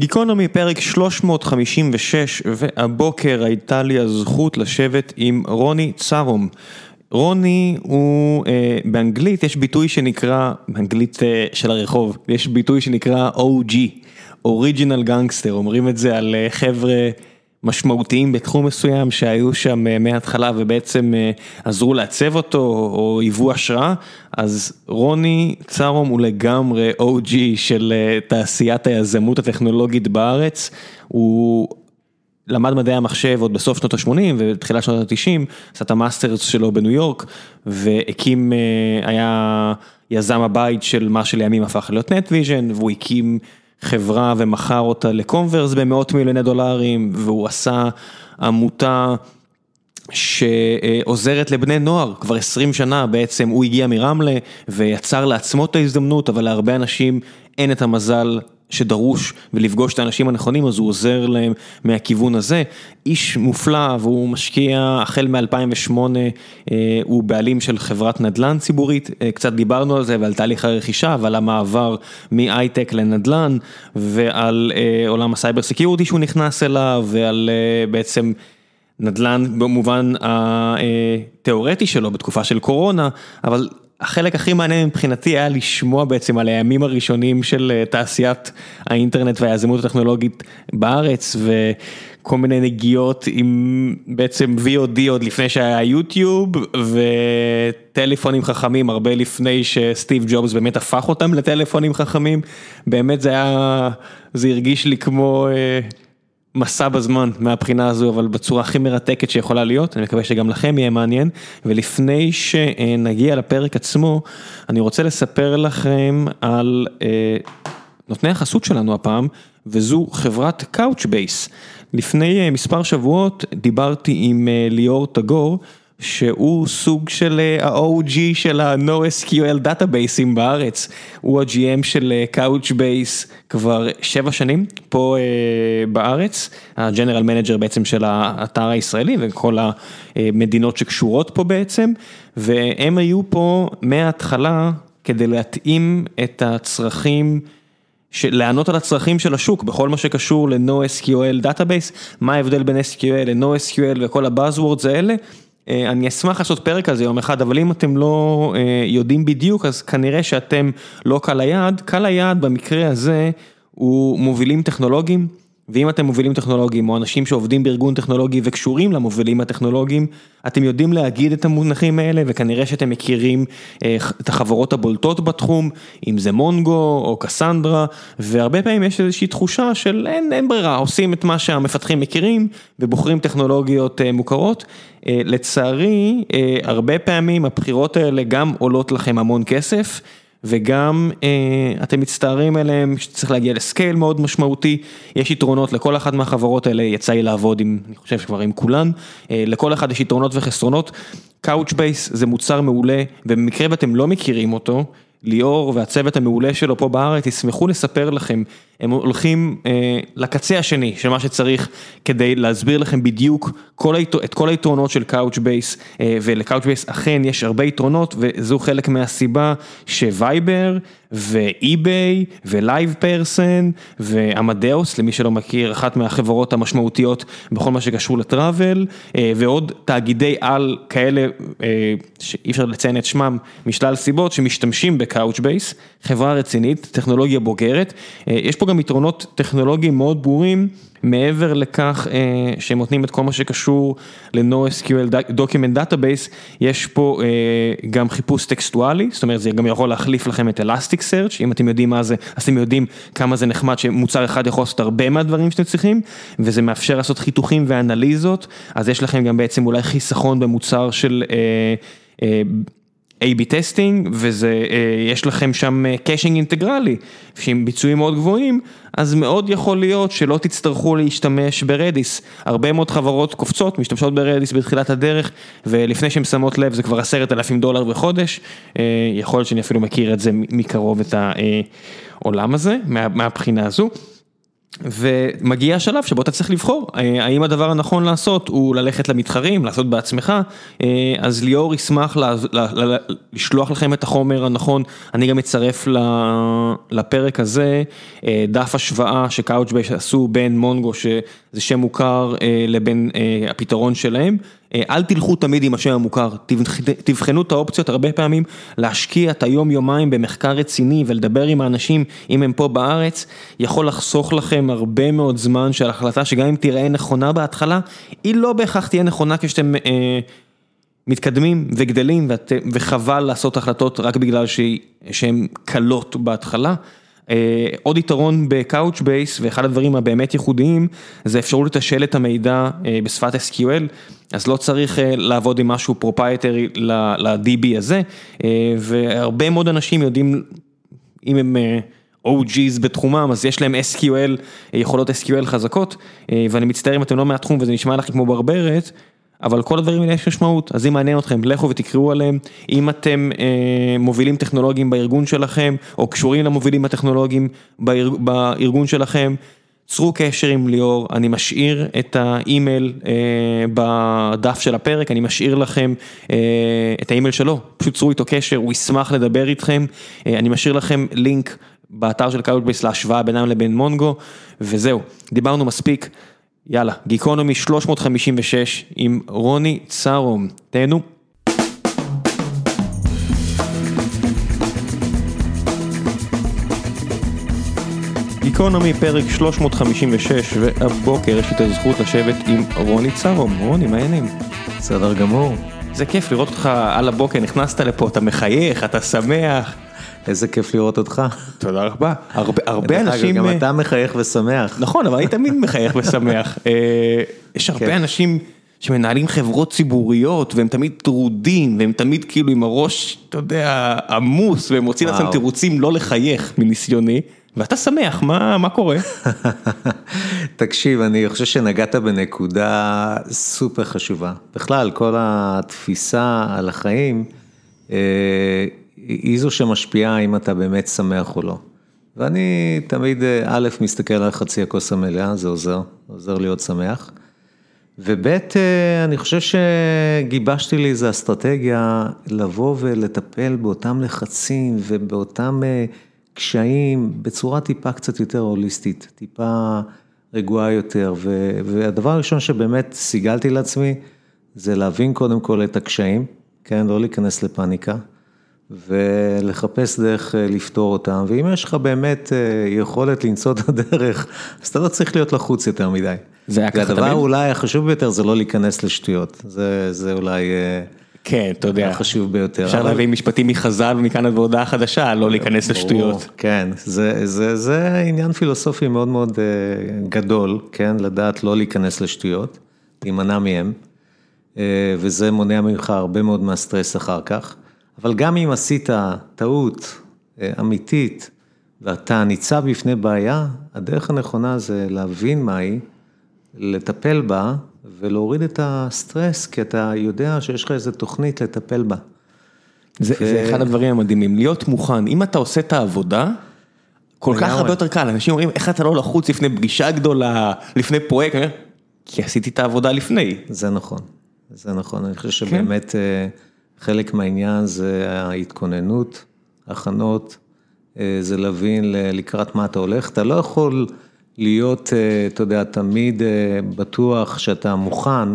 גיקונומי פרק 356 והבוקר הייתה לי הזכות לשבת עם רוני צרום. רוני הוא אה, באנגלית יש ביטוי שנקרא, באנגלית אה, של הרחוב, יש ביטוי שנקרא OG, אוריג'ינל גנגסטר, אומרים את זה על אה, חבר'ה משמעותיים בתחום מסוים שהיו שם אה, מההתחלה ובעצם אה, עזרו לעצב אותו או היוו השראה, אז רוני צרום הוא לגמרי OG של אה, תעשיית היזמות הטכנולוגית בארץ, הוא למד מדעי המחשב עוד בסוף שנות ה-80 ותחילת שנות ה-90, עשה את ה masters שלו בניו יורק והקים, היה יזם הבית של מה שלימים הפך להיות נטוויז'ן והוא הקים חברה ומכר אותה לקומברס במאות מיליוני דולרים והוא עשה עמותה שעוזרת לבני נוער. כבר 20 שנה בעצם הוא הגיע מרמלה ויצר לעצמו את ההזדמנות אבל להרבה אנשים אין את המזל שדרוש ולפגוש את האנשים הנכונים אז הוא עוזר להם מהכיוון הזה. איש מופלא והוא משקיע החל מ-2008 הוא בעלים של חברת נדל"ן ציבורית, קצת דיברנו על זה ועל תהליך הרכישה ועל המעבר מהייטק לנדל"ן ועל עולם ה cyber security שהוא נכנס אליו ועל בעצם נדל"ן במובן התיאורטי שלו בתקופה של קורונה אבל החלק הכי מעניין מבחינתי היה לשמוע בעצם על הימים הראשונים של תעשיית האינטרנט והיזמות הטכנולוגית בארץ וכל מיני נגיעות עם בעצם VOD עוד לפני שהיה יוטיוב וטלפונים חכמים הרבה לפני שסטיב ג'ובס באמת הפך אותם לטלפונים חכמים, באמת זה היה, זה הרגיש לי כמו מסע בזמן מהבחינה הזו אבל בצורה הכי מרתקת שיכולה להיות, אני מקווה שגם לכם יהיה מעניין ולפני שנגיע לפרק עצמו אני רוצה לספר לכם על נותני החסות שלנו הפעם וזו חברת Couchbase. לפני מספר שבועות דיברתי עם ליאור תגור שהוא סוג של ה-OG של ה-NoSQL דאטאבייסים בארץ, הוא ה-GM של Couchbase כבר שבע שנים פה בארץ, ה-General Manager בעצם של האתר הישראלי וכל המדינות שקשורות פה בעצם, והם היו פה מההתחלה כדי להתאים את הצרכים. לענות על הצרכים של השוק בכל מה שקשור ל- NoSQL database, מה ההבדל בין SQL ל-NoSQL וכל ה buzzwords האלה. אני אשמח לעשות פרק על זה יום אחד, אבל אם אתם לא יודעים בדיוק, אז כנראה שאתם לא קהל היעד. קהל היעד במקרה הזה הוא מובילים טכנולוגיים, ואם אתם מובילים טכנולוגיים או אנשים שעובדים בארגון טכנולוגי וקשורים למובילים הטכנולוגיים, אתם יודעים להגיד את המונחים האלה וכנראה שאתם מכירים את החברות הבולטות בתחום, אם זה מונגו או קסנדרה, והרבה פעמים יש איזושהי תחושה של אין, אין ברירה, עושים את מה שהמפתחים מכירים ובוחרים טכנולוגיות מוכרות. לצערי, הרבה פעמים הבחירות האלה גם עולות לכם המון כסף. וגם אתם מצטערים עליהם שצריך להגיע לסקייל מאוד משמעותי, יש יתרונות לכל אחת מהחברות האלה, יצא לי לעבוד עם, אני חושב שכבר עם כולן, לכל אחד יש יתרונות וחסרונות, Couchbase זה מוצר מעולה ובמקרה ואתם לא מכירים אותו, ליאור והצוות המעולה שלו פה בארץ ישמחו לספר לכם, הם הולכים לקצה השני של מה שצריך כדי להסביר לכם בדיוק את כל היתרונות של Couchbase ול-Couchbase אכן יש הרבה יתרונות וזו חלק מהסיבה ש Viber ו eBay ו LivePerson ו Amadeus למי שלא מכיר אחת מהחברות המשמעותיות בכל מה שקשור ל travel ועוד תאגידי על כאלה שאי אפשר לציין את שמם משלל סיבות שמשתמשים ב-Couchbase, חברה רצינית, טכנולוגיה בוגרת, יש פה גם יתרונות טכנולוגיים מאוד ברורים מעבר לכך שהם נותנים את כל מה שקשור ל-NoSQL Document Database, יש פה גם חיפוש טקסטואלי, זאת אומרת זה גם יכול להחליף לכם את Elasticsearch, אם אתם יודעים מה זה, אז אתם יודעים כמה זה נחמד שמוצר אחד יכול לעשות הרבה מהדברים שאתם צריכים, וזה מאפשר לעשות חיתוכים ואנליזות, אז יש לכם גם בעצם אולי חיסכון במוצר של A-B testing ויש לכם שם caching אינטגרלי שעם ביצועים מאוד גבוהים אז מאוד יכול להיות שלא תצטרכו להשתמש ברדיס, הרבה מאוד חברות קופצות משתמשות ברדיס בתחילת הדרך ולפני שהן שמות לב זה כבר עשרת אלפים דולר בחודש, יכול להיות שאני אפילו מכיר את זה מקרוב את העולם הזה מהבחינה הזו. ומגיע השלב שבו אתה צריך לבחור, האם הדבר הנכון לעשות הוא ללכת למתחרים, לעשות בעצמך, אז ליאור ישמח לשלוח לכם את החומר הנכון, אני גם אצרף לפרק הזה דף השוואה שקאוצ'בייס עשו בין מונגו שזה שם מוכר לבין הפתרון שלהם. אל תלכו תמיד עם השם המוכר, תבחנו את האופציות הרבה פעמים, להשקיע את היום יומיים במחקר רציני ולדבר עם האנשים אם הם פה בארץ, יכול לחסוך לכם הרבה מאוד זמן של החלטה שגם אם תראה נכונה בהתחלה, היא לא בהכרח תהיה נכונה כשאתם אה, מתקדמים וגדלים ואת, וחבל לעשות החלטות רק בגלל שהן קלות בהתחלה. עוד יתרון ב Couchbase ואחד הדברים הבאמת ייחודיים זה אפשרות לתשאל את המידע בשפת SQL אז לא צריך לעבוד עם משהו proprietary ל-DB הזה. והרבה מאוד אנשים יודעים אם הם OG's בתחומם אז יש להם SQL, יכולות SQL חזקות. ואני מצטער אם אתם לא מהתחום וזה נשמע לכם כמו ברברת אבל כל הדברים האלה יש משמעות, אז אם מעניין אתכם, לכו ותקראו עליהם, אם אתם אה, מובילים טכנולוגיים בארגון שלכם, או קשורים למובילים הטכנולוגיים בארג, בארגון שלכם, צרו קשר עם ליאור, אני משאיר את האימייל אה, בדף של הפרק, אני משאיר לכם אה, את האימייל שלו, פשוט צרו איתו קשר, הוא ישמח לדבר איתכם, אה, אני משאיר לכם לינק באתר של Couchbase להשוואה בינם לבין Mongo, וזהו, דיברנו מספיק. יאללה, גיקונומי 356 עם רוני צרום, תהנו. גיקונומי פרק 356 והבוקר יש לי את הזכות לשבת עם רוני צרום, רוני מה העניינים? בסדר גמור. זה כיף לראות אותך על הבוקר, נכנסת לפה, אתה מחייך, אתה שמח. איזה כיף לראות אותך. תודה רבה. הרבה אנשים... גם אתה מחייך ושמח. נכון, אבל אני תמיד מחייך ושמח. יש הרבה אנשים שמנהלים חברות ציבוריות והם תמיד טרודים והם תמיד כאילו עם הראש, אתה יודע, עמוס והם מוצאים לעצמם תירוצים לא לחייך מניסיוני. ואתה שמח, מה מה קורה? תקשיב, אני חושב שנגעת בנקודה סופר חשובה. בכלל, כל התפיסה על החיים, היא זו שמשפיעה אם אתה באמת שמח או לא. ואני תמיד, א', מסתכל על חצי הכוס המלאה, זה עוזר, עוזר להיות שמח. וב', אני חושב שגיבשתי לי איזו אסטרטגיה לבוא ולטפל באותם לחצים ובאותם קשיים בצורה טיפה קצת יותר הוליסטית, טיפה רגועה יותר. והדבר הראשון שבאמת סיגלתי לעצמי, זה להבין קודם כל את הקשיים, כן, לא להיכנס לפאניקה. ולחפש דרך לפתור אותם, ואם יש לך באמת יכולת למצוא את הדרך, אז אתה לא צריך להיות לחוץ יותר מדי. זה היה ככה תמיד? והדבר אולי החשוב ביותר זה לא להיכנס לשטויות, זה זה אולי... כן, אתה יודע, החשוב ביותר. אפשר להביא משפטים מחז"ל ומכאן עד להודעה חדשה, לא להיכנס לשטויות. כן, זה זה, זה עניין פילוסופי מאוד מאוד גדול, כן, לדעת לא להיכנס לשטויות, להימנע מהם, וזה מונע ממך הרבה מאוד מהסטרס אחר כך. אבל גם אם עשית טעות אמיתית ואתה ניצב בפני בעיה, הדרך הנכונה זה להבין מהי, לטפל בה ולהוריד את הסטרס, כי אתה יודע שיש לך איזו תוכנית לטפל בה. זה ו... זה אחד הדברים המדהימים, להיות מוכן, אם אתה עושה את העבודה, כל כך הרבה יותר קל, אנשים אומרים, איך אתה לא לחוץ לפני פגישה גדולה, לפני פרויקט, כי עשיתי את העבודה לפני. זה נכון, זה נכון, אני חושב שבאמת... כן. חלק מהעניין זה ההתכוננות, הכנות, זה להבין לקראת מה אתה הולך, אתה לא יכול להיות, אתה יודע, תמיד בטוח שאתה מוכן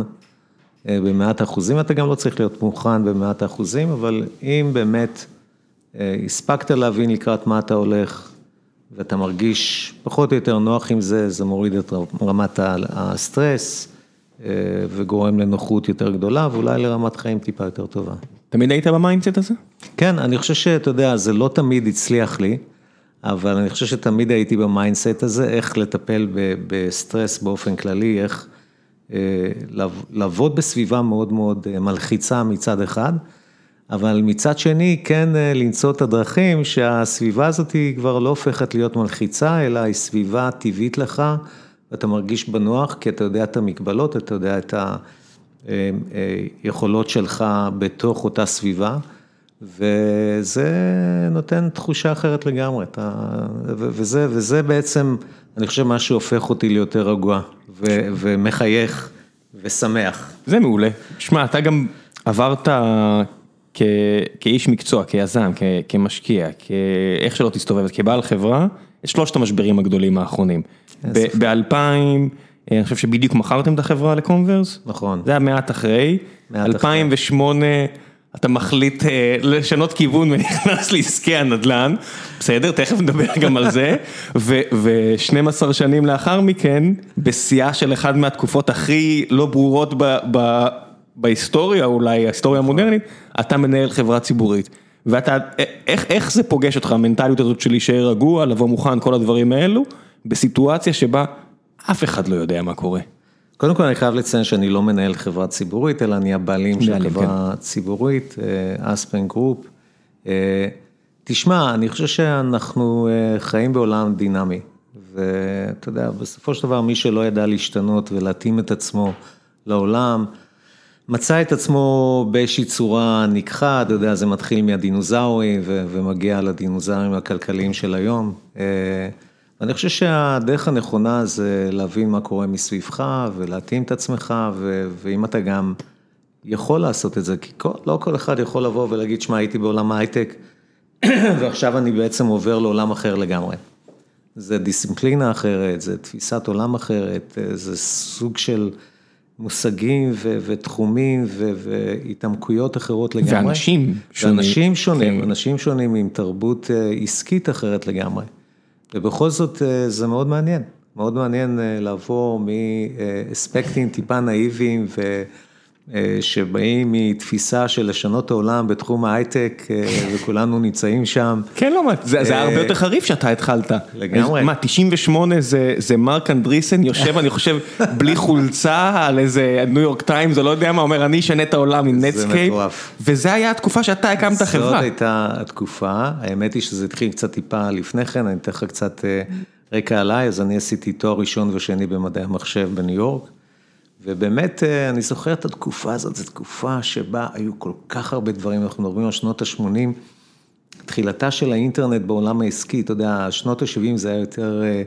במאת אחוזים, אתה גם לא צריך להיות מוכן במאת אחוזים, אבל אם באמת הספקת להבין לקראת מה אתה הולך, ואתה מרגיש פחות או יותר נוח עם זה, זה מוריד את רמת הסטרס. וגורם לנוחות יותר גדולה, ואולי לרמת חיים טיפה יותר טובה. תמיד היית ב mindset הזה? כן, אני חושב שאתה יודע, זה לא תמיד הצליח לי, אבל אני חושב שתמיד הייתי ב mindset הזה, איך לטפל בסטרס באופן כללי, איך לעבוד בסביבה מאוד מאוד מלחיצה מצד אחד, אבל מצד שני, כן למצוא את הדרכים שהסביבה הזאת היא כבר לא הופכת להיות מלחיצה, אלא היא סביבה טבעית לך. ואתה מרגיש בנוח, כי אתה יודע את המגבלות, אתה יודע את היכולות שלך בתוך אותה סביבה, וזה נותן תחושה אחרת לגמרי, אתה, וזה, וזה בעצם אני חושב מה שהופך אותי ליותר רגוע ו- ומחייך ושמח. זה מעולה. שמע, אתה גם עברת כ... כאיש מקצוע, כיזם, כ... כמשקיע, כאיך שלא תסתובב, כבעל חברה, את שלושת המשברים הגדולים האחרונים. ב-2000, אני חושב שבדיוק מכרתם את החברה לקונברס. נכון. זה היה מעט אחרי. מעט אחרי. 2008, אתה מחליט אה, לשנות כיוון ונכנס לעסקי הנדל"ן, בסדר, תכף נדבר גם על זה, ו-12 שנים לאחר מכן, בשיאה של אחת מהתקופות הכי לא ברורות ב- ב- בהיסטוריה, אולי ההיסטוריה המודרנית, אתה מנהל חברה ציבורית. ואתה, איך, איך זה פוגש אותך, המנטליות הזאת של להישאר רגוע, לבוא מוכן, כל הדברים האלו, בסיטואציה שבה אף אחד לא יודע מה קורה. קודם כל אני חייב לציין שאני לא מנהל חברה ציבורית, אלא אני הבעלים של חברה ציבורית, אה, אספן גרופ. תשמע, אני חושב שאנחנו אה, חיים בעולם דינמי, ואתה יודע, בסופו של דבר מי שלא ידע להשתנות ולהתאים את עצמו לעולם, מצא את עצמו באיזושהי צורה ניקחה, אתה יודע, זה מתחיל מהדינוזאורים ומגיע לדינוזאורים הכלכליים של היום. אה, ואני חושב שהדרך הנכונה זה להבין מה קורה מסביבך ולהתאים את עצמך, ואם אתה גם יכול לעשות את זה, כי כל, לא כל אחד יכול לבוא ולהגיד, שמע, הייתי בעולם ההייטק, ועכשיו אני בעצם עובר לעולם אחר לגמרי. זה דיסציפלינה אחרת, זה תפיסת עולם אחרת, אה, זה סוג של מושגים ו- ותחומים ו- והתעמקויות אחרות לגמרי. ואנשים שונים. ואנשים שונים, כן. אנשים שונים עם תרבות אה, עסקית אחרת לגמרי. ובכל זאת אה, זה מאוד מעניין, מאוד מעניין אה, לעבור מאספקטים טיפה נאיביים ו... אה, שבאים מתפיסה של לשנות את העולם בתחום ההייטק אה, וכולנו נמצאים שם. כן, לא, זה זה היה הרבה אה, יותר חריף שאתה התחלת. לגמרי. מה, 98 זה זה מרק אנדריסן יושב, אני חושב, בלי חולצה על איזה ניו יורק טיימס, או לא יודע מה, אומר, אני אשנה את העולם עם זה Netscape. מטורף. וזה היה התקופה שאתה הקמת את החברה. הייתה התקופה, האמת היא שזה התחיל קצת טיפה לפני כן, אני אתן לך קצת אה, רקע עליי, אז אני עשיתי תואר ראשון ושני במדעי המחשב בניו יורק, ובאמת אה, אני זוכר את התקופה הזאת, זו תקופה שבה היו כל כך הרבה דברים, אנחנו מדברים על שנות ה-80, תחילתה של האינטרנט בעולם העסקי, אתה יודע, שנות ה-70 זה היה יותר אה,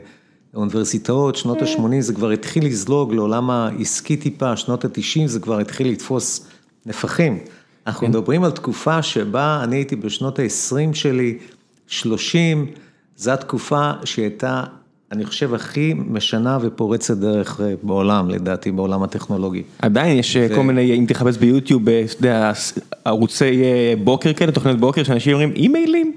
אוניברסיטאות, שנות ה-80 זה כבר התחיל לזלוג לעולם העסקי טיפה, שנות ה-90 זה כבר התחיל לתפוס נפחים. אנחנו מדברים על תקופה שבה אני הייתי בשנות ה-20 שלי, 30, זו התקופה שהייתה, אני חושב, הכי משנה ופורצת דרך אה, בעולם, לדעתי, בעולם הטכנולוגי. עדיין יש אה, כל מיני, אם תחפש ביוטיוב, אה, אתה יודע, ערוצי בוקר כאלה, תוכניות בוקר, שאנשים אומרים, אימיילים?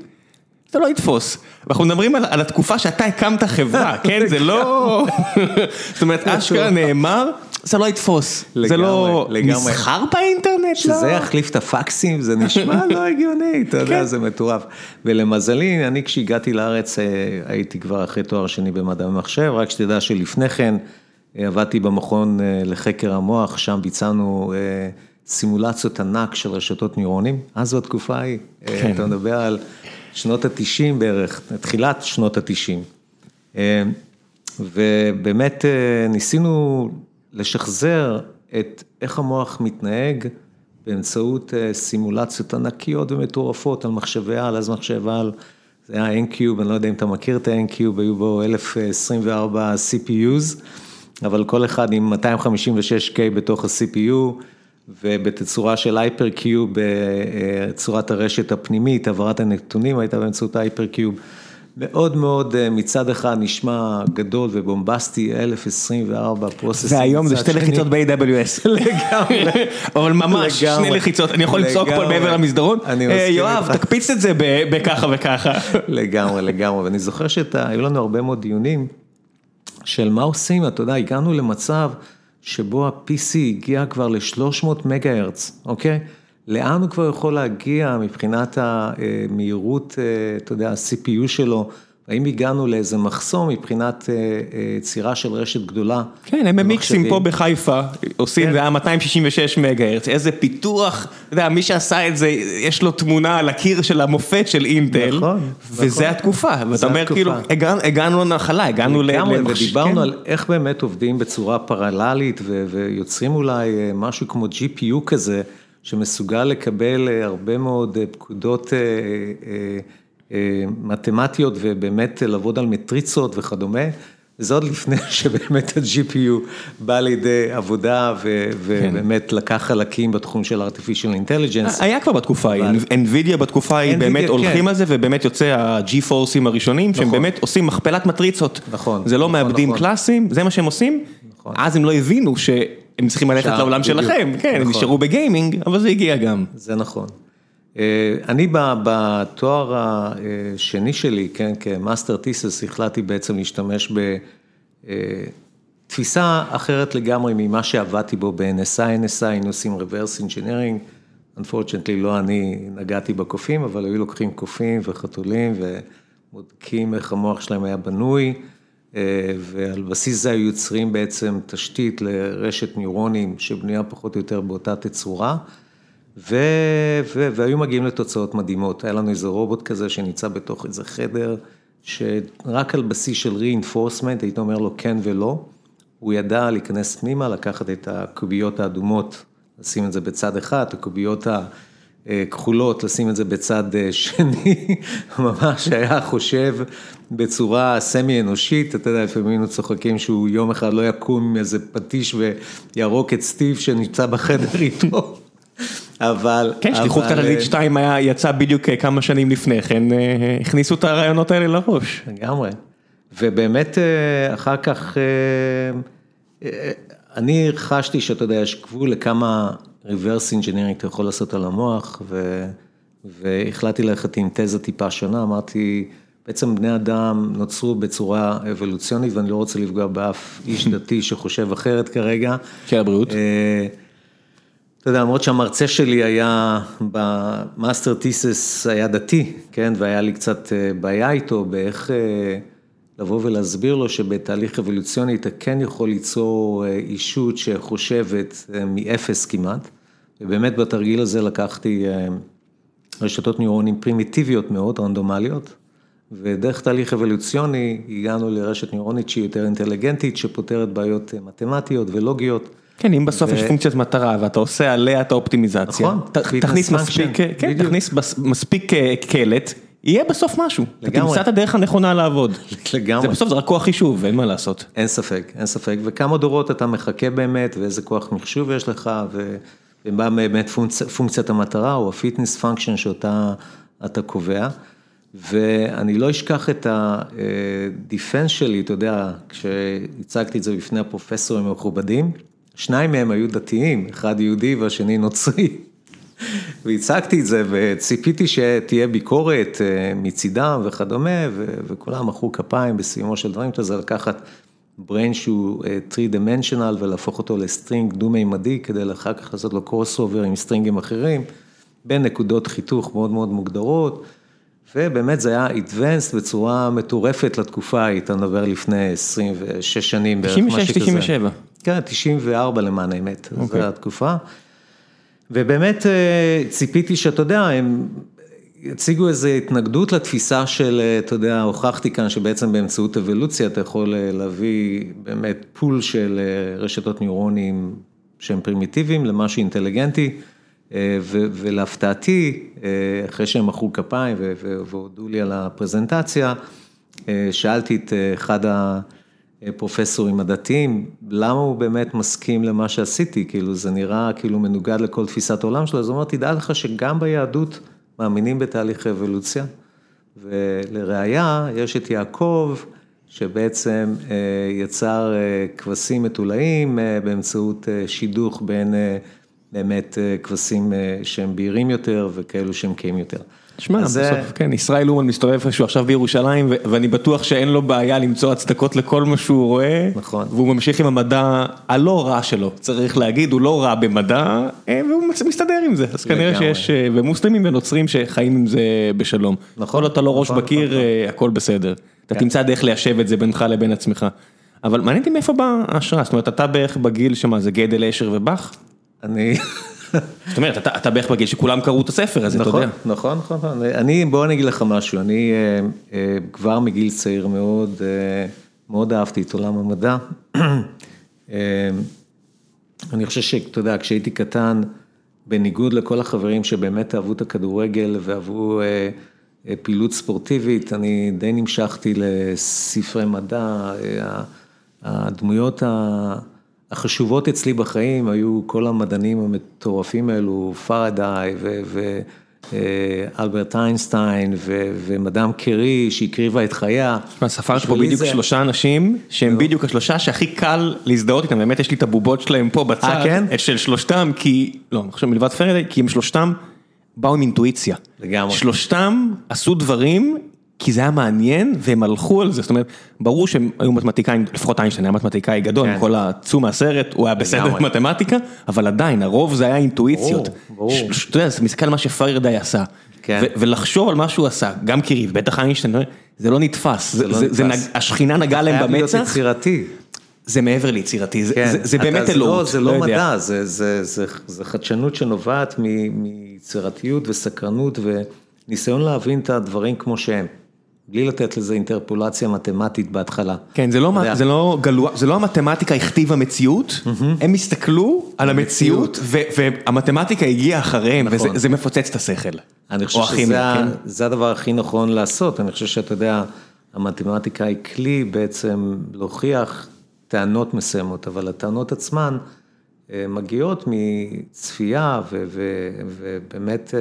זה לא יתפוס. ואנחנו מדברים על, על התקופה שאתה הקמת חברה, כן? זה לא... זאת אומרת, אשכרה נאמר, זה לא יתפוס. זה לגמרי, לא... לגמרי. מסחר באינטרנט? שזה לא. יחליף את הפקסים, זה נשמע לא הגיוני, אתה יודע, כן. זה מטורף. ולמזלי, אני כשהגעתי לארץ אה, הייתי כבר אחרי תואר שני במדעי המחשב, רק שתדע שלפני כן אה, עבדתי במכון אה, לחקר המוח, שם ביצענו סימולציות ענק של רשתות ניורונים, אז זו התקופה ההיא, כן. אתה מדבר על שנות התשעים בערך, תחילת שנות התשעים. אה, ובאמת ניסינו לשחזר את איך המוח מתנהג באמצעות אה, סימולציות ענקיות ומטורפות על מחשבי על, אז מחשב על, זה היה N-Cube, אני לא יודע אם אתה מכיר את ה-N-Cube, היו בו 1024 CPUs, אבל כל אחד עם 256K בתוך ה-CPU, ובתצורה של הייפר-קיוב, צורת הרשת הפנימית, העברת הנתונים הייתה באמצעות הייפר-קיוב. מאוד מאוד אה, מצד אחד נשמע גדול ובומבסטי, 1024 פרוססים. והיום זה שתי לחיצות ב-AWS. לגמרי. אבל ממש. שני לחיצות, אני יכול לצעוק פה. מעבר למסדרון, אני "אה, מסכים יואב, איתך. תקפיץ את זה בככה וככה. לגמרי, לגמרי, ואני זוכר שהיו לנו הרבה מאוד דיונים של מה עושים, אתה יודע, הגענו למצב שבו ה-PC הגיע כבר ל-300 מגה הרץ, אוקיי? לאן הוא כבר יכול להגיע מבחינת המהירות, אה, אתה יודע, ה-CPU שלו, האם הגענו לאיזה מחסום מבחינת אה, אה, יצירה של רשת גדולה? כן, הם במיקסים במחשבים? פה בחיפה, עושים, כן. זה היה 266 מגה הרץ, איזה פיתוח, אתה יודע, מי שעשה את זה, יש לו תמונה על הקיר של המופת של אינטל, נכון, וזה נכון. התקופה, ואתה אומר. כאילו, הגענו- לנחלה, הגענו ל... לגמרי, למחש- ודיברנו כן. על איך באמת עובדים בצורה פרללית ויוצרים אולי אה, משהו כמו GPU כזה, שמסוגל לקבל אה, הרבה מאוד אה, פקודות אה, מתמטיות ובאמת לעבוד על מטריצות וכדומה. זה עוד לפני שבאמת ה-GPU בא לידי עבודה ובאמת לקח חלקים בתחום של artificial intelligence. היה כבר בתקופה ההיא, NVIDIA בתקופה ההיא באמת הולכים על זה ובאמת יוצא ה-G-Forceים הראשונים שהם באמת עושים מכפלת מטריצות. נכון. זה לא מעבדים קלאסיים, זה מה שהם עשים, אז הם לא הבינו שהם צריכים ללכת לעולם שלכם, כן, הם נשארו בגיימינג, אבל זה הגיע גם. זה נכון. אני בתואר השני שלי, כן, כמאסטר טיסס, החלטתי בעצם להשתמש בתפיסה אחרת לגמרי ממה שעבדתי בו ב-NSI, NSI היינו עושים reverse engineering, unfortunately לא אני נגעתי בקופים, אבל היו לוקחים קופים וחתולים ובודקים איך המוח שלהם היה בנוי, ועל בסיס זה היו יוצרים בעצם תשתית לרשת ניורונים שבנויה פחות או יותר באותה תצורה. והיו מגיעים לתוצאות מדהימות, היה לנו איזה רובוט כזה שנמצא בתוך איזה חדר, שרק על בסיס של reinforcement, היית אומר לו כן ולא, הוא ידע להיכנס פנימה, לקחת את הקוביות האדומות, לשים את זה בצד אחד, הקוביות הכחולות, לשים את זה בצד שני, ממש היה חושב בצורה סמי אנושית, אתה יודע, לפעמים היינו צוחקים שהוא יום אחד לא יקום עם איזה פטיש וירוק את סטיב שנמצא בחדר איתו. אבל... כן, שליחות כללית 2 יצא בדיוק כמה שנים לפני כן, הכניסו את הרעיונות האלה לראש. לגמרי, ובאמת אחר כך, אני חשתי שאתה יודע, יש גבול לכמה reverse engineering אתה יכול לעשות על המוח, והחלטתי ללכת עם תזה טיפה שונה, אמרתי, בעצם בני אדם נוצרו בצורה אבולוציונית, ואני לא רוצה לפגוע באף איש דתי שחושב אחרת כרגע. של הבריאות. אתה יודע, למרות שהמרצה שלי היה ב master thesis, היה דתי, כן, והיה לי קצת בעיה איתו באיך לבוא ולהסביר לו שבתהליך אבולוציוני אתה כן יכול ליצור ישות שחושבת מאפס כמעט, ובאמת בתרגיל הזה לקחתי רשתות ניורונים פרימיטיביות מאוד, רנדומליות, ודרך תהליך אבולוציוני הגענו לרשת ניורונית שהיא יותר אינטליגנטית, שפותרת בעיות מתמטיות ולוגיות. כן, אם בסוף יש פונקציית מטרה ואתה עושה עליה את האופטימיזציה, תכניס מספיק קלט, יהיה בסוף משהו, אתה תמצא את הדרך הנכונה לעבוד. לגמרי. זה בסוף זה רק כוח חישוב, אין מה לעשות. אין ספק, אין ספק, וכמה דורות אתה מחכה באמת, ואיזה כוח מחשוב יש לך, ומה באמת פונקציית המטרה, או ה fitness function שאותה אתה קובע. ואני לא אשכח את ה defense שלי, אתה יודע, כשהצגתי את זה בפני הפרופסורים המכובדים, שניים מהם היו דתיים, אחד יהודי והשני נוצרי. והצגתי את זה וציפיתי שתהיה ביקורת מצידם וכדומה, וכולם מחאו כפיים בסיומו של דברים, זה לקחת brain שהוא 3-dimensional ולהפוך אותו ל string דו-מימדי, כדי אחר כך לעשות לו cross-over עם string ים אחרים, בין נקודות חיתוך מאוד מאוד מוגדרות. ובאמת זה היה advanced בצורה מטורפת לתקופה ההיא, אתה מדבר לפני 26 שנים בערך, משהו כזה. 96-97. כן, 94 למען האמת, זו התקופה. ובאמת ציפיתי שאתה יודע, הם הציגו איזו התנגדות לתפיסה של, אתה יודע, הוכחתי כאן שבעצם באמצעות אבולוציה אתה יכול להביא באמת פול של רשתות ניורונים שהם פרימיטיביים למשהו אינטליגנטי. ולהפתעתי, אחרי שהם מחאו כפיים והודו לי על הפרזנטציה, שאלתי את אחד הפרופסורים הדתיים, למה הוא באמת מסכים למה שעשיתי, כאילו זה נראה כאילו מנוגד לכל תפיסת עולם שלו, אז הוא אמר, תדע לך שגם ביהדות מאמינים בתהליך אבולוציה, ולראיה, יש את יעקב, שבעצם יצר כבשים מתולעים באמצעות שידוך בין באמת כבשים שהם בהירים יותר וכאלו שהם קהים יותר. תשמע, בסוף, כן, ישראל אומן מסתובב איפשהו עכשיו בירושלים, ואני בטוח שאין לו בעיה למצוא הצדקות לכל מה שהוא רואה. נכון. והוא ממשיך עם המדע הלא רע שלו, צריך להגיד, הוא לא רע במדע, והוא מסתדר עם זה. אז כנראה שיש, ומוסלמים ונוצרים שחיים עם זה בשלום. נכון. אתה לא ראש בקיר, הכל בסדר. אתה תמצא דרך ליישב את זה בינך לבין עצמך. אבל מעניין אותי מאיפה באה ההשראה, זאת אומרת, אתה בערך בגיל שמה, זה גדל, אשר ובך? אני... זאת אומרת, אתה בערך בגיל שכולם קראו את הספר הזה, אתה יודע. נכון, נכון, נכון. אני, בוא אני אגיד לך משהו, אני כבר מגיל צעיר מאוד, מאוד אהבתי את עולם המדע. אני חושב שאתה יודע, כשהייתי קטן, בניגוד לכל החברים שבאמת אהבו את הכדורגל ואהבו פעילות ספורטיבית, אני די נמשכתי לספרי מדע, הדמויות החשובות אצלי בחיים היו כל המדענים המטורפים האלו, פרדאי ואלברט איינשטיין ומדאם קרי שהקריבה את חייה. ספרת פה בדיוק שלושה אנשים שהם בדיוק השלושה שהכי קל להזדהות איתם, באמת יש לי את הבובות שלהם פה בצד, של שלושתם, כי, לא, חושב מלבד פרדאי, כי הם שלושתם באו עם אינטואיציה. לגמרי. שלושתם עשו דברים כי זה היה מעניין והם הלכו על זה, זאת אומרת, ברור שהם היו מתמטיקאים, לפחות איינשטיין היה מתמטיקאי גדול, עם כל הצום מהסרט, הוא היה בסדר במתמטיקה, אבל עדיין הרוב זה היה אינטואיציות. ברור. אתה יודע, זה מסתכל על מה שפרדאי עשה, ולחשוב על מה שהוא עשה, גם קירי, בטח איינשטיין, זה לא נתפס, השכינה נגעה להם במצח. זה חייב להיות יצירתי. זה מעבר ליצירתי, זה באמת אלוהות. זה לא מדע, זה חדשנות שנובעת מיצירתיות וסקרנות וניסיון להבין את הדברים כמו שהם. בלי לתת לזה אינטרפולציה מתמטית בהתחלה. כן, זה לא גלוע, זה לא המתמטיקה הכתיבה מציאות, הם הסתכלו על המציאות והמתמטיקה הגיעה אחריהם וזה מפוצץ את השכל. אני חושב שזה הדבר הכי נכון לעשות, אני חושב שאתה יודע, המתמטיקה היא כלי בעצם להוכיח טענות מסוימות, אבל הטענות עצמן מגיעות מצפייה ובאמת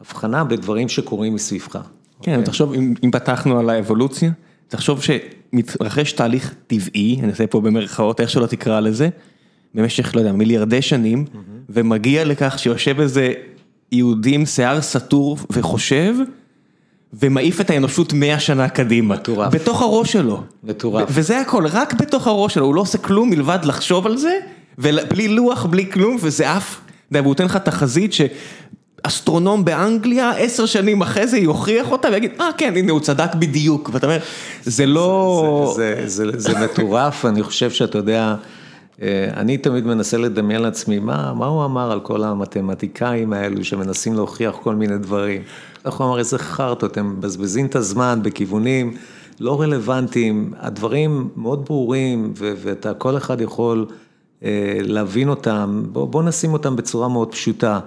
הבחנה בדברים שקורים מסביבך. כן, תחשוב, אם פתחנו על האבולוציה, תחשוב שמתרחש תהליך טבעי, אני עושה פה במרכאות, איך שלא תקרא לזה, במשך, לא יודע, מיליארדי שנים, ומגיע לכך שיושב איזה יהודי עם שיער סטור וחושב, ומעיף את האנושות מאה שנה קדימה. מטורף. בתוך הראש שלו. מטורף. וזה הכל, רק בתוך הראש שלו, הוא לא עושה כלום מלבד לחשוב על זה, ובלי לוח, בלי כלום, וזה אף, אתה יודע, והוא נותן לך תחזית ש... אסטרונום באנגליה, עשר שנים אחרי זה יוכיח אותה ויגיד, אה כן, הנה הוא צדק בדיוק, ואתה אומר, זה לא... זה מטורף, אני חושב שאתה יודע, אני תמיד מנסה לדמיין לעצמי, מה הוא אמר על כל המתמטיקאים האלו שמנסים להוכיח כל מיני דברים. איך הוא אמר, איזה חרטות, הם מבזבזים את הזמן בכיוונים לא רלוונטיים, הדברים מאוד ברורים, ואתה, כל אחד יכול להבין אותם, בוא נשים אותם בצורה מאוד פשוטה.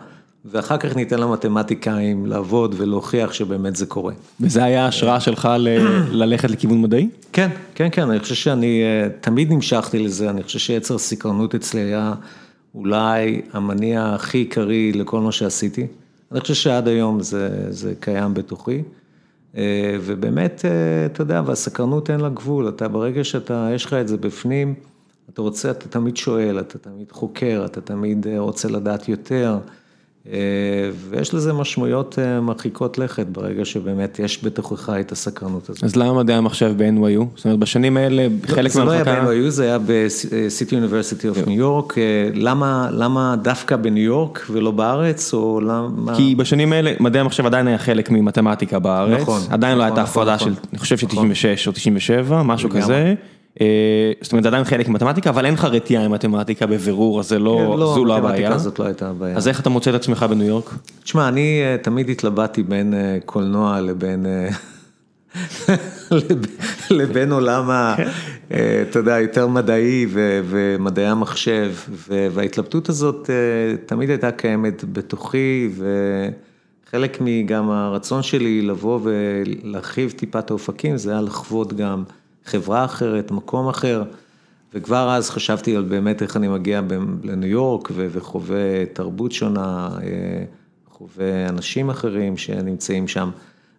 ואחר כך ניתן למתמטיקאים לעבוד ולהוכיח שבאמת זה קורה. וזה היה ההשראה שלך ללכת לכיוון מדעי? כן, כן, כן, אני חושב שאני תמיד נמשכתי לזה, אני חושב שיצר סקרנות אצלי היה אולי המניע הכי עיקרי לכל מה שעשיתי. אני חושב שעד היום זה, זה קיים בתוכי. ובאמת, אתה יודע, והסקרנות אין לה גבול, אתה ברגע שאתה, יש לך את זה בפנים, אתה רוצה, אתה תמיד שואל, אתה תמיד חוקר, אתה תמיד רוצה לדעת יותר. ויש לזה משמעויות מרחיקות לכת ברגע שבאמת יש בתוכך את הסקרנות הזאת. אז למה מדעי המחשב ב-NYU? זאת אומרת בשנים האלה חלק מהמחלקה... זה לא היה ב-NYU, זה היה ב-City University of New York, למה דווקא בניו יורק ולא בארץ, או למה... כי בשנים האלה מדעי המחשב עדיין היה חלק ממתמטיקה בארץ, נכון, עדיין לא הייתה הפרדה של, אני חושב של 96 או 97, משהו כזה. זאת אומרת, זה עדיין חלק ממתמטיקה, אבל אין לך רתיעה עם מתמטיקה בבירור, אז זו לא הבעיה. מתמטיקה זאת לא הייתה הבעיה. אז איך אתה מוצא את עצמך בניו יורק? תשמע, אני תמיד התלבטתי בין קולנוע לבין... לבין עולם, אתה יודע, יותר מדעי ומדעי המחשב, וההתלבטות הזאת תמיד הייתה קיימת בתוכי, וחלק מגם הרצון שלי לבוא ולהרחיב טיפה את האופקים, זה היה לחוות גם חברה אחרת, מקום אחר, וכבר אז חשבתי על באמת איך אני מגיע לניו יורק וחווה תרבות שונה, חווה אנשים אחרים שנמצאים שם.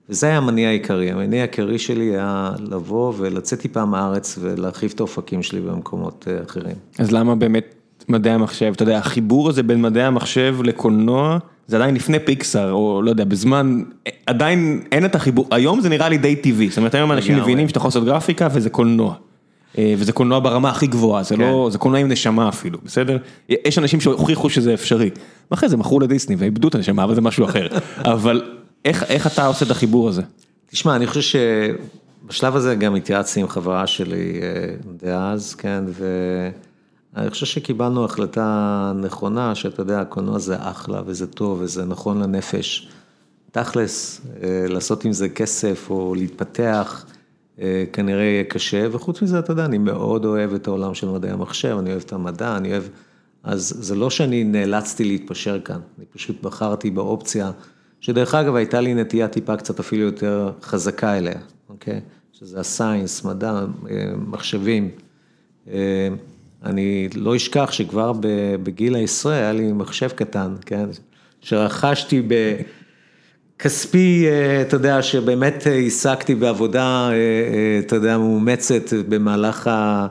וזה היה המניע העיקרי, המניע העיקרי שלי היה לבוא ולצאת טיפה מהארץ ולהרחיב את האופקים שלי במקומות אחרים. אז למה באמת מדעי המחשב, אתה יודע, החיבור הזה בין מדעי המחשב לקולנוע, זה עדיין לפני פיקסאר, או לא יודע, בזמן, עדיין אין את החיבור, היום זה נראה לי די טבעי, זאת אומרת היום אנשים מבינים שאתה יכול לעשות גרפיקה וזה קולנוע. וזה קולנוע ברמה הכי גבוהה, זה לא, זה קולנוע עם נשמה אפילו, בסדר? יש אנשים שהוכיחו שזה אפשרי. ואחרי זה מכרו לדיסני ואיבדו את הנשמה, אבל זה משהו אחר. אבל איך אתה עושה את החיבור הזה? תשמע, אני חושב שבשלב הזה גם התייעצתי עם חברה שלי דאז, כן, ואני חושב שקיבלנו החלטה נכונה, שאתה יודע, הקולנוע זה אחלה וזה טוב וזה נכון לנפש. תכלס, לעשות עם זה כסף או להתפתח, כנראה יהיה קשה, וחוץ מזה, אתה יודע, אני מאוד אוהב את העולם של מדעי המחשב, אני אוהב את המדע, אני אוהב, אז זה לא שאני נאלצתי להתפשר כאן, אני פשוט בחרתי באופציה שדרך אגב הייתה לי נטייה טיפה קצת אפילו יותר חזקה אליה, אוקיי? שזה הסיינס, מדע, אה, מחשבים. אה, אני לא אשכח שכבר בגיל העשרה היה לי מחשב קטן, כן? שרכשתי בכספי, אה, אתה יודע, שבאמת העסקתי בעבודה, אתה יודע, מאומצת במהלך ה...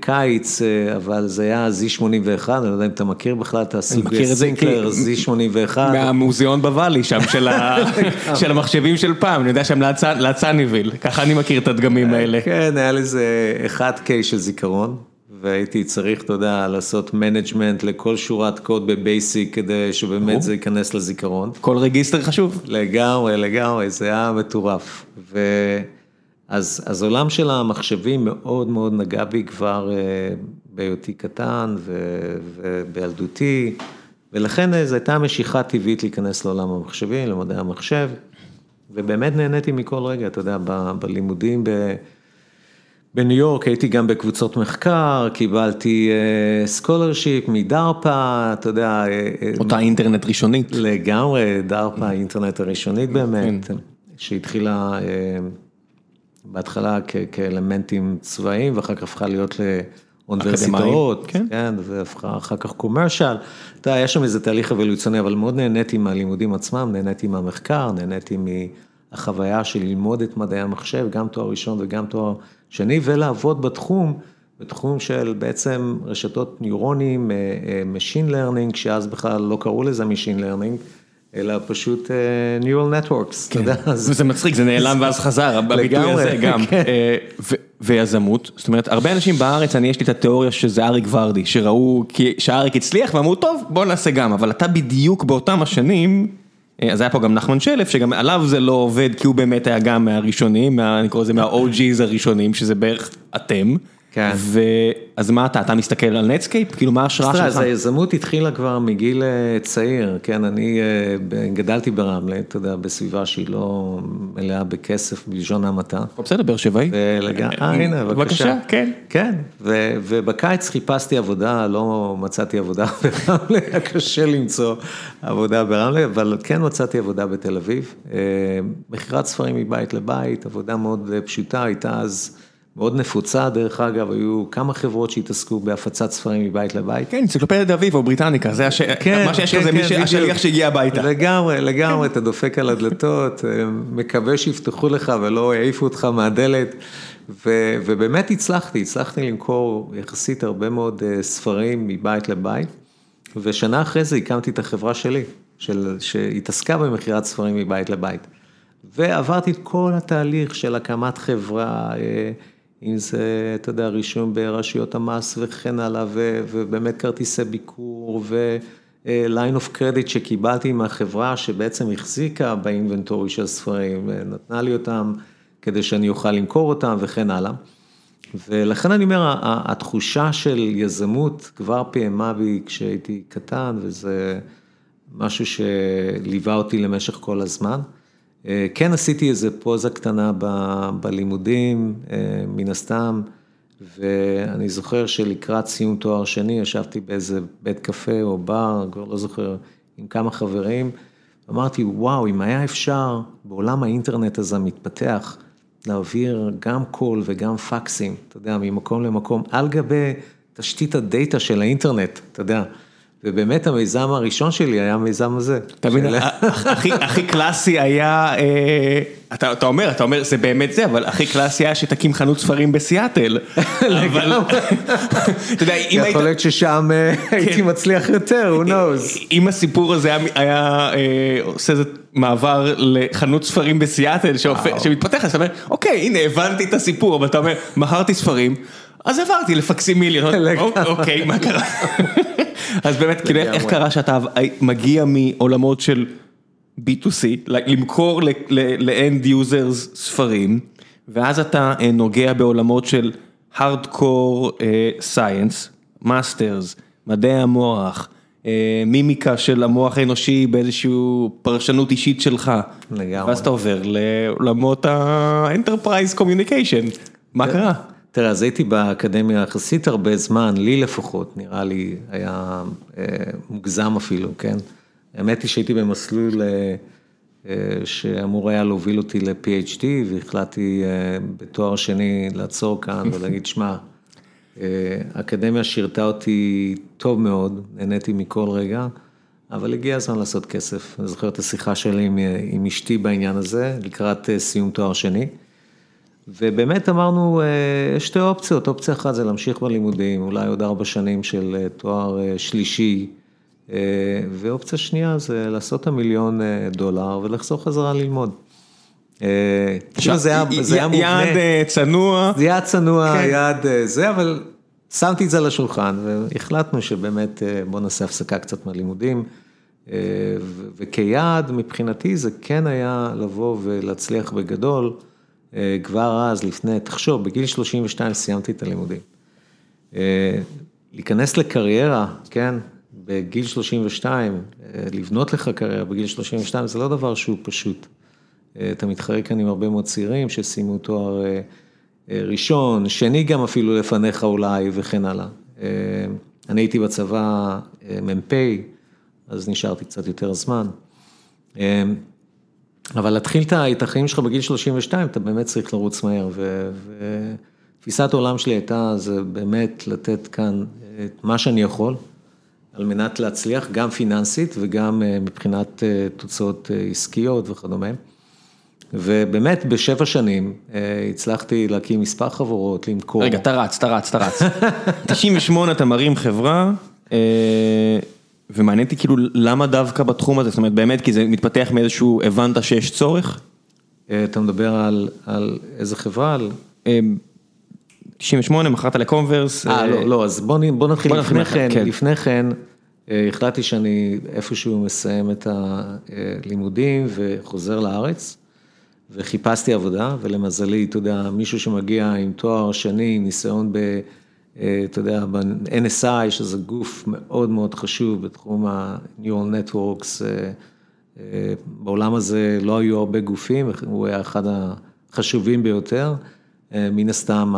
קיץ, אבל זה היה Z81, אני לא יודע אם אתה מכיר בכלל את הסוג סינקלר, Z81. מהמוזיאון בוואלי שם, של המחשבים של פעם, אני יודע שהם לאצניביל, ככה אני מכיר את הדגמים האלה. כן, היה לזה 1K של זיכרון, והייתי צריך, אתה יודע, לעשות management לכל שורת קוד ב-BASIC, כדי שבאמת זה ייכנס לזיכרון. כל register חשוב. לגמרי, לגמרי, זה היה מטורף. אז, אז עולם של המחשבים מאוד מאוד נגע בי כבר אה, בהיותי קטן ובילדותי, ולכן אה, זו הייתה משיכה טבעית להיכנס לעולם המחשבים, למדעי המחשב, ובאמת נהניתי מכל רגע, אתה יודע, ב, בלימודים ב, בניו יורק הייתי גם בקבוצות מחקר, קיבלתי scholarship uh, מ-DARPA, אתה יודע. אותה אינטרנט ראשונית. לגמרי, DARPA, האינטרנט הראשונית באמת, כן. שהתחילה... Uh, בהתחלה כאלמנטים צבאיים, ואחר כך הפכה להיות לאוניברסיטאות, כן, כן והפכה אחר כך commercial. אתה יודע, יש שם איזה תהליך אבולוציוני, אבל מאוד נהניתי מהלימודים עצמם, נהניתי מהמחקר, נהניתי מהחוויה של ללמוד את מדעי המחשב, גם תואר ראשון וגם תואר שני, ולעבוד בתחום. בתחום של בעצם רשתות ניורונים, אה, אה, Machine Learning, שאז בכלל לא קראו לזה Machine Learning, אלא פשוט uh, Neural Networks, אתה כן. יודע. זה מצחיק, זה נעלם ואז חזר, הביטוי הזה גם. כן. אה, ויזמות, זאת אומרת, הרבה אנשים בארץ, אני יש לי את התיאוריה שזה אריק ורדי, שראו שאריק הצליח ואמרו, טוב, בוא נעשה גם, אבל אתה בדיוק באותם השנים, אז היה פה גם נחמן שלף, שגם עליו זה לא עובד, כי הוא באמת היה גם מהראשונים, אני קורא לזה מה-OG's הראשונים, שזה בערך אתם. כן. אז מה אתה, אתה מסתכל על Netscape? כאילו מה ההשראה שלך? אז היזמות התחילה כבר מגיל אה, צעיר, כן, אני אה, גדלתי ברמלה, אתה יודע, בסביבה שהיא לא מלאה בכסף בלשון המעטה. בסדר, באר שבעי. אה, הנה, בבקשה. בבקשה, כן. כן, ובקיץ חיפשתי עבודה, לא מצאתי עבודה ברמלה, היה קשה למצוא עבודה ברמלה, אבל כן מצאתי עבודה בתל אביב. מכירת ספרים מבית לבית, עבודה מאוד פשוטה, הייתה אז... מאוד נפוצה, דרך אגב, היו כמה חברות שהתעסקו בהפצת ספרים מבית לבית. כן, אנציקלופדיה אביב או בריטניקה, זה הש... כן, מה שיש כן, זה כן, השליח שהגיע הביתה. לגמרי, לגמרי, כן. אתה דופק על הדלתות, אה, מקווה שיפתחו לך ולא יעיפו אותך מהדלת, ו, ובאמת הצלחתי, הצלחתי למכור יחסית הרבה מאוד אה, ספרים מבית לבית, ושנה אחרי זה הקמתי את החברה שלי, של, שהתעסקה במכירת ספרים מבית לבית. ועברתי את כל התהליך של הקמת חברה, אה, אם זה, אתה יודע, רישום ברשויות המס וכן הלאה, ו, ובאמת כרטיסי ביקור וליין אוף קרדיט שקיבלתי מהחברה שבעצם החזיקה באינבנטורי של ספרים, נתנה לי אותם כדי שאני אוכל למכור אותם וכן הלאה. ולכן אני אומר, התחושה של יזמות כבר פעמה בי כשהייתי קטן, וזה משהו שליווה אותי למשך כל הזמן. אה, כן עשיתי איזה פוזה קטנה ב, בלימודים, אה, מן הסתם, ואני זוכר שלקראת סיום תואר שני ישבתי באיזה בית קפה או בר, כבר לא זוכר, עם כמה חברים, אמרתי, וואו, אם היה אפשר בעולם האינטרנט הזה המתפתח, להעביר גם קול וגם פקסים, אתה יודע, ממקום למקום, על גבי תשתית הדאטה של האינטרנט, אתה יודע. ובאמת המיזם הראשון שלי היה המיזם הזה. אתה מבין, הכי קלאסי היה, אה, אתה אומר, אתה אומר, זה באמת זה, אבל הכי קלאסי היה שתקים חנות ספרים בסיאטל. לגמרי. אתה יודע, אם היית... יכול להיות ששם אה, הייתי כן. מצליח יותר, who knows. אם הסיפור הזה היה אה, עושה איזה מעבר לחנות ספרים בסיאטל שמתפתח, אז אתה אומר, אוקיי, הנה הבנתי את הסיפור, אבל אתה אומר, מכרתי ספרים. אז עברתי לפקסים מיליון, אוקיי, מה קרה? אז באמת, כאילו, איך קרה שאתה מגיע מעולמות של B2C, למכור ל-end users ספרים, ואז אתה אה, נוגע בעולמות של Hardcore אה, Science, Masters, מדעי המוח, אה, מימיקה של המוח האנושי באיזושהי פרשנות אישית שלך. לגמרי. ואז אתה עובר לעולמות ה-Enterprise Communication, מה קרה? תראה, אז הייתי באקדמיה יחסית הרבה זמן, לי לפחות, נראה לי היה אה, מוגזם אפילו, כן? האמת היא שהייתי במסלול שאמור היה להוביל אותי ל-PhD, והחלטתי בתואר שני לעצור כאן ולהגיד, שמע, האקדמיה שירתה אותי טוב מאוד, נהניתי מכל רגע, אבל הגיע הזמן לעשות כסף. אני זוכר את השיחה שלי עם, עם אשתי בעניין הזה, לקראת סיום תואר שני. ובאמת אמרנו, יש שתי אופציות, אופציה אחת זה להמשיך בלימודים, אולי עוד ארבע שנים של תואר שלישי, ואופציה שנייה זה לעשות את המיליון דולר ולחזור חזרה ללמוד. זה היה מובנה. יעד צנוע. זה יעד צנוע, כן. יעד זה, אבל שמתי את זה על השולחן והחלטנו שבאמת בוא נעשה הפסקה קצת מהלימודים. וכיעד מבחינתי זה כן היה לבוא ולהצליח בגדול. כבר אז, לפני, תחשוב, בגיל 32 סיימתי את הלימודים. להיכנס לקריירה, כן, בגיל 32, לבנות לך קריירה בגיל 32, זה לא דבר שהוא פשוט. אתה מתחרה כאן עם הרבה מאוד צעירים שסיימו תואר ראשון, שני גם אפילו לפניך אולי וכן הלאה. אני הייתי בצבא מ"פ, אז נשארתי קצת יותר זמן. אבל להתחיל את החיים שלך בגיל 32, אתה באמת צריך לרוץ מהר, ותפיסת העולם שלי הייתה, זה באמת לתת כאן את מה שאני יכול, על מנת להצליח, גם פיננסית וגם מבחינת תוצאות עסקיות וכדומה. ובאמת בשבע שנים הצלחתי להקים מספר חברות, למכור. רגע, אתה רץ, אתה רץ, אתה רץ. 98 אתה מרים חברה. ומעניין אותי כאילו למה דווקא בתחום הזה, זאת אומרת באמת כי זה מתפתח מאיזשהו, הבנת שיש צורך? אתה מדבר על איזה חברה? 98, מכרת לקומברס. אה, לא, לא, אז בוא נתחיל לפני כן, לפני כן, החלטתי שאני איפשהו מסיים את הלימודים וחוזר לארץ, וחיפשתי עבודה, ולמזלי, אתה יודע, מישהו שמגיע עם תואר שני, ניסיון ב... אתה יודע, ב-NSI, שזה גוף מאוד מאוד חשוב בתחום ה-Neural Networks, בעולם הזה לא היו הרבה גופים, הוא היה אחד החשובים ביותר, מן הסתם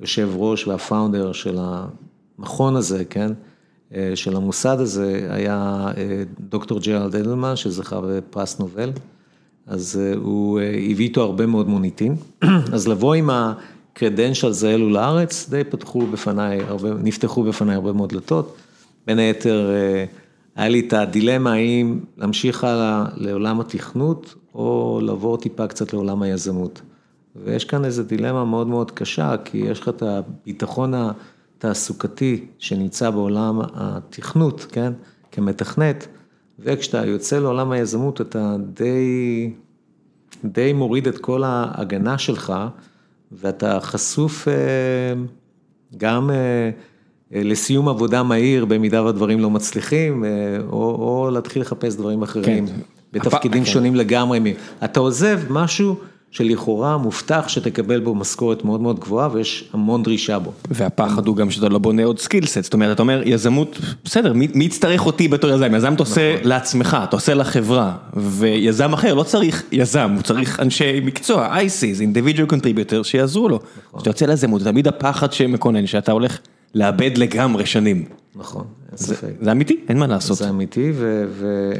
היושב ראש והפאונדר של המכון הזה, כן, של המוסד הזה, היה דוקטור ג'רלד אדלמן, שזכה בפרס נובל, אז הוא הביא איתו הרבה מאוד מוניטין, אז לבוא עם ה... credentials האלו לארץ, די פתחו בפניי, נפתחו בפניי הרבה מאוד דלתות. בין היתר, היה לי את הדילמה האם להמשיך הלאה לעולם התכנות, או לבוא טיפה קצת לעולם היזמות. ויש כאן איזו דילמה מאוד מאוד קשה, כי יש לך את הביטחון התעסוקתי שנמצא בעולם התכנות, כן, כמתכנת, וכשאתה יוצא לעולם היזמות, אתה די, די מוריד את כל ההגנה שלך. ואתה חשוף גם לסיום עבודה מהיר, במידה והדברים לא מצליחים, או או להתחיל לחפש דברים אחרים, כן. בתפקידים שונים לגמרי. אתה עוזב משהו שלכאורה מובטח שתקבל בו משכורת מאוד מאוד גבוהה ויש המון דרישה בו. והפחד הוא גם שאתה לא בונה עוד סקילסט, זאת אומרת, אתה אומר, יזמות, בסדר, מי יצטרך אותי בתור יזם? יזם אתה עושה נכון. לעצמך, אתה עושה לחברה, ויזם אחר לא צריך יזם, הוא צריך אנשי מקצוע, ICs, individual contributor, שיעזרו לו. נכון. כשאתה יוצא ליזמות, זה תמיד הפחד שמקונן, שאתה הולך לאבד לגמרי שנים. נכון, אין ספק. זה אמיתי, אין מה לעשות. זה אמיתי, ו...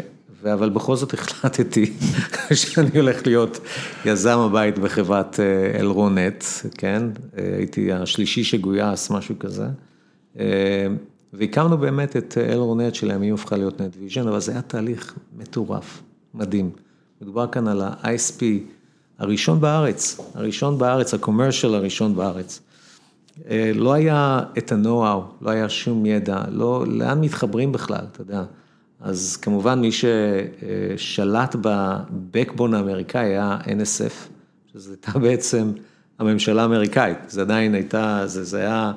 אבל בכל זאת החלטתי שאני הולך להיות יזם, הייתי בחברת אלרונט, כן? הייתי השלישי שגויס, משהו כזה. והקמנו באמת את אלרונט שלימים הפכה להיות NetVision, אבל זה היה תהליך מטורף, מדהים. מדובר כאן על ה-ISP הראשון בארץ, הראשון בארץ, ה-commercial הראשון בארץ. לא היה את ה-know-how, לא היה שום ידע, לא, לאן מתחברים בכלל, אתה יודע. אז כמובן מי ששלט בבקבון האמריקאי היה NSF, שזה הייתה בעצם הממשלה האמריקאית, זה עדיין הייתה, זה, זה היה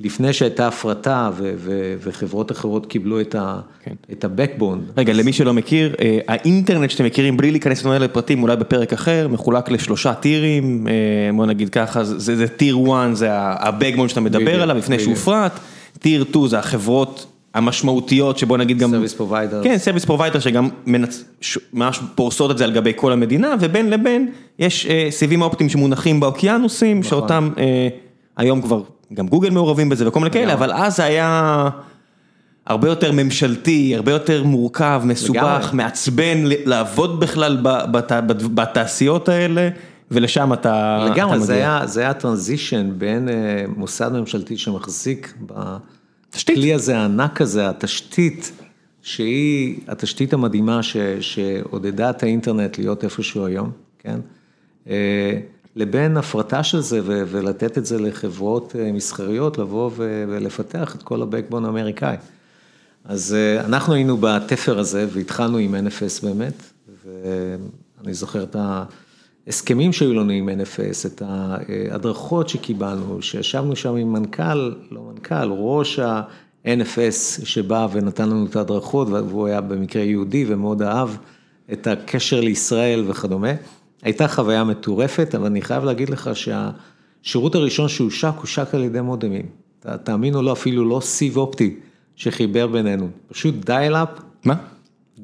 לפני שהייתה הפרטה ו, ו, וחברות אחרות קיבלו את, ה, כן. את הבקבון. רגע, אז... למי שלא מכיר, אה, האינטרנט שאתם מכירים, בלי להיכנס לנו לפרטים, אולי בפרק אחר, מחולק לשלושה טירים, אה, בוא נגיד ככה, זה, זה tier 1, זה ה-backbone שאתה מדבר בדיוק, עליו לפני שהוא הופרט, tier 2 זה החברות המשמעותיות שבוא נגיד גם, service provider, כן service provider שגם ממש פורסות את זה על גבי כל המדינה ובין לבין יש סיבים אופטיים שמונחים באוקיינוסים נכון. שאותם היום כבר גם גוגל מעורבים בזה וכל מיני כאלה אבל אז זה היה הרבה יותר ממשלתי, הרבה יותר מורכב, מסובך, לגמרי. מעצבן, לעבוד בכלל ב- בת- בת- בתעשיות האלה, ולשם אתה אתה לגמרי, זה מגיע. היה, זה היה טרנזישן בין אה, מוסד ממשלתי שמחזיק תשתית. בכלי הזה הענק הזה, התשתית, שהיא התשתית המדהימה ש, שעודדה את האינטרנט להיות איפשהו היום, כן? אה, לבין הפרטה של זה ו- ולתת את זה לחברות אה, מסחריות, לבוא ו- ולפתח את כל ה-Backbone האמריקאי. אז אה, אנחנו היינו בתפר הזה והתחלנו עם NFS באמת, ואני זוכר את ההסכמים שהיו לנו עם NFS, את ההדרכות שקיבלנו, שישבנו שם עם מנכ"ל, לא מנכ"ל, ראש ה-NFS שבא ונתן לנו את ההדרכות, והוא היה במקרה יהודי ומאוד אהב את הקשר לישראל וכדומה. הייתה חוויה מטורפת, אבל אני חייב להגיד לך שהשירות הראשון שהושק, הושק על ידי מודמים. תאמין או לא, אפילו לא סיב אופטי שחיבר בינינו, פשוט dial-up, מה?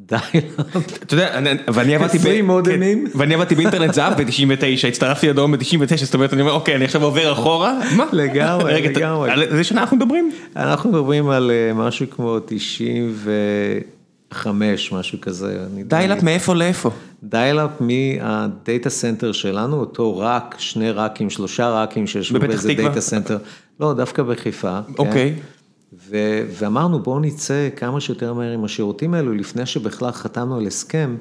dial-up. אתה יודע, אני- ואני עבדתי ב... 20 מודמים. כן, ואני עבדתי באינטרנט זהב ב-99, הצטרפתי לדרום ב-99, זאת אומרת, אני אומר, אוקיי, אני עכשיו עובר אחורה, מה? לגמרי, לגמרי. על איזה שנה אנחנו מדברים? אנחנו מדברים על אה, משהו כמו 95, משהו כזה. dial-up. מאיפה לאיפה? dial-up מה data center שלנו, אותו רק, שני rack ים, שלושה rack ים שישבו באיזה? data center. לא, דווקא בחיפה. כן. אוקיי. ו- ואמרנו בואו נצא כמה שיותר מהר עם השירותים האלו, לפני שבכלל חתמנו על הסכם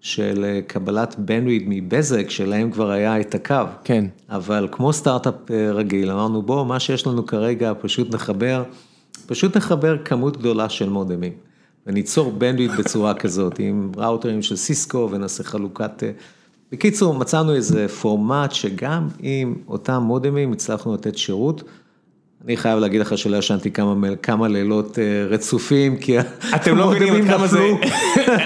של אה, קבלת bandwidth מבזק, שלהם כבר היה את הקו. כן. אבל כמו סטארט-אפ אה, רגיל, אמרנו בואו, מה שיש לנו כרגע, פשוט נחבר, פשוט נחבר כמות גדולה של מודמים. וניצור bandwidth בצורה כזאת, עם ראוטרים של סיסקו ונעשה חלוקת... אה, בקיצור, מצאנו איזה פורמט שגם עם אותם מודמים הצלחנו לתת שירות. אני חייב להגיד לך שלא ישנתי כמה, לילות אה, רצופים, כי אתם לא מבינים עד כמה זה-.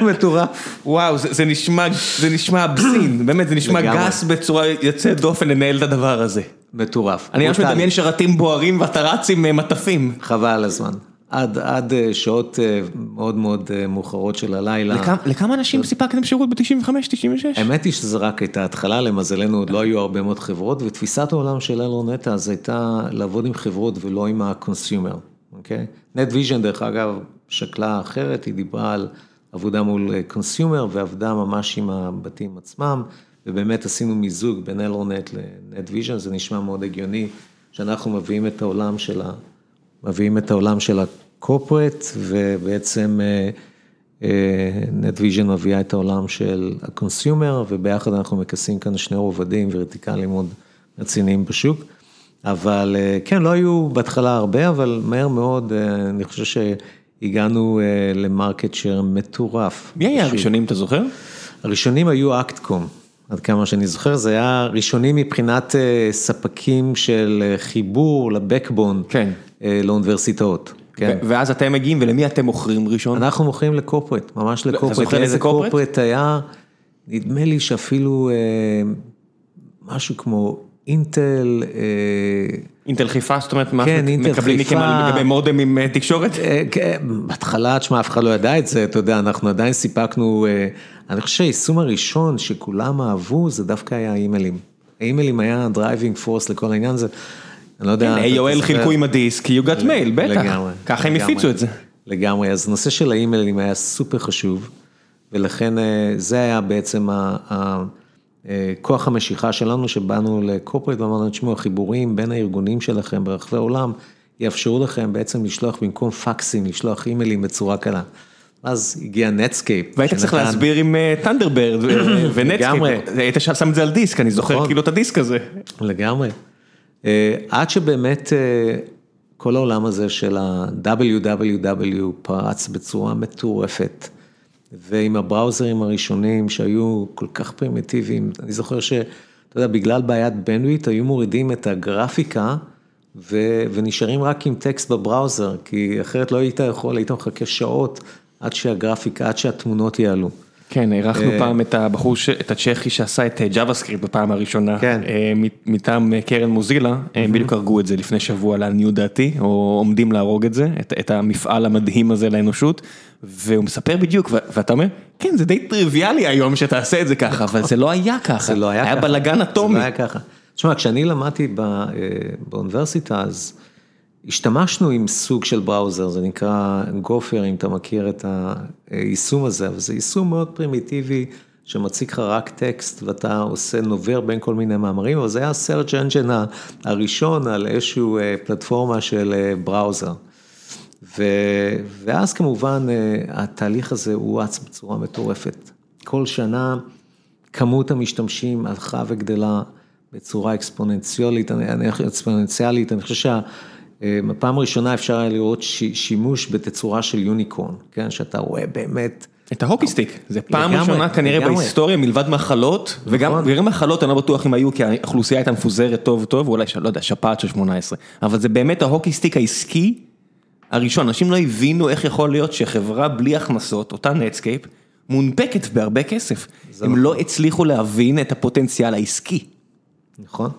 מטורף. וואו, זה, זה נשמע, זה נשמע אבסין, באמת, זה נשמע. גס בצורה יוצאת דופן לנהל את הדבר הזה. מטורף. אני ממש. מדמיין שרתים בוערים ואתה רץ עם אה, מטפים. חבל על הזמן. עד, עד אה, שעות אה, מאוד מאוד אה, מאוחרות של הלילה. לכמה, לכמה אנשים סיפקתם שירות ב-95, 96? האמת היא שזה רק הייתה התחלה, למזלנו עוד לא היו הרבה מאוד חברות, ותפיסת העולם של אלרונטה אז הייתה לעבוד עם חברות ולא עם ה-consumer, אוקיי? NetVision דרך אגב סקאלה אחרת, היא דיברה על עבודה מול consumer ועבדה ממש עם הבתים עצמם, ובאמת עשינו מיזוג בין אלרונט ל-NetVision, זה נשמע מאוד הגיוני, שאנחנו מביאים את העולם של ה... מביאים את העולם של ה-corporate, ובעצם אה, NetVision מביאה את העולם של ה-consumer, וביחד אנחנו מכסים כאן שני רובדים vertical ים מאוד רציניים בשוק. אבל אה, כן, לא היו בהתחלה הרבה, אבל מהר מאוד, אה, אני חושב שהגענו אה, למרקט שייר מטורף. מי היה. הראשונים, אתה זוכר? הראשונים היו אקטקום, עד כמה שאני זוכר, זה היה ראשונים מבחינת אה, ספקים של אה, חיבור לבקבון, כן. אה, לאוניברסיטאות. כן. ואז אתם מגיעים, ולמי אתם מוכרים ראשון? אנחנו מוכרים לקורפרט, ממש אתה לקורפרט. זוכר איזה קורפרט? קורפרט היה, נדמה לי שאפילו אה, משהו כמו אינטל, אה, אינטל חיפה, זאת אומרת, מה כן, אינטל מקבלים מכם לגבי מודם עם אה, תקשורת? אה, כן, בהתחלה, תשמע, אף אחד לא ידע את זה, אתה יודע, אנחנו עדיין סיפקנו, אה, אני חושב שהיישום הראשון שכולם אהבו, זה דווקא היה האימיילים. האימיילים היה driving force לכל העניין הזה, אני לא יודע. אתה AOL. חילקו עם הדיסק, you got mail, בטח. לגמרי. ככה הם. הפיצו את זה. לגמרי, אז נושא של האימיילים היה סופר חשוב, ולכן אה, זה היה בעצם אה, כוח המשיכה שלנו, שבאנו ל-corporate ואמרנו, תשמעו, החיבורים בין הארגונים שלכם ברחבי העולם, יאפשרו לכם בעצם לשלוח במקום פקסים, לשלוח אימיילים בצורה קלה. אז הגיע Netscape. והיית צריך להסביר עם Thunderbird ו-Netscape, לגמרי. היית שם את זה על דיסק, אני זוכר נכון. כאילו את הדיסק הזה. לגמרי. אה, עד שבאמת אה, כל העולם הזה של ה-WWW פרץ בצורה מטורפת, ועם ה-browser ים הראשונים שהיו כל כך פרימיטיביים, אני זוכר שאתה יודע, בגלל בעיית bandwidth היו מורידים את הגרפיקה ו- ונשארים רק עם טקסט ב-browser, כי אחרת לא היית יכול, היית מחכה שעות עד שהגרפיקה, עד שהתמונות יעלו. כן, אירחנו אה, פעם את הבחור, ש- את הצ'כי שעשה את JavaScript בפעם הראשונה, כן. אה, מטעם אה, קרן Mozilla, הם בדיוק הרגו את זה לפני שבוע לעניות דעתי, או עומדים להרוג את זה, את- את המפעל המדהים הזה לאנושות, והוא מספר בדיוק, ו- ואתה אומר, כן, זה די טריוויאלי היום שתעשה את זה ככה, אבל זה לא היה ככה, זה לא היה ככה. היה בלאגן זה אטומי. לא היה ככה. תשמע, כשאני למדתי ב- אה, באוניברסיטה, אז השתמשנו עם סוג של בראוזר, זה נקרא גופר, אם אתה מכיר את היישום הזה, אבל זה יישום מאוד פרימיטיבי, שמציג לך רק טקסט, ואתה עושה נובר בין כל מיני מאמרים, אבל זה היה ה-search engine הראשון על איזושהי אה, פלטפורמה של אה, בראוזר. ו... ואז כמובן התהליך הזה הואץ בצורה מטורפת. כל שנה כמות המשתמשים הלכה וגדלה בצורה אקספוננציאלית, אני, אקספוננציאלית, אני חושב שהפעם הראשונה אפשר היה לראות שימוש בתצורה של יוניקורן, כן, שאתה רואה באמת. את ההוקי סטיק, זה פעם ראשונה כנראה לגמרי. בהיסטוריה מלבד מחלות, וגם נכון. מחלות אני לא בטוח אם היו, כי האוכלוסייה הייתה מפוזרת טוב טוב, אולי, לא יודע, שפעת של 18, אבל זה באמת ה hockey stick העסקי הראשון, אנשים לא הבינו איך יכול להיות שחברה בלי הכנסות, אותה Netscape, מונפקת בהרבה כסף. הם נכון. לא הצליחו להבין את הפוטנציאל העסקי. נכון.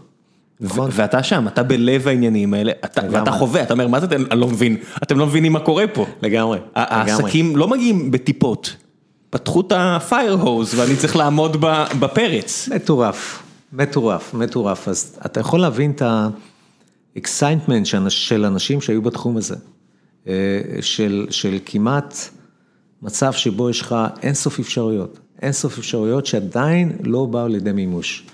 נכון. ואתה שם, אתה בלב העניינים האלה, ואתה חווה, אתה אומר, מה זה, אני לא מבין, אתם לא מבינים מה קורה פה. לגמרי. העסקים לא מגיעים בטיפות. פתחו את ה fire hose ואני צריך לעמוד בפרץ. מטורף, מטורף, מטורף. אז אתה יכול להבין את ה excitement של אנשים שהיו בתחום הזה. אה, של, של כמעט מצב שבו יש לך אינסוף אפשרויות, אינסוף אפשרויות שעדיין לא באו לידי מימוש.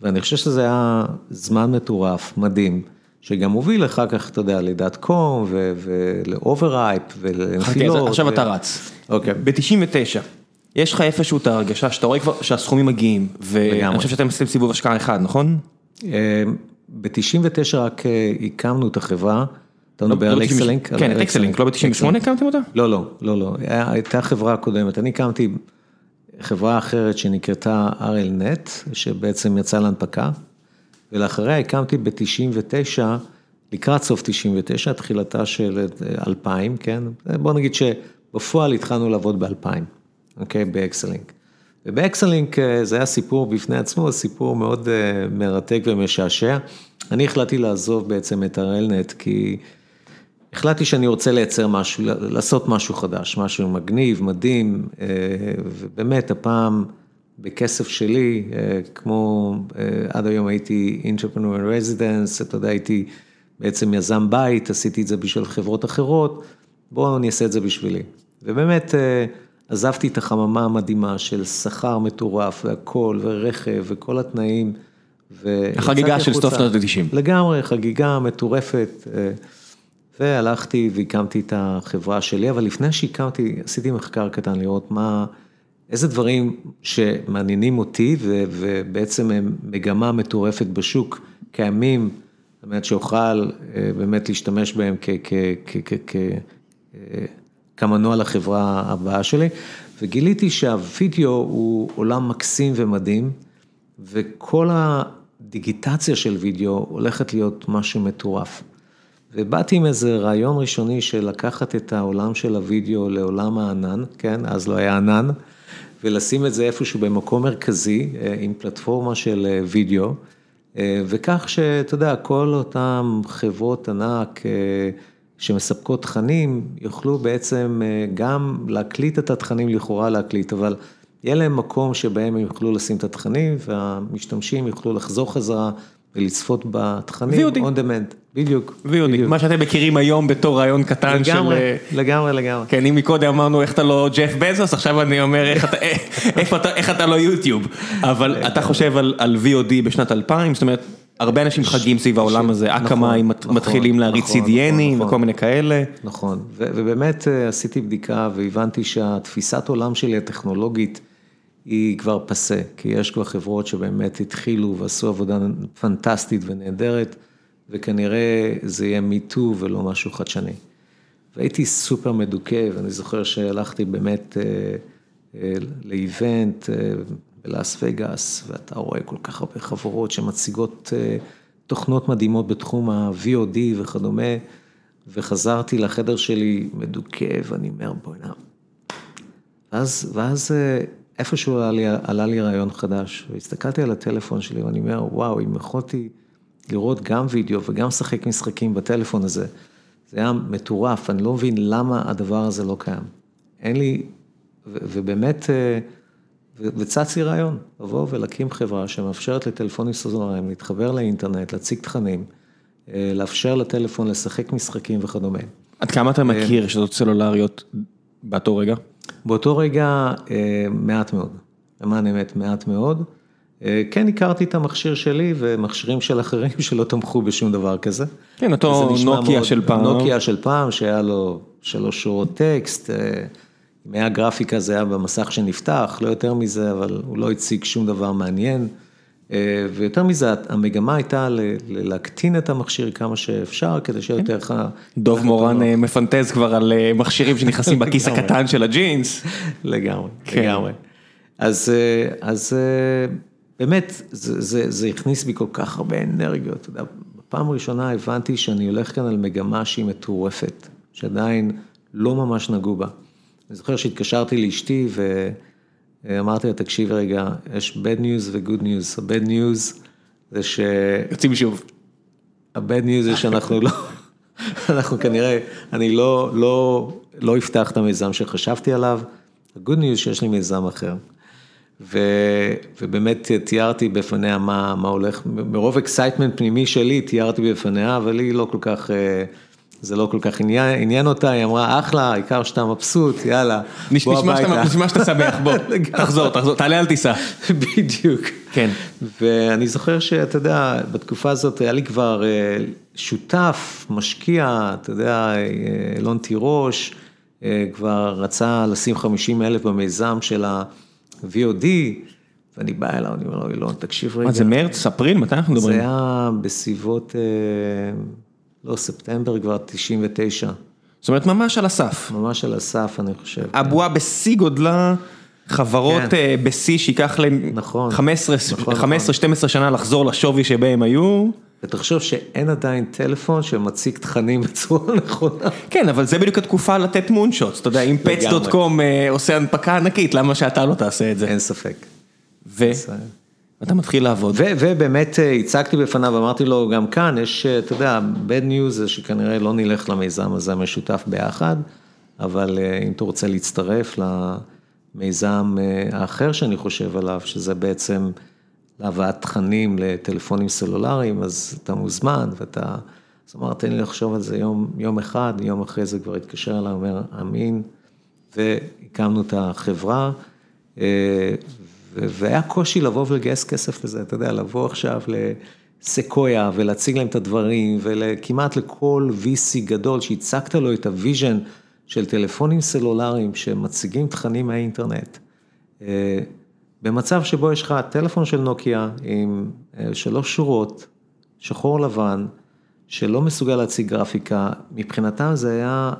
ואני חושב שזה היה זמן מטורף, מדהים, שגם הוביל אחר כך, אתה יודע, ל dot com ול overhype ולנפילות. עכשיו אתה רץ. אוקיי. ב-99, יש לך איפשהו את ההרגשה שאתה רואה כבר שהסכומים מגיעים, ואני חושב שאתם עושים סיבוב השקעה אחד, נכון? אה, ב-99 רק אה, הקמנו את החברה. אתה מדבר על Exalink? כן, את Exalink, לא ב-98 הקמתם אותה? לא, לא, לא, לא, הייתה חברה קודמת, אני הקמתי חברה אחרת שנקראתה RLNet, שבעצם יצאה להנפקה, ולאחריה הקמתי ב-99, לקראת סוף 99, תחילתה של 2000, כן? בוא נגיד שבפועל התחלנו לעבוד ב-2000, אוקיי? ב Exalink. וב Exalink אה, זה היה סיפור בפני עצמו, סיפור מאוד אה, מרתק ומשעשע. אני החלטתי לעזוב בעצם את RLNet כי... החלטתי שאני רוצה לייצר משהו, לעשות משהו חדש, משהו מגניב, מדהים, אה, ובאמת הפעם בכסף שלי, אה, כמו אה, עד היום הייתי entrepreneur in residence, אתה יודע, הייתי בעצם יזם בית, עשיתי את זה בשביל חברות אחרות, בואו אני אעשה את זה בשבילי. ובאמת עזבתי את החממה המדהימה של שכר מטורף והכל, ורכב וכל התנאים. החגיגה של סוף שנות ה-90. לגמרי, חגיגה מטורפת. והלכתי והקמתי את החברה שלי, אבל לפני שהקמתי, עשיתי מחקר קטן לראות מה, איזה דברים שמעניינים אותי ובעצם הם מגמה מטורפת בשוק, קיימים, זאת אומרת שאוכל אה, באמת להשתמש בהם כמנוע לחברה הבאה שלי, וגיליתי שהווידאו הוא עולם מקסים ומדהים, וכל הדיגיטציה של וידאו הולכת להיות משהו מטורף. ובאתי עם איזה רעיון ראשוני של לקחת את העולם של הוידאו לעולם הענן, כן, אז לא היה ענן, ולשים את זה איפשהו במקום מרכזי, אה, עם פלטפורמה של אה, וידאו, אה, וכך שאתה יודע, כל אותן חברות ענק שמספקות תכנים, יוכלו בעצם גם להקליט את התכנים, לכאורה להקליט, אבל יהיה להם מקום שבהם הם יוכלו לשים את התכנים, והמשתמשים יוכלו לחזור חזרה. ולצפות בתכנים, on demand, בדיוק. VOD. מה שאתם מכירים היום בתור רעיון קטן לגמרי, של... לגמרי, לגמרי. כן, אם מקודם אמרנו איך אתה לא ג'ף בזוס, עכשיו אני אומר איך אתה, איך אתה, איך אתה לא יוטיוב. אבל אתה חושב על, על VOD בשנת 2000, זאת אומרת, הרבה אנשים חגים סביב העולם הזה, אקמיים נכון, מתחילים להריץ נכון, CDNים נכון, וכל מיני כאלה. נכון, ובאמת אה, עשיתי בדיקה והבנתי שהתפיסת עולם שלי הטכנולוגית, היא כבר פסה, כי יש כבר חברות שבאמת התחילו ועשו עבודה פנטסטית ונהדרת, וכנראה זה יהיה מיטו ולא משהו חדשני. והייתי סופר מדוכא, ואני זוכר שהלכתי באמת אה, אה, לאיבנט אה, בלאס וגאס, ואתה רואה כל כך הרבה חברות שמציגות תוכנות מדהימות בתחום ה-VOD וכדומה, וחזרתי לחדר שלי מדוכא, ואני אומר, בוא'נה. ואז, ואז איפשהו עלה לי, עלה לי רעיון חדש, והסתכלתי על הטלפון שלי ואני אומר, וואו, אם יכולתי לראות גם וידאו וגם לשחק משחקים בטלפון הזה, זה היה מטורף, אני לא מבין למה הדבר הזה לא קיים. אין לי, ובאמת, אה, וצץ לי רעיון, לבוא ולהקים חברה שמאפשרת לטלפונים סלולריים להתחבר לאינטרנט, להציג תכנים, לאפשר לטלפון לשחק משחקים וכדומה. עד כמה אתה מכיר רשתות סלולריות באותו רגע? באותו רגע מעט מאוד, למען האמת מעט מאוד. כן הכרתי את המכשיר שלי ומכשירים של אחרים שלא תמכו בשום דבר כזה. כן, אותו נוקיה של פעם. נוקיה של פעם שהיה לו שלוש שורות טקסט, אם היה גרפיקה זה היה במסך שנפתח, לא יותר מזה, אבל הוא לא הציג שום דבר מעניין. ויותר מזה, המגמה הייתה להקטין את המכשיר כמה שאפשר, כדי שיהיה יותר לך... דוב מורן מפנטז כבר על מכשירים שנכנסים בכיס הקטן של הג'ינס. לגמרי, לגמרי. אז באמת, זה הכניס בי כל כך הרבה אנרגיות. אתה יודע, בפעם הראשונה הבנתי שאני הולך כאן על מגמה שהיא מטורפת, שעדיין לא ממש נגעו בה. אני זוכר שהתקשרתי לאשתי ואמרתי לה, תקשיב רגע, יש bad news ו-good news. ה-bad news זה ש... יוצאים שוב. ה-bad news זה שאנחנו לא, אנחנו כנראה, אני לא, לא, לא אפתח את המיזם שחשבתי עליו, ה-good news שיש לי מיזם אחר. ו, ובאמת תיארתי בפניה מה, מה הולך, מרוב excitement פנימי שלי תיארתי בפניה, אבל היא לא כל כך... זה לא כל כך עניין, עניין אותה, היא אמרה, אחלה, העיקר שאתה מבסוט, יאללה, בוא הביתה. נשמע שאתה שמח, בוא, תחזור, תחזור, תעלה על טיסה. בדיוק. כן. ואני זוכר שאתה יודע, בתקופה הזאת היה לי כבר שותף, משקיע, אתה יודע, אלון תירוש, כבר רצה לשים 50 אלף במיזם של ה-VOD, ואני בא אליו, אני אומר לו, אילון, תקשיב רגע. מה זה מרץ, אפריל, מתי אנחנו מדברים? זה היה בסביבות... לא, ספטמבר כבר 99. זאת אומרת, ממש על הסף. ממש על הסף, אני חושב. הבועה בשיא גודלה, חברות בשיא שייקח להם 15-12 שנה לחזור לשווי שבהם היו. ותחשוב שאין עדיין טלפון שמציג תכנים בצורה נכונה. כן, אבל זה בדיוק התקופה לתת מונשוטס, אתה יודע, אם פץ.קום עושה הנפקה ענקית, למה שאתה לא תעשה את זה? אין ספק. ואתה מתחיל לעבוד. ובאמת הצגתי בפניו, אמרתי לו, גם כאן יש, אתה יודע, bad news זה שכנראה לא נלך למיזם הזה משותף ביחד, אבל אם אתה רוצה להצטרף למיזם האחר שאני חושב עליו, שזה בעצם להבאת תכנים לטלפונים סלולריים, אז אתה מוזמן ואתה, אז אמרת, תן לי לחשוב על זה יום, יום אחד, יום אחרי זה כבר התקשר אליי, אומר, אמין, והקמנו את החברה. והיה קושי לבוא ולגייס כסף לזה, אתה יודע, לבוא עכשיו לסקויה ולהציג להם את הדברים, וכמעט לכל VC גדול שהצגת לו את ה vision של טלפונים סלולריים שמציגים תכנים מהאינטרנט. במצב שבו יש לך טלפון של נוקיה עם שלוש שורות, שחור לבן, שלא מסוגל להציג גרפיקה, מבחינתם זה היה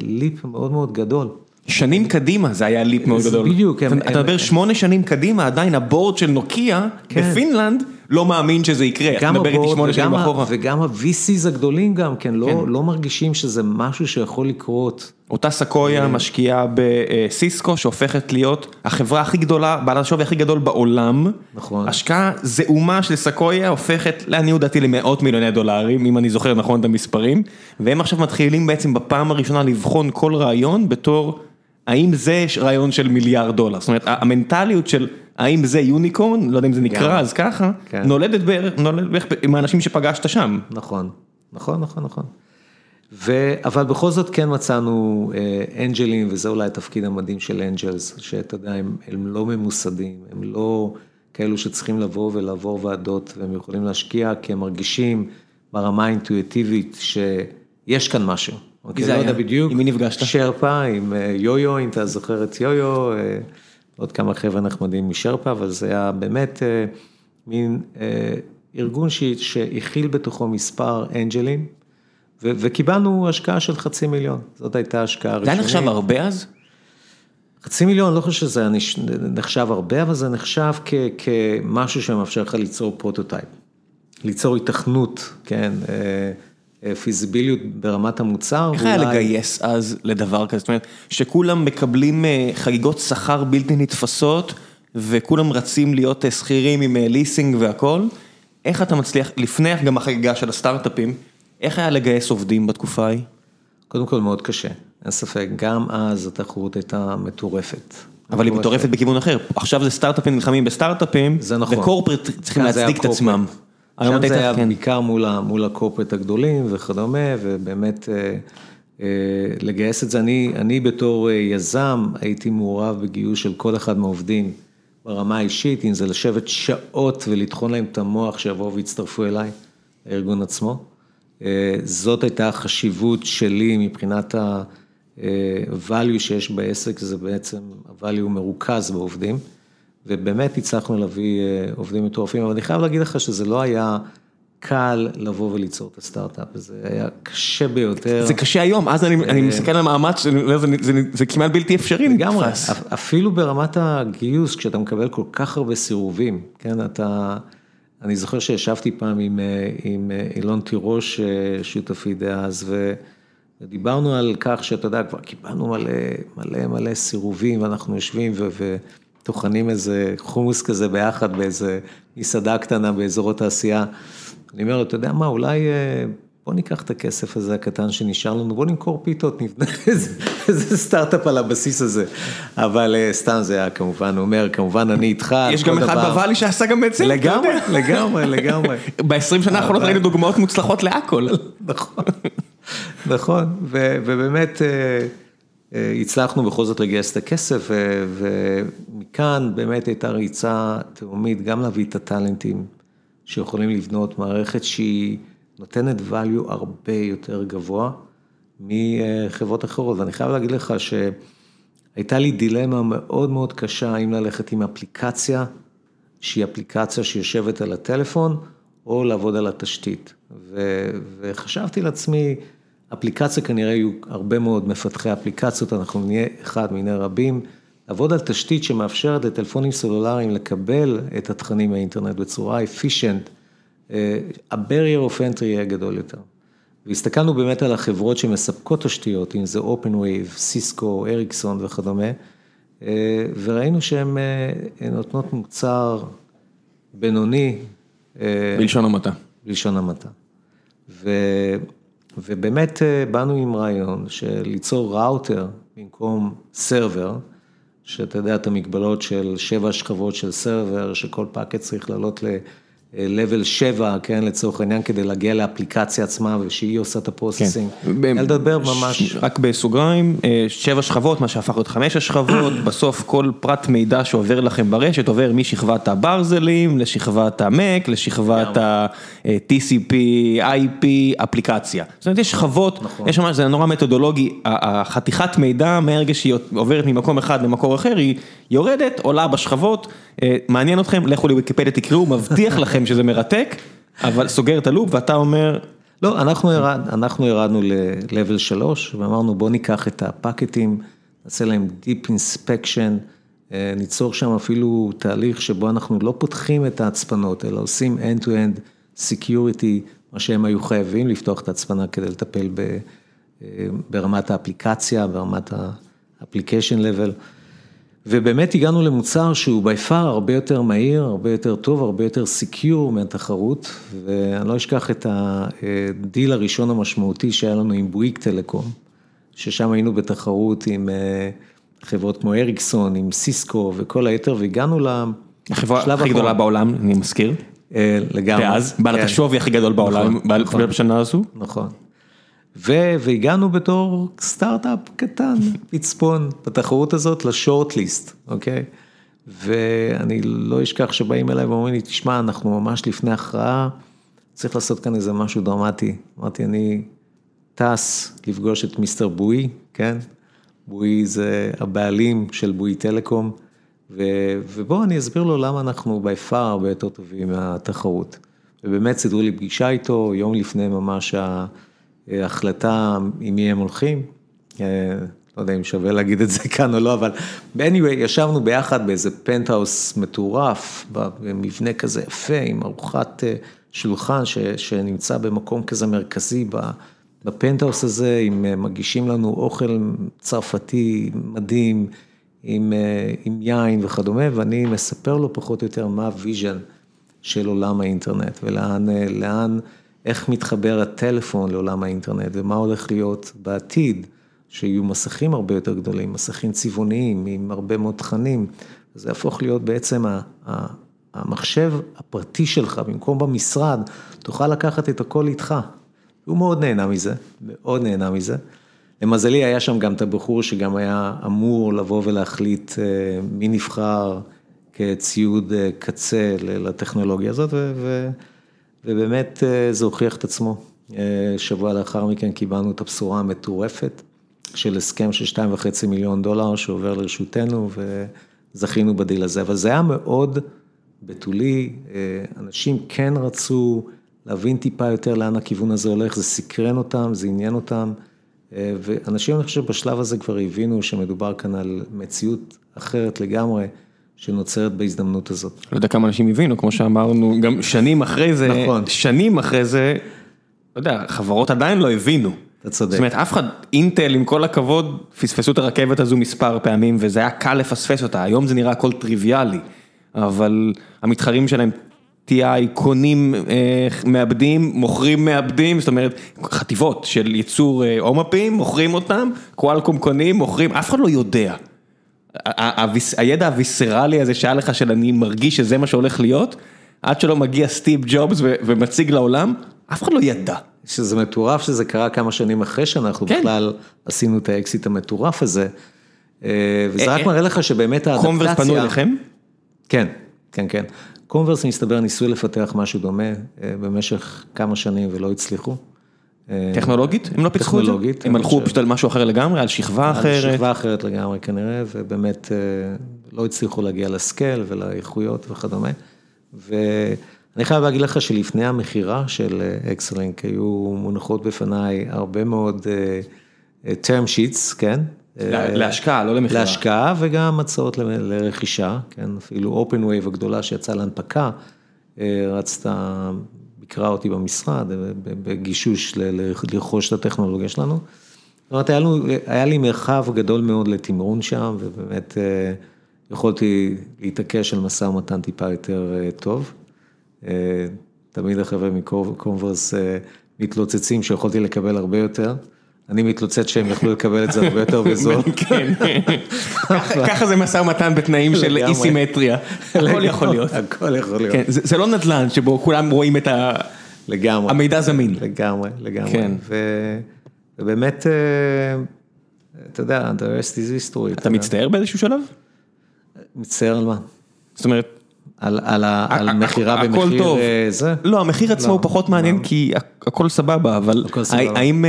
leap מאוד מאוד גדול. שנים קדימה זה היה leap מאוד גדול. בדיוק. אתה מדבר שמונה שנים קדימה, עדיין ה board של נוקיה בפינלנד לא מאמין שזה יקרה. גם הבורד וגם ה-VCs הגדולים גם כן, לא מרגישים שזה משהו שיכול לקרות. אותה סקויה משקיעה בסיסקו שהופכת להיות החברה הכי גדולה, בעלת השווי הכי גדול בעולם. נכון. השקעה זעומה של סקויה הופכת לעניות דעתי למאות מיליוני דולרים, אם אני זוכר נכון את המספרים. והם עכשיו מתחילים בעצם בפעם הראשונה לבחון כל רעיון בתור... האם זה רעיון של מיליארד דולר, זאת אומרת המנטליות של האם זה יוניקורן, לא יודע אם זה נקרא אז ככה, נולדת בערך עם האנשים שפגשת שם. נכון, נכון, נכון, נכון. אבל בכל זאת כן מצאנו אנג'לים, וזה אולי התפקיד המדהים של אנג'לס, שאתה יודע, הם לא ממוסדים, הם לא כאלו שצריכים לבוא ולעבור ועדות, והם יכולים להשקיע כי הם מרגישים ברמה האינטואיטיבית שיש כאן משהו. מי זה היה? עם מי נפגשת? שרפה, עם יו-יו, אם אתה זוכר את יו-יו, עוד כמה חבר'ה נחמדים משרפה, אבל זה היה באמת מין ארגון שהכיל בתוכו מספר אנג'לים, וקיבלנו השקעה של חצי מיליון, זאת הייתה השקעה ראשונית. זה היה נחשב הרבה אז? חצי מיליון, לא חושב שזה נחשב הרבה, אבל זה נחשב כמשהו שמאפשר לך ליצור prototype, ליצור התכנות, כן. פיזיביליות ברמת המוצר. איך היה לגייס אז לדבר כזה, זאת אומרת, שכולם מקבלים חגיגות שכר בלתי נתפסות, וכולם רצים להיות שכירים עם ליסינג והכל, איך אתה מצליח, לפני גם החגיגה של הסטארט-אפים, איך היה לגייס עובדים בתקופה ההיא? קודם כל מאוד קשה, אין ספק, גם אז התחרות הייתה מטורפת. אבל היא מטורפת בכיוון אחר, עכשיו זה סטארט-אפים נלחמים בסטארט-אפים, זה נכון. וקורפרט צריכים להצדיק את עצמם. היום זה היה כן. בעיקר מול, הקורפרט הגדולים וכדומה, ובאמת אה, אה, לגייס את זה. אני, אני בתור אה, יזם הייתי מעורב בגיוס של כל אחד מהעובדים ברמה האישית, אם זה לשבת שעות ולטחון להם את המוח שיבואו ויצטרפו אליי, הארגון עצמו. זאת הייתה החשיבות שלי מבחינת ה-value שיש בעסק, זה בעצם ה-value מרוכז בעובדים. ובאמת הצלחנו להביא אה, עובדים מטורפים, אבל אני חייב להגיד לך שזה לא היה קל לבוא וליצור את הסטארט-אפ, זה היה קשה ביותר. זה קשה היום, אז אני אני מסתכל על המאמץ, זה- זה- זה- זה כמעט בלתי אפשרי. לגמרי, אפילו ברמת הגיוס, כשאתה מקבל כל כך הרבה סירובים, כן, אתה, אני זוכר שישבתי פעם עם, אה, עם אה, אילון תירוש, אה, שותפי דאז, ו- ודיברנו על כך שאתה יודע, כבר קיבלנו מלא, מלא מלא סירובים, ואנחנו יושבים ו... ו טוחנים איזה חומוס כזה ביחד באיזה מסעדה קטנה באזור התעשייה. אני אומר לו, אתה יודע מה, אולי אה, בוא ניקח את הכסף הזה הקטן שנשאר לנו, בוא נמכור פיתות, נבנה איזה, איזה סטארט-אפ על הבסיס הזה. אבל אה, סתם זה היה כמובן, הוא אומר, כמובן אני איתך, יש גם אחד דבר." בוואלי שעשה גם את זה. לגמרי. לגמרי, לגמרי. ב-20 שנה האחרונות ראינו דוגמאות מוצלחות להכל. נכון, נכון, ו- ובאמת אה, הצלחנו בכל זאת לגייס את הכסף, ומכאן באמת הייתה ריצה תהומית גם להביא את הטאלנטים שיכולים לבנות מערכת שהיא נותנת value הרבה יותר גבוה מחברות אחרות, ואני חייב להגיד לך שהייתה לי דילמה מאוד מאוד קשה האם ללכת עם אפליקציה, שהיא אפליקציה שיושבת על הטלפון, או לעבוד על התשתית. ו- וחשבתי לעצמי, אפליקציה כנראה יהיו הרבה מאוד מפתחי אפליקציות, אנחנו נהיה אחד מיני רבים, לעבוד על תשתית שמאפשרת לטלפונים סלולריים לקבל את התכנים מהאינטרנט בצורה efficient, אה, ה-barrier of entry יהיה גדול יותר. והסתכלנו באמת על החברות שמספקות תשתיות, אם זה OpenWave, סיסקו, אריקסון וכדומה, אה, וראינו שהן אה, נותנות מוצר בינוני, בלשון המעטה. בלשון המעטה. ובאמת אה, באנו עם רעיון של ליצור ראוטר במקום server, שאתה יודע את המגבלות של שבע שכבות של server, שכל packet צריך לעלות ל-level 7, כן, לצורך העניין, כדי להגיע לאפליקציה עצמה ושהיא עושה את ה processing. ב- לדבר ממש, רק בסוגריים, אה, שבע שכבות, מה שהפך להיות חמש השכבות, בסוף כל פרט מידע שעובר לכם ברשת עובר משכבת הברזלים לשכבת ה MAC, לשכבת ה-TCP, IP, אפליקציה. זאת אומרת, יש שכבות, נכון. יש ממש, זה נורא מתודולוגי, החתיכת מידע מהרגע שהיא עוברת ממקום אחד למקור אחר, היא יורדת, עולה בשכבות, אה, מעניין אתכם, לכו לוויקיפדיה תקראו, מבטיח לכם שזה מרתק, אבל סוגר את הלופ ואתה אומר, לא, אנחנו, ירד, אנחנו ירדנו ל-level 3 ואמרנו בוא ניקח את הפקטים, נעשה להם Deep Inspection, אה, ניצור שם אפילו תהליך שבו אנחנו לא פותחים את ההצפנות, אלא עושים End-to-End Security, מה שהם היו חייבים לפתוח את ההצפנה כדי לטפל ב, אה, ברמת האפליקציה, ברמת ה-application level. ובאמת הגענו למוצר שהוא by far הרבה יותר מהיר, הרבה יותר טוב, הרבה יותר secure מהתחרות, ואני לא אשכח את הדיל הראשון המשמעותי שהיה לנו עם Bouygues Telecom, ששם היינו בתחרות עם אה, חברות כמו אריקסון, עם סיסקו וכל היתר, והגענו לשלב החברה הכי האחרון. גדולה בעולם, אני מזכיר, אה, לגמרי. ואז, בעלת כן. השווי הכי גדול בעולם, נכון, נכון. בשנה הזו. נכון. ו- והגענו בתור סטארט-אפ קטן, פצפון, בתחרות הזאת לשורט-ליסט, אוקיי? ואני לא אשכח שבאים אליי ואומרים לי, תשמע, אנחנו ממש לפני הכרעה, צריך לעשות כאן איזה משהו דרמטי. אמרתי, אני טס לפגוש את מיסטר בואי, כן? בואי זה הבעלים של בואי טלקום, ו- ובואו אני אסביר לו למה אנחנו בי פאר הרבה יותר טובים מהתחרות. ובאמת סידרו לי פגישה איתו, יום לפני ממש ההחלטה עם מי הם הולכים. אה, לא יודע אם שווה להגיד את זה כאן או לא, אבל anyway, ישבנו ביחד באיזה פנטהאוס מטורף, במבנה כזה יפה, עם ארוחת אה, שולחן ש, שנמצא במקום כזה מרכזי בפנטהאוס הזה, עם, אה, מגישים לנו אוכל צרפתי מדהים, עם, אה, עם יין וכדומה, ואני מספר לו פחות או יותר מה ה vision של עולם האינטרנט, ולאן, אה, לאן, איך מתחבר הטלפון לעולם האינטרנט, ומה הולך להיות בעתיד. שיהיו מסכים הרבה יותר גדולים, מסכים צבעוניים, עם הרבה מאוד תכנים, זה יהפוך להיות בעצם המחשב הפרטי שלך, במקום במשרד, תוכל לקחת את הכל איתך. הוא מאוד נהנה מזה, מאוד נהנה מזה. למזלי היה שם גם את הבחור שגם היה אמור לבוא ולהחליט אה, מי נבחר כציוד אה, קצה לטכנולוגיה הזאת, ו- ובאמת אה, זה הוכיח את עצמו. שבוע לאחר מכן קיבלנו את הבשורה המטורפת של הסכם של 2.5 מיליון דולר שעובר לרשותנו וזכינו בדיל הזה, אבל זה היה מאוד בתולי, אנשים כן רצו להבין טיפה יותר לאן הכיוון הזה הולך, זה סקרן אותם, זה עניין אותם. ואנשים, אני חושב, בשלב הזה כבר הבינו שמדובר כאן על מציאות אחרת לגמרי, שנוצרת בהזדמנות הזאת. לא יודע כמה אנשים הבינו, כמו שאמרנו, גם שנים אחרי זה, נכון. שנים אחרי זה, לא יודע, חברות עדיין לא הבינו. אתה צודק. זאת אומרת, אף אחד, אינטל, עם כל הכבוד, פספסו את הרכבת הזו מספר פעמים, וזה היה קל לפספס אותה, היום זה נראה הכל טריוויאלי, אבל המתחרים שלהם TI קונים אה, מעבדים, מוכרים מעבדים, זאת אומרת חטיבות של ייצור אומפים, מוכרים אותם, קואלקום קונים, מוכרים, אף אחד לא יודע. הידע הוויסרלי הזה שהיה לך של אני מרגיש שזה מה שהולך להיות, עד שלא מגיע סטיב ג'ובס ומציג לעולם, אף אחד לא ידע. שזה מטורף שזה קרה כמה שנים אחרי שאנחנו כן. בכלל עשינו את האקסיט המטורף הזה. אה, וזה רק מראה לך שבאמת האדפטציה... קומברס פנו אליכם? כן, כן, כן. קומברס מסתבר ניסו לפתח משהו דומה אה, במשך כמה שנים ולא הצליחו. אה, טכנולוגית? הם לא פיתחו את זה? טכנולוגית. הם הלכו פשוט על משהו אחר לגמרי, על שכבה אחרת? על שכבה אחרת לגמרי כנראה, ובאמת אה, לא הצליחו להגיע ל scale ולאיכויות וכדומה. ואני חייב להגיד לך שלפני המכירה של Exalink היו מונחות בפניי הרבה מאוד term sheets, כן? להשקעה, לא למכירה. להשקעה וגם הצעות לרכישה, כן, אפילו open wave הגדולה שיצאה להנפקה, אה, רצת, ביקרה אותי במשרד, אה, בגישוש לרכוש את הטכנולוגיה שלנו. זאת אומרת, היה, לנו, היה לי מרחב גדול מאוד לתמרון שם, ובאמת אה, יכולתי להתעקש על משא ומתן טיפה יותר טוב. תמיד החבר'ה מקונברס מתלוצצים שיכולתי לקבל הרבה יותר. אני מתלוצץ שהם יכלו לקבל את זה הרבה יותר בזול. כן, ככה זה משא ומתן בתנאים של אי סימטריה, הכל יכול להיות. הכל יכול להיות. כן, זה לא נדל"ן שבו כולם רואים את המידע זמין. לגמרי, לגמרי. כן. ובאמת, אה, אתה יודע, the rest is history. אתה מצטער באיזשהו שלב? מצטער על מה? זאת אומרת... על מכירה במחיר אה, זה? לא, המחיר עצמו הוא לא, פחות מעניין לא. כי הכל סבבה, אבל האם...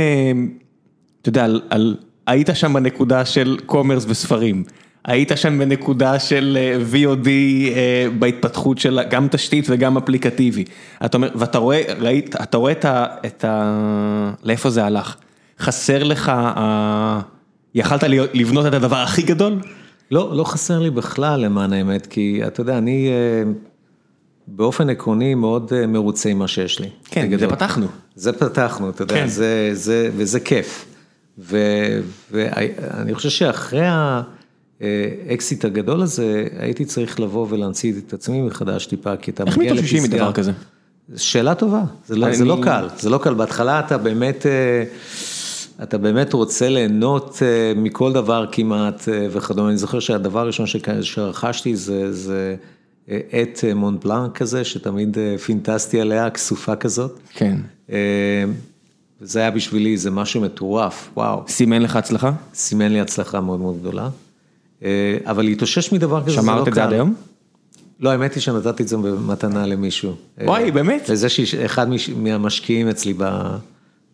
אתה יודע, על, על, היית שם בנקודה של קומרס וספרים, היית שם בנקודה של אה, VOD אה, בהתפתחות של גם תשתית וגם אפליקטיבי. אתה אומר, ואתה רואה, ראית, אתה רואה את ה... את ה לאיפה זה הלך? חסר לך. יכלת לבנות את הדבר הכי גדול? לא, לא חסר לי בכלל למען האמת, כי אתה יודע, אני אה, באופן עקרוני מאוד מרוצה עם מה שיש לי. כן, זה פתחנו. זה פתחנו, אתה יודע, כן. זה, זה, וזה כיף. ואני חושב שאחרי האקסיט הגדול הזה, הייתי צריך לבוא ולהמציא את עצמי מחדש טיפה, כי אתה מגיע לפסגה. איך מתאוששים מדבר כזה? שאלה טובה, זה לא, זה לא קל, זה לא קל, בהתחלה אתה באמת, אה, אתה באמת רוצה ליהנות אה, מכל דבר כמעט אה, וכדומה, אני זוכר שהדבר הראשון שרכשתי זה, זה עט מונט בלאנק כזה, שתמיד פינטסטי עליה, כסופה כזאת. כן. וזה היה בשבילי, זה משהו מטורף, וואו. סימן לך הצלחה? סימן לי הצלחה מאוד מאוד גדולה. אה, אבל להתאושש מדבר כזה זה לא קל. שמרת את זה עד היום? לא, האמת היא שנתתי את זה במתנה למישהו. אה, וואי, באמת? וזה שאחד מהמשקיעים אצלי ב...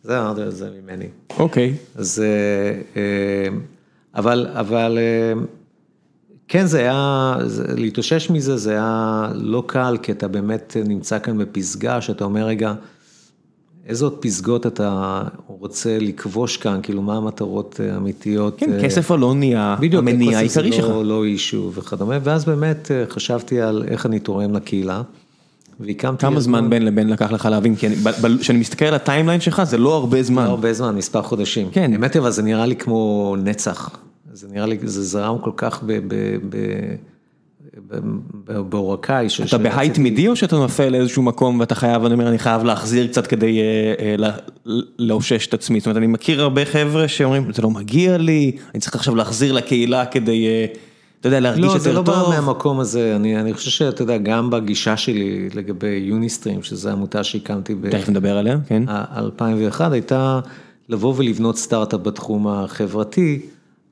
זה אמרתי לו, זה ממני. אוקיי. אז... אה, אבל, אבל... כן, זה היה, להתאושש מזה זה היה לא קל, כי אתה באמת נמצא כאן בפסגה, שאתה אומר, רגע, איזה עוד פסגות אתה רוצה לכבוש כאן, כאילו מה המטרות האמיתיות. כן, אה, כסף לא נהיה המניע העיקרי שלך. בדיוק, לא אישו וכדומה, ואז באמת אה, חשבתי על איך אני תורם לקהילה. והקמתי... כמה זמן בין לבין לקח לך להבין? כי כשאני מסתכל על הטיימליין שלך זה לא הרבה זמן. לא הרבה זמן, מספר חודשים. כן. האמת אבל זה נראה לי כמו נצח. זה נראה לי, זה זרם כל כך ב... בעורקיי. אתה בהיי תמידי או שאתה נופל לאיזשהו מקום ואתה חייב, אני אומר, אני חייב להחזיר קצת כדי אה, אה, לאושש את עצמי, זאת אומרת, אני מכיר הרבה חבר'ה שאומרים, זה לא מגיע לי, אני צריך עכשיו להחזיר לקהילה כדי, אה, אתה יודע, להרגיש יותר טוב. לא, זה לא בא מהמקום הזה, אני, אני חושב שאתה יודע, גם בגישה שלי לגבי יוניסטרים, שזו עמותה שהקמתי ב... תכף נדבר עליה, כן. 2001, הייתה לבוא ולבנות סטארט-אפ בתחום החברתי,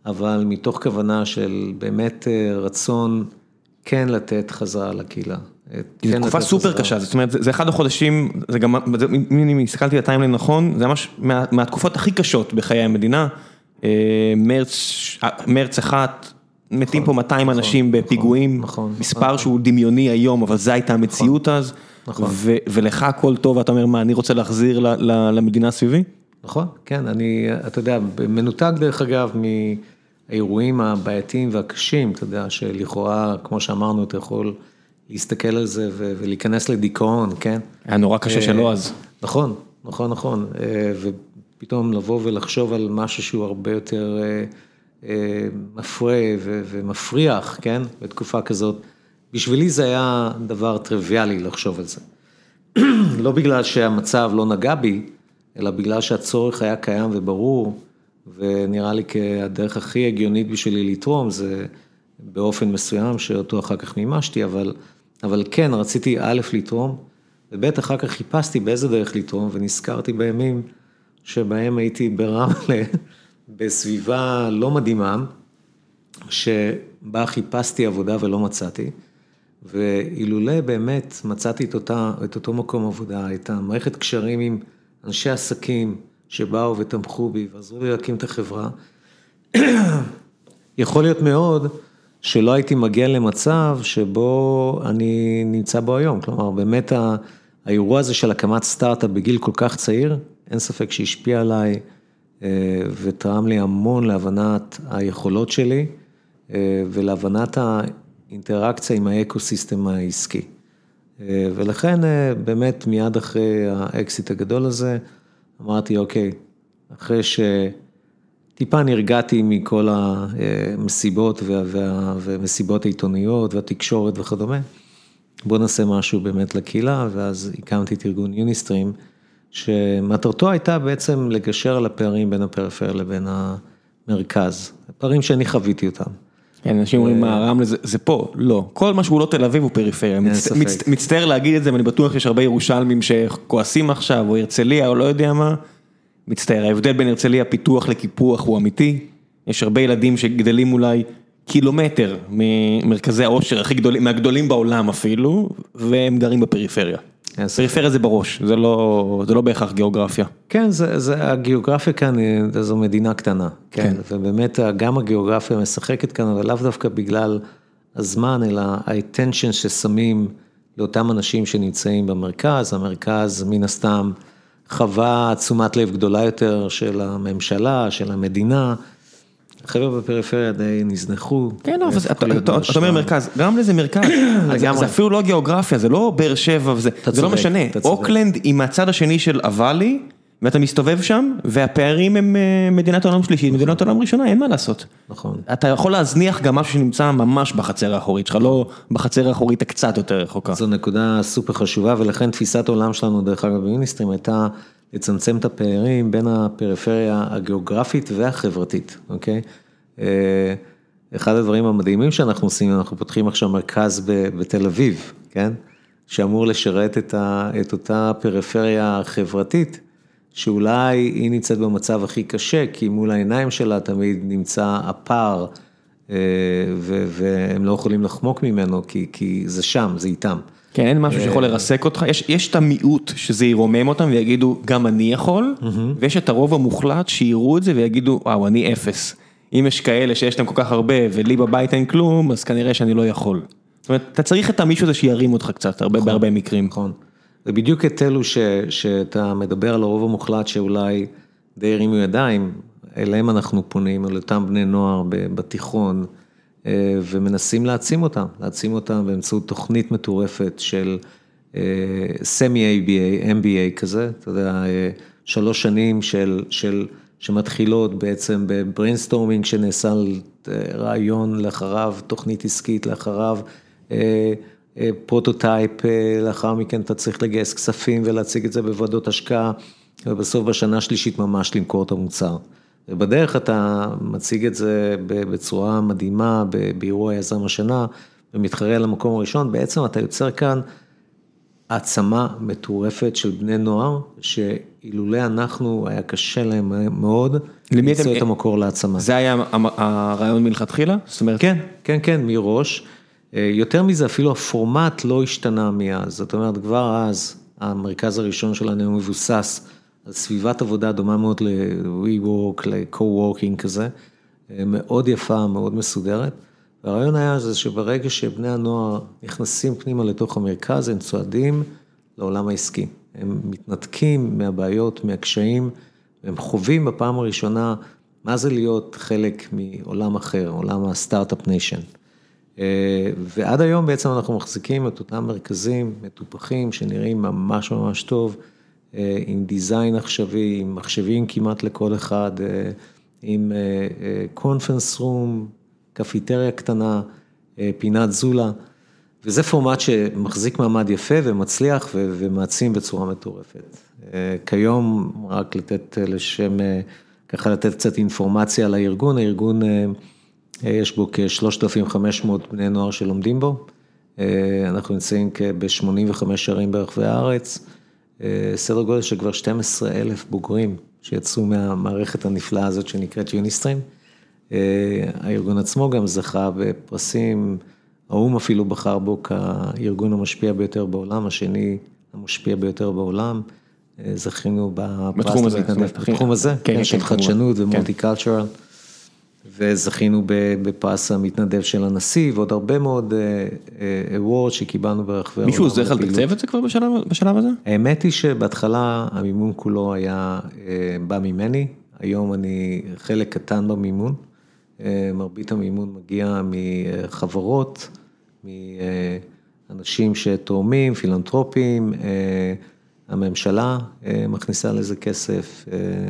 אבל מתוך כוונה של באמת אה, רצון כן לתת חזרה לקהילה. זו כן תקופה סופר חזרה. קשה, זאת אומרת, זה אחד החודשים, זה גם, אם אני הסתכלתי על ה timeline נכון, זה ממש מה, מהתקופות הכי קשות בחיי המדינה. אה, מרץ, אה, מרץ אחת, מתים פה 200 נכון, אנשים נכון, בפיגועים, נכון, מספר נכון. שהוא דמיוני היום, אבל זו הייתה המציאות נכון, אז, נכון. ו, ולך הכל טוב, ואתה אומר, מה, אני רוצה להחזיר ל, ל, למדינה סביבי? נכון, כן, אני, אתה יודע, מנותק דרך אגב מהאירועים הבעייתיים והקשים, אתה יודע, שלכאורה, כמו שאמרנו, אתה יכול להסתכל על זה ולהיכנס לדיכאון, כן? היה נורא קשה שלא אז. נכון, נכון, נכון, ופתאום לבוא ולחשוב על משהו שהוא הרבה יותר... מפרה ומפריח, כן, בתקופה כזאת. בשבילי זה היה דבר טריוויאלי לחשוב על זה. לא בגלל שהמצב לא נגע בי, אלא בגלל שהצורך היה קיים וברור, ונראה לי כהדרך הכי הגיונית בשבילי לתרום, זה באופן מסוים, שאותו אחר כך מימשתי, אבל, אבל כן, רציתי א', לתרום, וב', אחר כך חיפשתי באיזה דרך לתרום, ונזכרתי בימים שבהם הייתי ברמלה. בסביבה לא מדהימה, שבה חיפשתי עבודה ולא מצאתי, ואילולא באמת מצאתי את, אותה, את אותו מקום עבודה, את המערכת קשרים עם אנשי עסקים שבאו ותמכו בי ועזרו לי להקים את החברה, יכול להיות מאוד שלא הייתי מגיע למצב שבו אני נמצא בו היום. כלומר, באמת האירוע הזה של הקמת סטארט-אפ בגיל כל כך צעיר, אין ספק שהשפיע עליי. אה, ותרם לי המון להבנת היכולות שלי אה, ולהבנת האינטראקציה עם ה ecosystem העסקי. אה, ולכן באמת מיד אחרי האקזיט הגדול הזה, אמרתי, אוקיי, אחרי שטיפה נרגעתי מכל המסיבות ומסיבות העיתוניות והתקשורת וכדומה, בוא נעשה משהו באמת לקהילה, ואז הקמתי את ארגון יוניסטרים. שמטרתו הייתה בעצם לגשר על הפערים בין הפריפריה לבין המרכז, פערים שאני חוויתי אותם. כן, אנשים אומרים מה רמלה זה פה, לא, כל מה שהוא לא תל אביב הוא פריפריה, מצטער להגיד את זה ואני בטוח שיש הרבה ירושלמים שכועסים עכשיו או הרצליה או לא יודע מה, מצטער, ההבדל בין הרצליה פיתוח לקיפוח הוא אמיתי, יש הרבה ילדים שגדלים אולי קילומטר ממרכזי העושר הכי גדולים, מהגדולים בעולם אפילו, והם גרים בפריפריה. פריפריה זה בראש, זה לא, זה לא בהכרח גיאוגרפיה. כן, זה, זה, הגיאוגרפיה כאן זו מדינה קטנה, כן, כן, ובאמת גם הגיאוגרפיה משחקת כאן, אבל לאו דווקא בגלל הזמן, אלא ה-attention ששמים לאותם אנשים שנמצאים במרכז, המרכז מן הסתם חווה תשומת לב גדולה יותר של הממשלה, של המדינה. החבר'ה בפריפריה די נזנחו. כן, לא, אתה אומר מרכז, גם לזה מרכז, זה אפילו לא גיאוגרפיה, זה לא באר שבע, זה לא משנה, אוקלנד היא מהצד השני של הוואלי, ואתה מסתובב שם, והפערים הם אה, מדינת עולם שלישית, מדינת עולם ראשונה, אין מה לעשות. נכון. אתה יכול להזניח גם משהו שנמצא ממש בחצר האחורית שלך, לא בחצר האחורית הקצת יותר רחוקה. זו נקודה סופר חשובה, ולכן תפיסת העולם שלנו, דרך אגב, במיניסטרים, הייתה לצמצם את הפערים בין הפריפריה הגיאוגרפית והחברתית, אוקיי? אה, אחד הדברים המדהימים שאנחנו עושים, אנחנו פותחים עכשיו מרכז בתל אביב, כן? שאמור לשרת את, ה, את אותה פריפריה חברתית, שאולי היא נמצאת במצב הכי קשה, כי מול העיניים שלה תמיד נמצא הפער, אה, והם לא יכולים לחמוק ממנו, כי, כי זה שם, זה איתם. כן, אין משהו שיכול לרסק אותך, יש יש את המיעוט שזה ירומם אותם ויגידו, גם אני יכול, ויש את הרוב המוחלט שיראו את זה ויגידו, וואו, אני אפס. אם יש כאלה שיש להם כל כך הרבה ולי בבית אין כלום, אז כנראה שאני לא יכול. זאת אומרת, אתה צריך את המישהו הזה שירים אותך קצת, הרבה נכון, בהרבה מקרים. נכון. זה בדיוק את אלו ש, שאתה מדבר על הרוב המוחלט שאולי די הרימו ידיים, אליהם אנחנו פונים, על אותם בני נוער בתיכון. אה, ומנסים להעצים אותם, להעצים אותם באמצעות תוכנית מטורפת של סמי BA, MBA כזה, אתה יודע, אה, שלוש שנים של, של, שמתחילות בעצם ב brainstorming שנעשה על אה, רעיון לאחריו, תוכנית עסקית לאחריו, prototype, לאחר מכן אתה צריך לגייס כספים ולהציג את זה בוועדות השקעה, ובסוף בשנה השלישית ממש למכור את המוצר. ובדרך אתה מציג את זה בצורה מדהימה, באירוע יזם השנה, ומתחרה על המקום הראשון, בעצם אתה יוצר כאן העצמה מטורפת של בני נוער, שאילולא אנחנו, היה קשה להם מאוד למצוא את המקור להעצמה. זה היה הרעיון מלכתחילה? זאת אומרת... כן, כן, כן, מראש. יותר מזה, אפילו הפורמט לא השתנה מאז, זאת אומרת, כבר אז המרכז הראשון שלנו מבוסס על סביבת עבודה דומה מאוד ל-WeWork, ל-Co-Working כזה, מאוד יפה, מאוד מסודרת. והרעיון היה זה שברגע שבני הנוער נכנסים פנימה לתוך המרכז, הם צועדים לעולם העסקי. הם מתנתקים מהבעיות, מהקשיים, והם חווים בפעם הראשונה מה זה להיות חלק מעולם אחר, עולם ה startup nation. ועד היום בעצם אנחנו מחזיקים את אותם מרכזים מטופחים שנראים ממש ממש טוב, עם design עכשווי, עם מחשבים כמעט לכל אחד, עם קונפרנס רום, קפיטריה קטנה, פינת זולה, וזה פורמט שמחזיק מעמד יפה ומצליח ומעצים בצורה מטורפת. כיום, רק לתת לשם, ככה לתת קצת אינפורמציה על הארגון, הארגון יש בו כ-3,500 בני נוער שלומדים בו, אנחנו נמצאים ב-85 ערים ברחבי הארץ, סדר גודל של כבר 12,000 בוגרים שיצאו מהמערכת הנפלאה הזאת שנקראת יוניסטרים. הארגון עצמו גם זכה בפרסים, האו"ם אפילו בחר בו כארגון המשפיע ביותר בעולם, השני המשפיע ביותר בעולם, זכינו בפרס להתנדב, בתחום הזה, כן, של חדשנות ומולטי קלצ'רל, וזכינו בפרס המתנדב של הנשיא ועוד הרבה מאוד אוורד שקיבלנו ברחבי העולם. מישהו עוזר לך לתקצב את זה כבר בשלב הזה? האמת היא שבהתחלה המימון כולו היה בא ממני, היום אני חלק קטן במימון. מרבית המימון מגיע מחברות, מאנשים שתורמים, פילנטרופים, הממשלה מכניסה לזה כסף,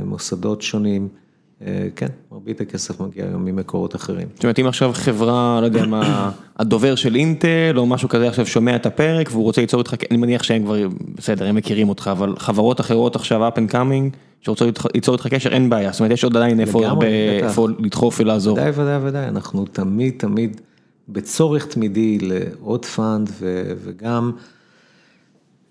מוסדות שונים, כן, מרבית הכסף מגיע היום ממקורות אחרים. זאת אומרת, אם עכשיו חברה, לא יודע מה, הדובר של אינטל או משהו כזה עכשיו שומע את הפרק והוא רוצה ליצור איתך, אני מניח שהם כבר, בסדר, הם מכירים אותך, אבל חברות אחרות עכשיו, up and coming, שרוצות ליצור איתך קשר, אין בעיה, זאת אומרת, יש עוד עדיין איפה לדחוף ולעזור. ודאי, ודאי, ודאי, אנחנו תמיד, תמיד בצורך תמידי לעוד fund וגם,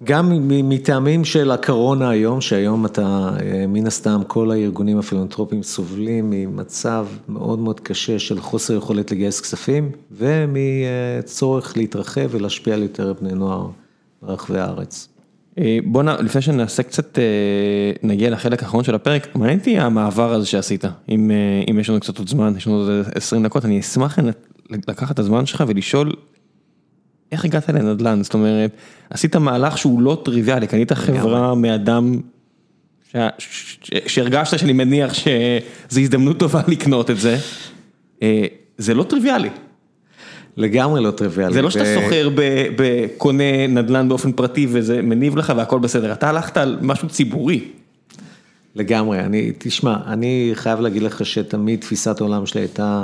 גם מטעמים של הקורונה היום, שהיום אתה, מן הסתם, כל הארגונים הפילנטרופיים סובלים ממצב מאוד מאוד קשה של חוסר יכולת לגייס כספים, ומצורך להתרחב ולהשפיע על יותר בני נוער ברחבי הארץ. בוא נ... לפני שנעשה קצת, נגיע לחלק האחרון של הפרק, מעניין אותי המעבר הזה שעשית, אם יש לנו קצת עוד זמן, יש לנו עוד 20 דקות, אני אשמח לקחת את הזמן שלך ולשאול, איך הגעת לנדל"ן? זאת אומרת, עשית מהלך שהוא לא טריוויאלי, קנית חברה מאדם שהרגשת שאני מניח שזו הזדמנות טובה לקנות את זה, זה לא טריוויאלי. לגמרי לא טריוויאלי. זה לא שאתה סוחר בקונה נדל"ן באופן פרטי וזה מניב לך והכל בסדר, אתה הלכת על משהו ציבורי. לגמרי, אני, תשמע, אני חייב להגיד לך שתמיד תפיסת העולם שלי הייתה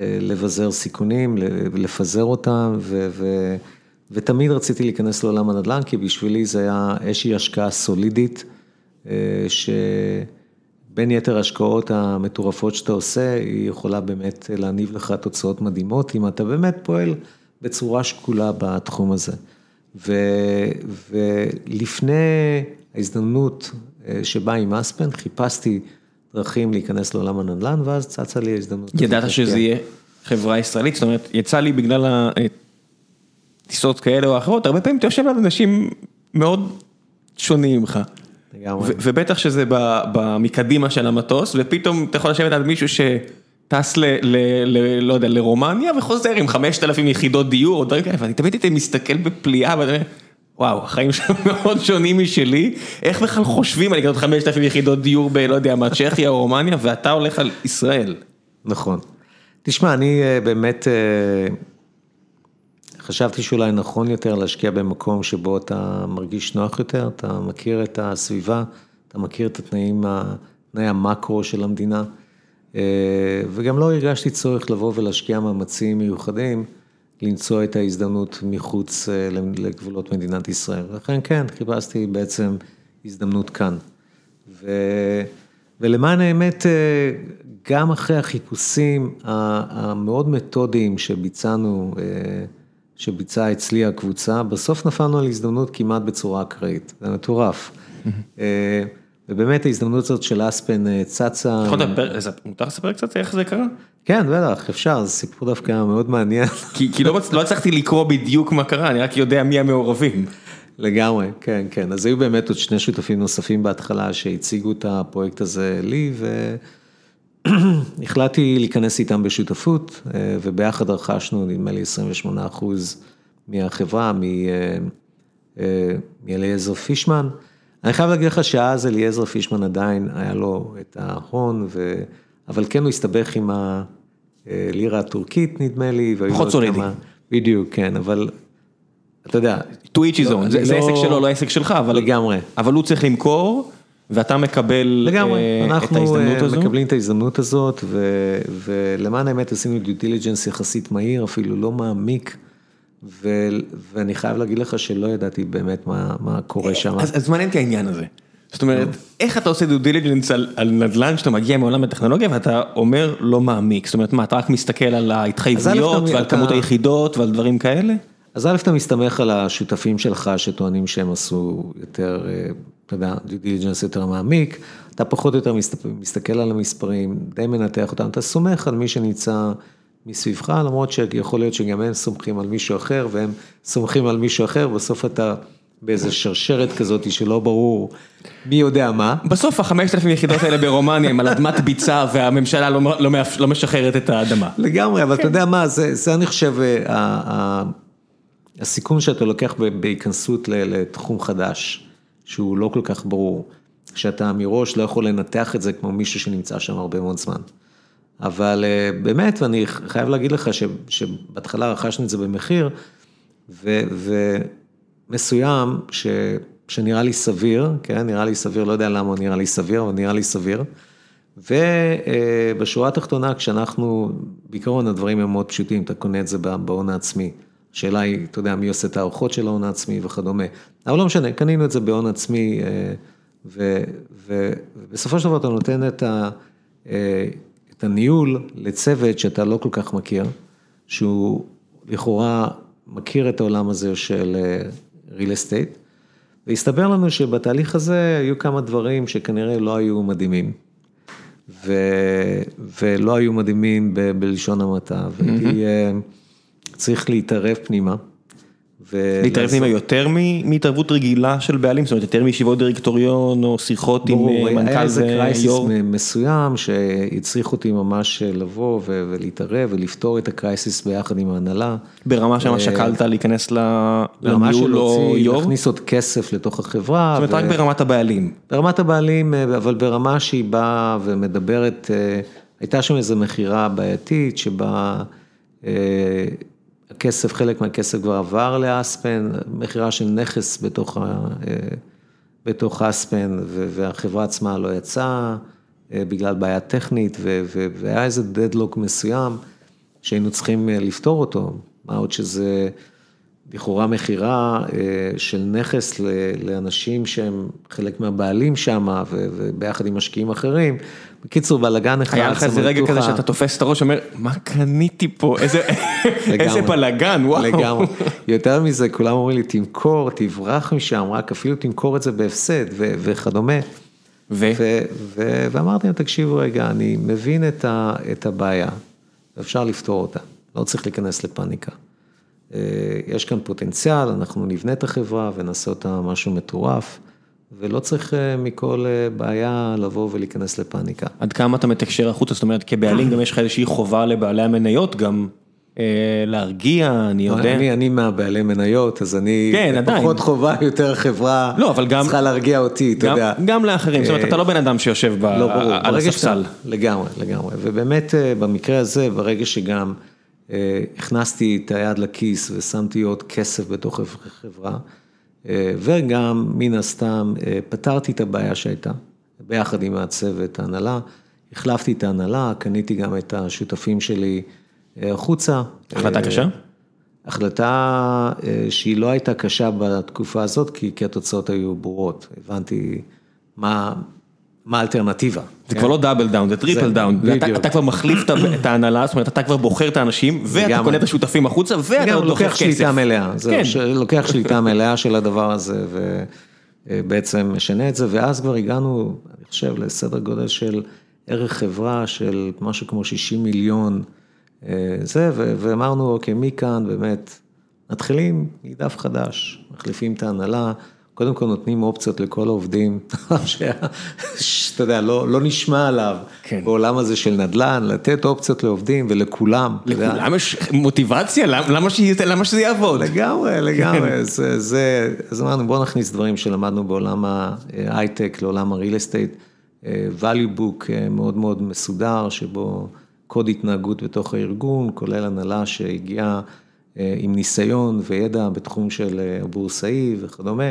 לבזר סיכונים, לפזר אותם, ותמיד רציתי להיכנס לעולם הנדל"ן, כי בשבילי זה היה איזושהי השקעה סולידית, שבין יתר ההשקעות המטורפות שאתה עושה, היא יכולה באמת להניב לך תוצאות מדהימות, אם אתה באמת פועל בצורה שקולה בתחום הזה. ולפני ההזדמנות שבאה עם אספן, חיפשתי דרכים להיכנס לעולם הנדל"ן, ואז צצה לי ההזדמנות. ידעת שזה יהיה חברה ישראלית, זאת אומרת, יצא לי בגלל הטיסות כאלה או אחרות, הרבה פעמים אתה יושב על אנשים מאוד שונים ממך. לגמרי. ובטח שזה מקדימה של המטוס, ופתאום אתה יכול לשבת על מישהו שטס ל... לא יודע, לרומניה, וחוזר עם 5,000 יחידות דיור, או דברים כאלה, ואני תמיד הייתי מסתכל בפליאה, ואני אומר, וואו, החיים שם מאוד שונים משלי, איך בכלל חושבים על לקנות 5,000 יחידות דיור ב... לא יודע מה, צ'כיה או רומניה, ואתה הולך על ישראל. נכון. תשמע, אני באמת חשבתי שאולי נכון יותר להשקיע במקום שבו אתה מרגיש נוח יותר, אתה מכיר את הסביבה, אתה מכיר את התנאים, תנאי המקרו של המדינה, וגם לא הרגשתי צורך לבוא ולהשקיע מאמצים מיוחדים. למצוא את ההזדמנות מחוץ לגבולות מדינת ישראל. לכן כן, חיפשתי בעצם הזדמנות כאן. ו... ולמען האמת, גם אחרי החיפושים המאוד מתודיים שביצענו, שביצעה אצלי הקבוצה, בסוף נפלנו על הזדמנות כמעט בצורה אקראית, זה מטורף. ובאמת ההזדמנות הזאת של אספן צצה. מותר לספר קצת איך זה קרה? כן, בטח, אפשר, זה סיפור דווקא מאוד מעניין. כי לא הצלחתי לקרוא בדיוק מה קרה, אני רק יודע מי המעורבים. לגמרי, כן, כן, אז היו באמת עוד שני שותפים נוספים בהתחלה שהציגו את הפרויקט הזה לי, והחלטתי להיכנס איתם בשותפות, וביחד רכשנו נדמה לי 28 אחוז מהחברה, מאליעזר פישמן. אני חייב להגיד לך שאז אליעזר פישמן עדיין היה לו את ההון, אבל כן הוא הסתבך עם הלירה הטורקית נדמה לי. פחות סולידי. בדיוק, כן, אבל אתה יודע. to each his own, זה עסק שלו, לא עסק שלך, אבל לגמרי. אבל הוא צריך למכור, ואתה מקבל את ההזדמנות הזו. אנחנו מקבלים את ההזדמנות הזאת, ולמען האמת עשינו due diligence יחסית מהיר, אפילו לא מעמיק. ואני חייב להגיד לך שלא ידעתי באמת מה קורה שם. אז מעניין אותי העניין הזה. זאת אומרת, איך אתה עושה due diligence על נדל"ן שאתה מגיע מעולם הטכנולוגיה ואתה אומר לא מעמיק, זאת אומרת מה, אתה רק מסתכל על ההתחייבויות ועל כמות היחידות ועל דברים כאלה? אז א', אתה מסתמך על השותפים שלך שטוענים שהם עשו יותר, אתה יודע, דיו דיליג'נס יותר מעמיק, אתה פחות או יותר מסתכל על המספרים, די מנתח אותם, אתה סומך על מי שנמצא מסביבך, למרות שיכול להיות שגם הם סומכים על מישהו אחר, והם סומכים על מישהו אחר, בסוף אתה באיזה שרשרת כזאת שלא ברור מי יודע מה. בסוף החמשת אלפים יחידות האלה ברומניה הם על אדמת ביצה והממשלה לא משחררת את האדמה. לגמרי, אבל אתה יודע מה, זה אני חושב הסיכון שאתה לוקח בהיכנסות לתחום חדש, שהוא לא כל כך ברור, שאתה מראש לא יכול לנתח את זה כמו מישהו שנמצא שם הרבה מאוד זמן. אבל באמת, ואני חייב להגיד לך שבהתחלה רכשנו את זה במחיר, ומסוים שנראה לי סביר, כן, נראה לי סביר, לא יודע למה הוא נראה לי סביר, אבל נראה לי סביר. ובשורה התחתונה, כשאנחנו, בעיקרון הדברים הם מאוד פשוטים, אתה קונה את זה בהון העצמי. השאלה היא, אתה יודע, מי עושה את הארוחות של ההון העצמי וכדומה. אבל לא משנה, קנינו את זה בהון עצמי, ובסופו של דבר אתה נותן את. את הניהול לצוות שאתה לא כל כך מכיר, שהוא לכאורה מכיר את העולם הזה של real estate, והסתבר לנו שבתהליך הזה היו כמה דברים שכנראה לא היו מדהימים, ו... ולא היו מדהימים ב... בלשון המעטה, והייתי צריך להתערב פנימה. להתערב פנימה יותר מהתערבות רגילה של בעלים, זאת אומרת יותר מישיבות דירקטוריון או שיחות עם מנכ"ל ויו"ר? היה איזה קרייסיס מסוים שהצריך אותי ממש לבוא ולהתערב ולפתור את הקרייסיס ביחד עם ההנהלה. ברמה שמה שקלת להיכנס לניהול או יו"ר? להכניס עוד כסף לתוך החברה. זאת אומרת רק ברמת הבעלים. ברמת הבעלים, אבל ברמה שהיא באה ומדברת, הייתה שם איזו מכירה בעייתית שבה... הכסף, חלק מהכסף כבר עבר לאספן, מכירה של נכס בתוך בתוך אספן, והחברה עצמה לא יצאה בגלל בעיה טכנית, והיה איזה דדלוק מסוים שהיינו צריכים לפתור אותו, מה עוד שזה לכאורה מכירה של נכס לאנשים שהם חלק מהבעלים שם, וביחד עם משקיעים אחרים. בקיצור, בלאגן אחד. היה לך איזה רגע כזה שאתה תופס את הראש ואומר, מה קניתי פה, איזה בלאגן, וואו. לגמרי. יותר מזה, כולם אומרים לי, תמכור, תברח משם, רק אפילו תמכור את זה בהפסד וכדומה. ואמרתי להם, תקשיבו רגע, אני מבין את הבעיה, ואפשר לפתור אותה, לא צריך להיכנס לפאניקה. יש כאן פוטנציאל, אנחנו נבנה את החברה ונעשה אותה משהו מטורף. ולא צריך מכל בעיה לבוא ולהיכנס לפאניקה. עד כמה אתה מתקשר החוצה, זאת אומרת כבעלים גם יש לך איזושהי חובה לבעלי המניות גם להרגיע, אני יודע. אני מהבעלי מניות, אז אני פחות חובה, יותר חברה צריכה להרגיע אותי, אתה יודע. גם לאחרים, זאת אומרת אתה לא בן אדם שיושב על הספסל. לגמרי, לגמרי, ובאמת במקרה הזה, ברגע שגם הכנסתי את היד לכיס ושמתי עוד כסף בתוך החברה, וגם מן הסתם פתרתי את הבעיה שהייתה, ביחד עם הצוות ההנהלה, החלפתי את ההנהלה, קניתי גם את השותפים שלי החוצה. החלטה קשה? החלטה שהיא לא הייתה קשה בתקופה הזאת, כי התוצאות היו ברורות, הבנתי מה, מה האלטרנטיבה. זה כבר לא double down, זה triple down, אתה כבר מחליף את ההנהלה, זאת אומרת אתה כבר בוחר את האנשים, ואתה קונה את השותפים החוצה, ואתה עוד לוקח כסף. שליטה מלאה, לוקח שליטה מלאה של הדבר הזה, ובעצם משנה את זה, ואז כבר הגענו, אני חושב, לסדר גודל של ערך חברה של משהו כמו 60 מיליון, זה, ואמרנו, אוקיי, מכאן באמת, מתחילים מדף חדש, מחליפים את ההנהלה. קודם כל נותנים אופציות לכל העובדים, שאתה יודע, לא, לא נשמע עליו, כן. בעולם הזה של נדל"ן, לתת אופציות לעובדים ולכולם. לכולם יש מוטיבציה? למה, שזה, למה שזה יעבוד? לגמרי, לגמרי. כן. זה, זה, אז אמרנו, בואו נכניס דברים שלמדנו בעולם ההייטק, לעולם הריל אסטייט, value book מאוד מאוד מסודר, שבו קוד התנהגות בתוך הארגון, כולל הנהלה שהגיעה עם ניסיון וידע בתחום של הבורסאי וכדומה.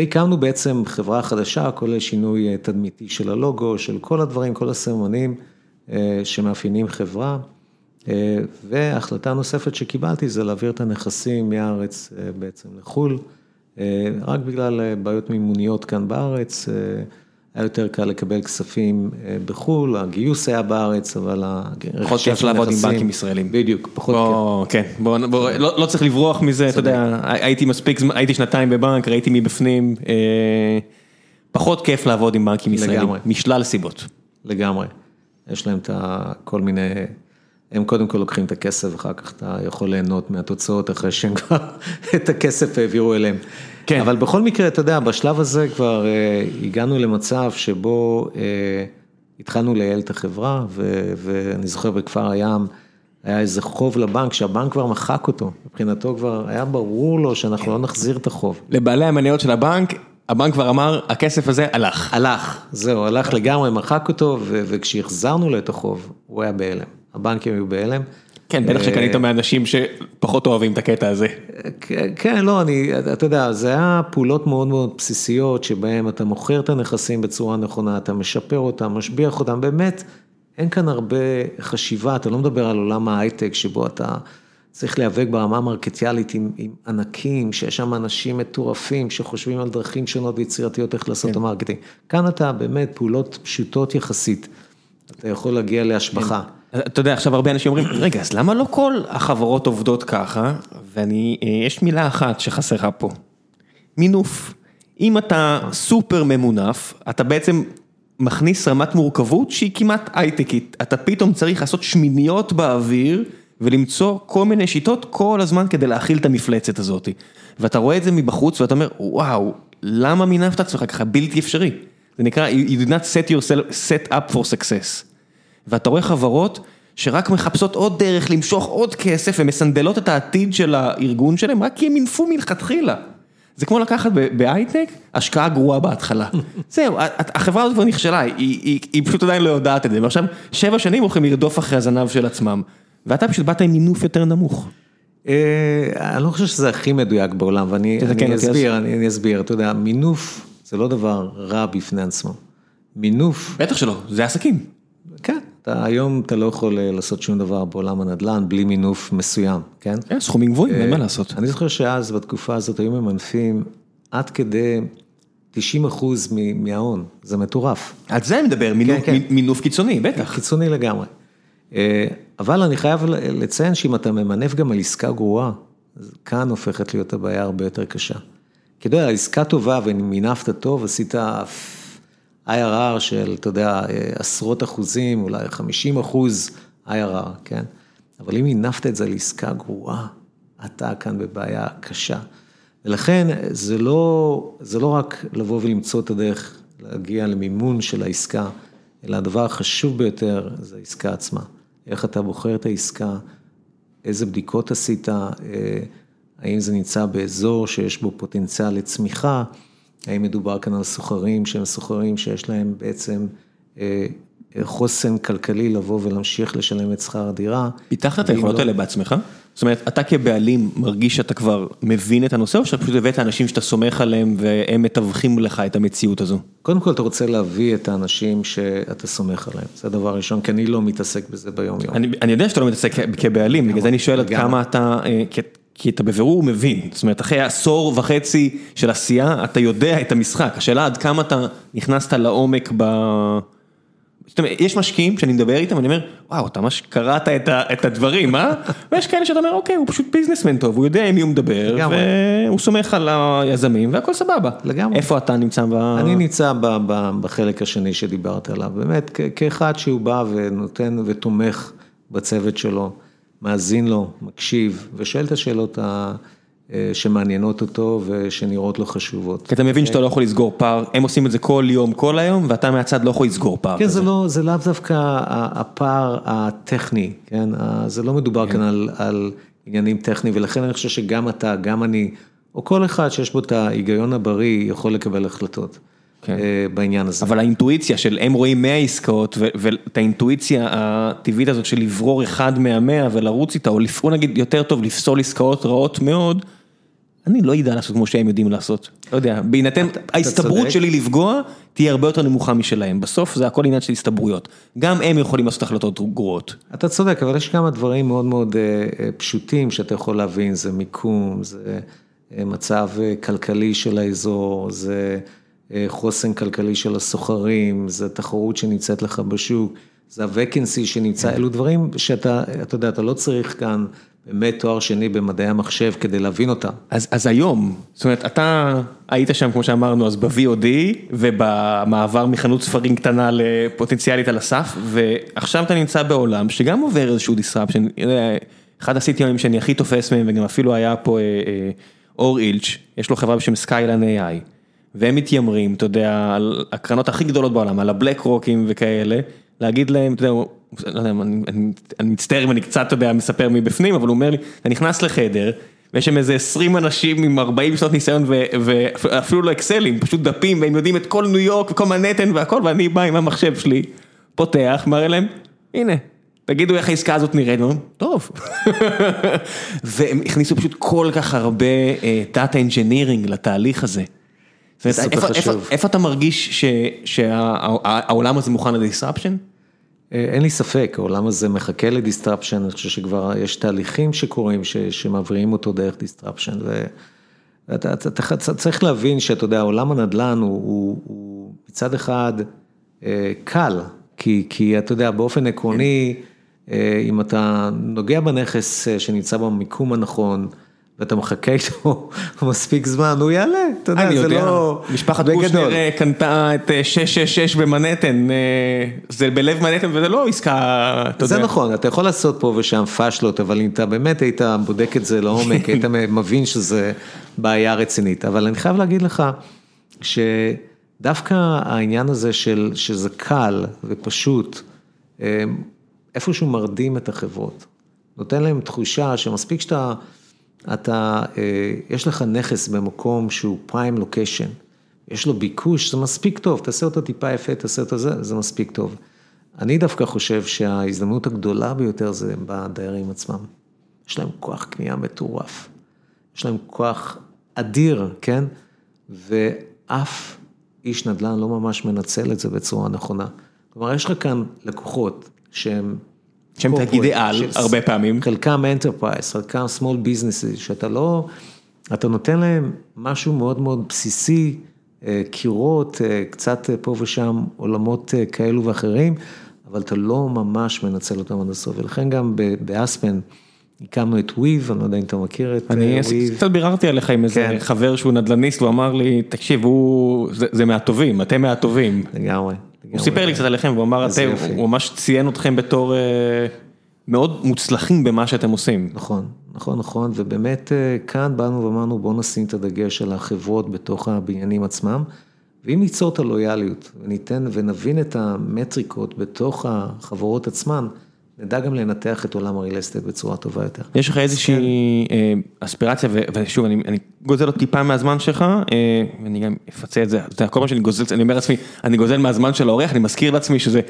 והקמנו בעצם חברה חדשה, כולל שינוי תדמיתי של הלוגו, של כל הדברים, כל הסממנים שמאפיינים חברה. והחלטה נוספת שקיבלתי זה להעביר את הנכסים מהארץ בעצם לחו"ל, רק בגלל בעיות מימוניות כאן בארץ. היה יותר קל לקבל כספים בחו"ל, הגיוס היה בארץ, אבל פחות כיף לעבוד עם בנקים ישראלים. בדיוק, פחות כיף. כן, בוא, בוא, לא לא צריך לברוח מזה, אתה יודע, הייתי מספיק, הייתי שנתיים בבנק, ראיתי מבפנים, פחות כיף לעבוד עם בנקים ישראלים, לגמרי. משלל סיבות. לגמרי, יש להם את כל מיני, הם קודם כל לוקחים את הכסף, אחר כך אתה יכול ליהנות מהתוצאות אחרי שהם כבר את הכסף העבירו אליהם. כן. אבל בכל מקרה, אתה יודע, בשלב הזה כבר הגענו למצב שבו התחלנו לייעל את החברה, ואני זוכר בכפר הים, היה איזה חוב לבנק, שהבנק כבר מחק אותו, מבחינתו כבר היה ברור לו שאנחנו לא נחזיר את החוב. לבעלי המניות של הבנק, הבנק כבר אמר, הכסף הזה הלך. הלך, זהו, הלך לגמרי, מחק אותו, וכשהחזרנו לו את החוב, הוא היה בהלם. הבנקים היו בהלם. כן, בטח שקנית מאנשים שפחות אוהבים את הקטע הזה. כן, לא, אני, אתה יודע, זה היה פעולות מאוד מאוד בסיסיות, שבהן אתה מוכר את הנכסים בצורה נכונה, אתה משפר אותם, משביח אותם, באמת, אין כאן הרבה חשיבה, אתה לא מדבר על עולם ההייטק, שבו אתה צריך להיאבק ברמה המרקטיאלית עם, עם ענקים, שיש שם אנשים מטורפים, שחושבים על דרכים שונות ויצירתיות איך לעשות כן. את ה marketing. כאן אתה באמת, פעולות פשוטות יחסית, אתה יכול להגיע להשבחה. כן. אתה יודע, עכשיו הרבה אנשים אומרים, רגע, אז למה לא כל החברות עובדות ככה? ואני, יש מילה אחת שחסרה פה, מינוף. אם אתה סופר ממונף, אתה בעצם מכניס רמת מורכבות שהיא כמעט הייטקית. אתה פתאום צריך לעשות שמיניות באוויר ולמצוא כל מיני שיטות כל הזמן כדי להכיל את המפלצת הזאת. ואתה רואה את זה מבחוץ ואתה אומר, וואו, למה מינפת עצמך ככה? בלתי אפשרי. זה נקרא, you did not set yourself, set up for success. ואתה רואה חברות שרק מחפשות עוד דרך למשוך עוד כסף ומסנדלות את העתיד של הארגון שלהם, רק כי הם מינפו מלכתחילה. זה כמו לקחת בהייטק, השקעה גרועה בהתחלה. זהו, החברה הזאת כבר נכשלה, היא, היא, היא פשוט עדיין לא יודעת את זה, ועכשיו שבע שנים הולכים לרדוף אחרי הזנב של עצמם, ואתה פשוט באת עם מינוף יותר נמוך. אני לא חושב שזה הכי מדויק בעולם, ואני אסביר, אני אסביר, אתה יודע, מינוף זה לא דבר רע בפני עצמו. מינוף... בטח שלא, זה עסקים. כן, אתה, היום אתה לא יכול אה, לעשות שום דבר בעולם הנדל"ן בלי מינוף מסוים, כן? כן, סכומים גבוהים, אין מה אה, לעשות. אני זוכר שאז, בתקופה הזאת, היו ממנפים עד כדי 90 אחוז מההון, זה מטורף. על זה אני מדבר, מינוף, כן, כן. מינוף קיצוני, בטח. קיצוני לגמרי. אה, אבל אני חייב לציין שאם אתה ממנף גם על עסקה גרועה, כאן הופכת להיות הבעיה הרבה יותר קשה. כי אתה יודע, עסקה טובה ומינפת טוב, עשית... IRR של, אתה יודע, עשרות אחוזים, אולי 50 אחוז IRR, כן? אבל אם הנפת את זה לעסקה גרועה, אתה כאן בבעיה קשה. ולכן זה לא, זה לא רק לבוא ולמצוא את הדרך להגיע למימון של העסקה, אלא הדבר החשוב ביותר זה העסקה עצמה. איך אתה בוחר את העסקה, איזה בדיקות עשית, אה, האם זה נמצא באזור שיש בו פוטנציאל לצמיחה. האם מדובר כאן על סוחרים שהם סוחרים שיש להם בעצם אה, חוסן כלכלי לבוא ולהמשיך לשלם את שכר הדירה. פיתחת את היכולות לא... האלה בעצמך? זאת אומרת, אתה כבעלים מרגיש שאתה כבר מבין את הנושא, או שאתה פשוט הבאת אנשים שאתה סומך עליהם והם מתווכים לך את המציאות הזו? קודם כל אתה רוצה להביא את האנשים שאתה סומך עליהם, זה הדבר הראשון, כי אני לא מתעסק בזה ביום יום. אני, אני יודע שאתה לא מתעסק כבעלים, בגלל זה אני שואל עד כמה אתה, אה, כי אתה בבירור מבין, זאת אומרת אחרי עשור וחצי של עשייה אתה יודע את המשחק, השאלה עד כמה אתה נכנסת לעומק ב... זאת אומרת, יש משקיעים שאני מדבר איתם ואני אומר, וואו, אתה ממש קראת את הדברים, אה? ויש כאלה שאתה אומר, אוקיי, הוא פשוט ביזנסמן טוב, הוא יודע עם מי הוא מדבר, והוא סומך על היזמים והכל סבבה. לגמרי. איפה אתה נמצא ב... אני נמצא בחלק השני שדיברת עליו, באמת, כאחד שהוא בא ונותן ותומך בצוות שלו, מאזין לו, מקשיב, ושואל את השאלות ה... שמעניינות אותו ושנראות לו חשובות. כי אתה מבין שאתה לא יכול לסגור פער, הם עושים את זה כל יום, כל היום, ואתה מהצד לא יכול לסגור פער. כן, זה לא, זה לאו דווקא הפער הטכני, כן, זה לא מדובר כאן על עניינים טכניים, ולכן אני חושב שגם אתה, גם אני, או כל אחד שיש בו את ההיגיון הבריא, יכול לקבל החלטות. בעניין הזה. אבל האינטואיציה של הם רואים 100 עסקאות ואת האינטואיציה הטבעית הזאת של לברור אחד מהמאה ולרוץ איתה, או לפעול נגיד יותר טוב לפסול עסקאות רעות מאוד. אני לא יודע לעשות כמו שהם יודעים לעשות, לא יודע, בהינתן ההסתברות שלי לפגוע, תהיה הרבה יותר נמוכה משלהם, בסוף זה הכל עניין של הסתברויות, גם הם יכולים לעשות החלטות גרועות. אתה צודק, אבל יש כמה דברים מאוד מאוד פשוטים שאתה יכול להבין, זה מיקום, זה מצב כלכלי של האזור, זה חוסן כלכלי של הסוחרים, זה תחרות שנמצאת לך בשוק, זה הווקנסי שנמצא, אלו דברים שאתה, אתה יודע, אתה לא צריך כאן. באמת תואר שני במדעי המחשב כדי להבין אותם. אז אז היום, זאת אומרת, אתה היית שם כמו שאמרנו אז ב-VOD ובמעבר מחנות ספרים קטנה לפוטנציאלית על הסף, ועכשיו אתה נמצא בעולם שגם עובר איזשהו disruption, אחד הסיטיונים שאני הכי תופס מהם וגם אפילו היה פה אור אילץ', יש לו חברה בשם סקיילן AI, והם מתיימרים, אתה יודע, על הקרנות הכי גדולות בעולם, על הבלק רוקים וכאלה, להגיד להם, אתה יודע, אני מצטער אם אני קצת, אתה יודע, מספר מבפנים, אבל הוא אומר לי, אתה נכנס לחדר, ויש שם איזה 20 אנשים עם 40 שנות ניסיון ואפילו לא אקסלים, פשוט דפים, והם יודעים את כל ניו יורק וכל מנהטן והכל, ואני בא עם המחשב שלי, פותח, מראה להם, הנה, תגידו איך העסקה הזאת נראית, ואומרים, טוב. והם הכניסו פשוט כל כך הרבה data engineering לתהליך הזה. איפה אתה מרגיש שהעולם הזה מוכן ל disruption? אין לי ספק, העולם הזה מחכה ל disruption, אני חושב שכבר יש תהליכים שקורים שמעבירים אותו דרך disruption, ואתה צריך להבין שאתה יודע, עולם הנדל"ן הוא מצד אחד קל, כי אתה יודע, באופן עקרוני, אם אתה נוגע בנכס שנמצא במיקום הנכון, ואתה מחכה איתו מספיק זמן, הוא יעלה, אתה יודע, זה לא... משפחת קושנר קנתה את 666 במנהטן, זה בלב מנהטן וזה לא עסקה, אתה יודע. זה נכון, אתה יכול לעשות פה ושם פאשלות, אבל אם אתה באמת היית בודק את זה לעומק, היית מבין שזה בעיה רצינית, אבל אני חייב להגיד לך, שדווקא העניין הזה של שזה קל ופשוט, איפשהו מרדים את החברות, נותן להם תחושה שמספיק שאתה... אתה, יש לך נכס במקום שהוא פריים לוקיישן, יש לו ביקוש, זה מספיק טוב, תעשה אותו טיפה יפה, תעשה אותו זה, זה מספיק טוב. אני דווקא חושב שההזדמנות הגדולה ביותר זה בדיירים עצמם. יש להם כוח קנייה מטורף, יש להם כוח אדיר, כן? ואף איש נדל"ן לא ממש מנצל את זה בצורה נכונה. כלומר, יש לך כאן לקוחות שהם... שהם תאגידי על, הרבה פעמים. חלקם enterprise, חלקם small businesses, שאתה לא, אתה נותן להם משהו מאוד מאוד בסיסי, קירות, קצת פה ושם עולמות כאלו ואחרים, אבל אתה לא ממש מנצל אותם עד הסוף, ולכן גם באספן, הקמנו את וויב, אני לא יודע אם אתה מכיר את וויב. אני קצת ביררתי עליך עם איזה חבר שהוא נדל"ניסט, הוא אמר לי, תקשיב, זה מהטובים, אתם מהטובים. לגמרי. הוא סיפר לי קצת עליכם, והוא אמר, הוא ממש ציין אתכם בתור מאוד מוצלחים במה שאתם עושים. נכון, נכון, נכון, ובאמת כאן באנו ואמרנו, בואו נשים את הדגש על החברות בתוך הבניינים עצמם, ואם ניצור את הלויאליות, וניתן ונבין את המטריקות בתוך החברות עצמן, נדע גם לנתח את עולם ה real estate בצורה טובה יותר. יש לך איזושהי אספירציה, ושוב, אני גוזל עוד טיפה מהזמן שלך, ואני גם אפצה את זה, כל מה שאני גוזל, אני אומר לעצמי, אני גוזל מהזמן של העורך, אני מזכיר לעצמי שזה,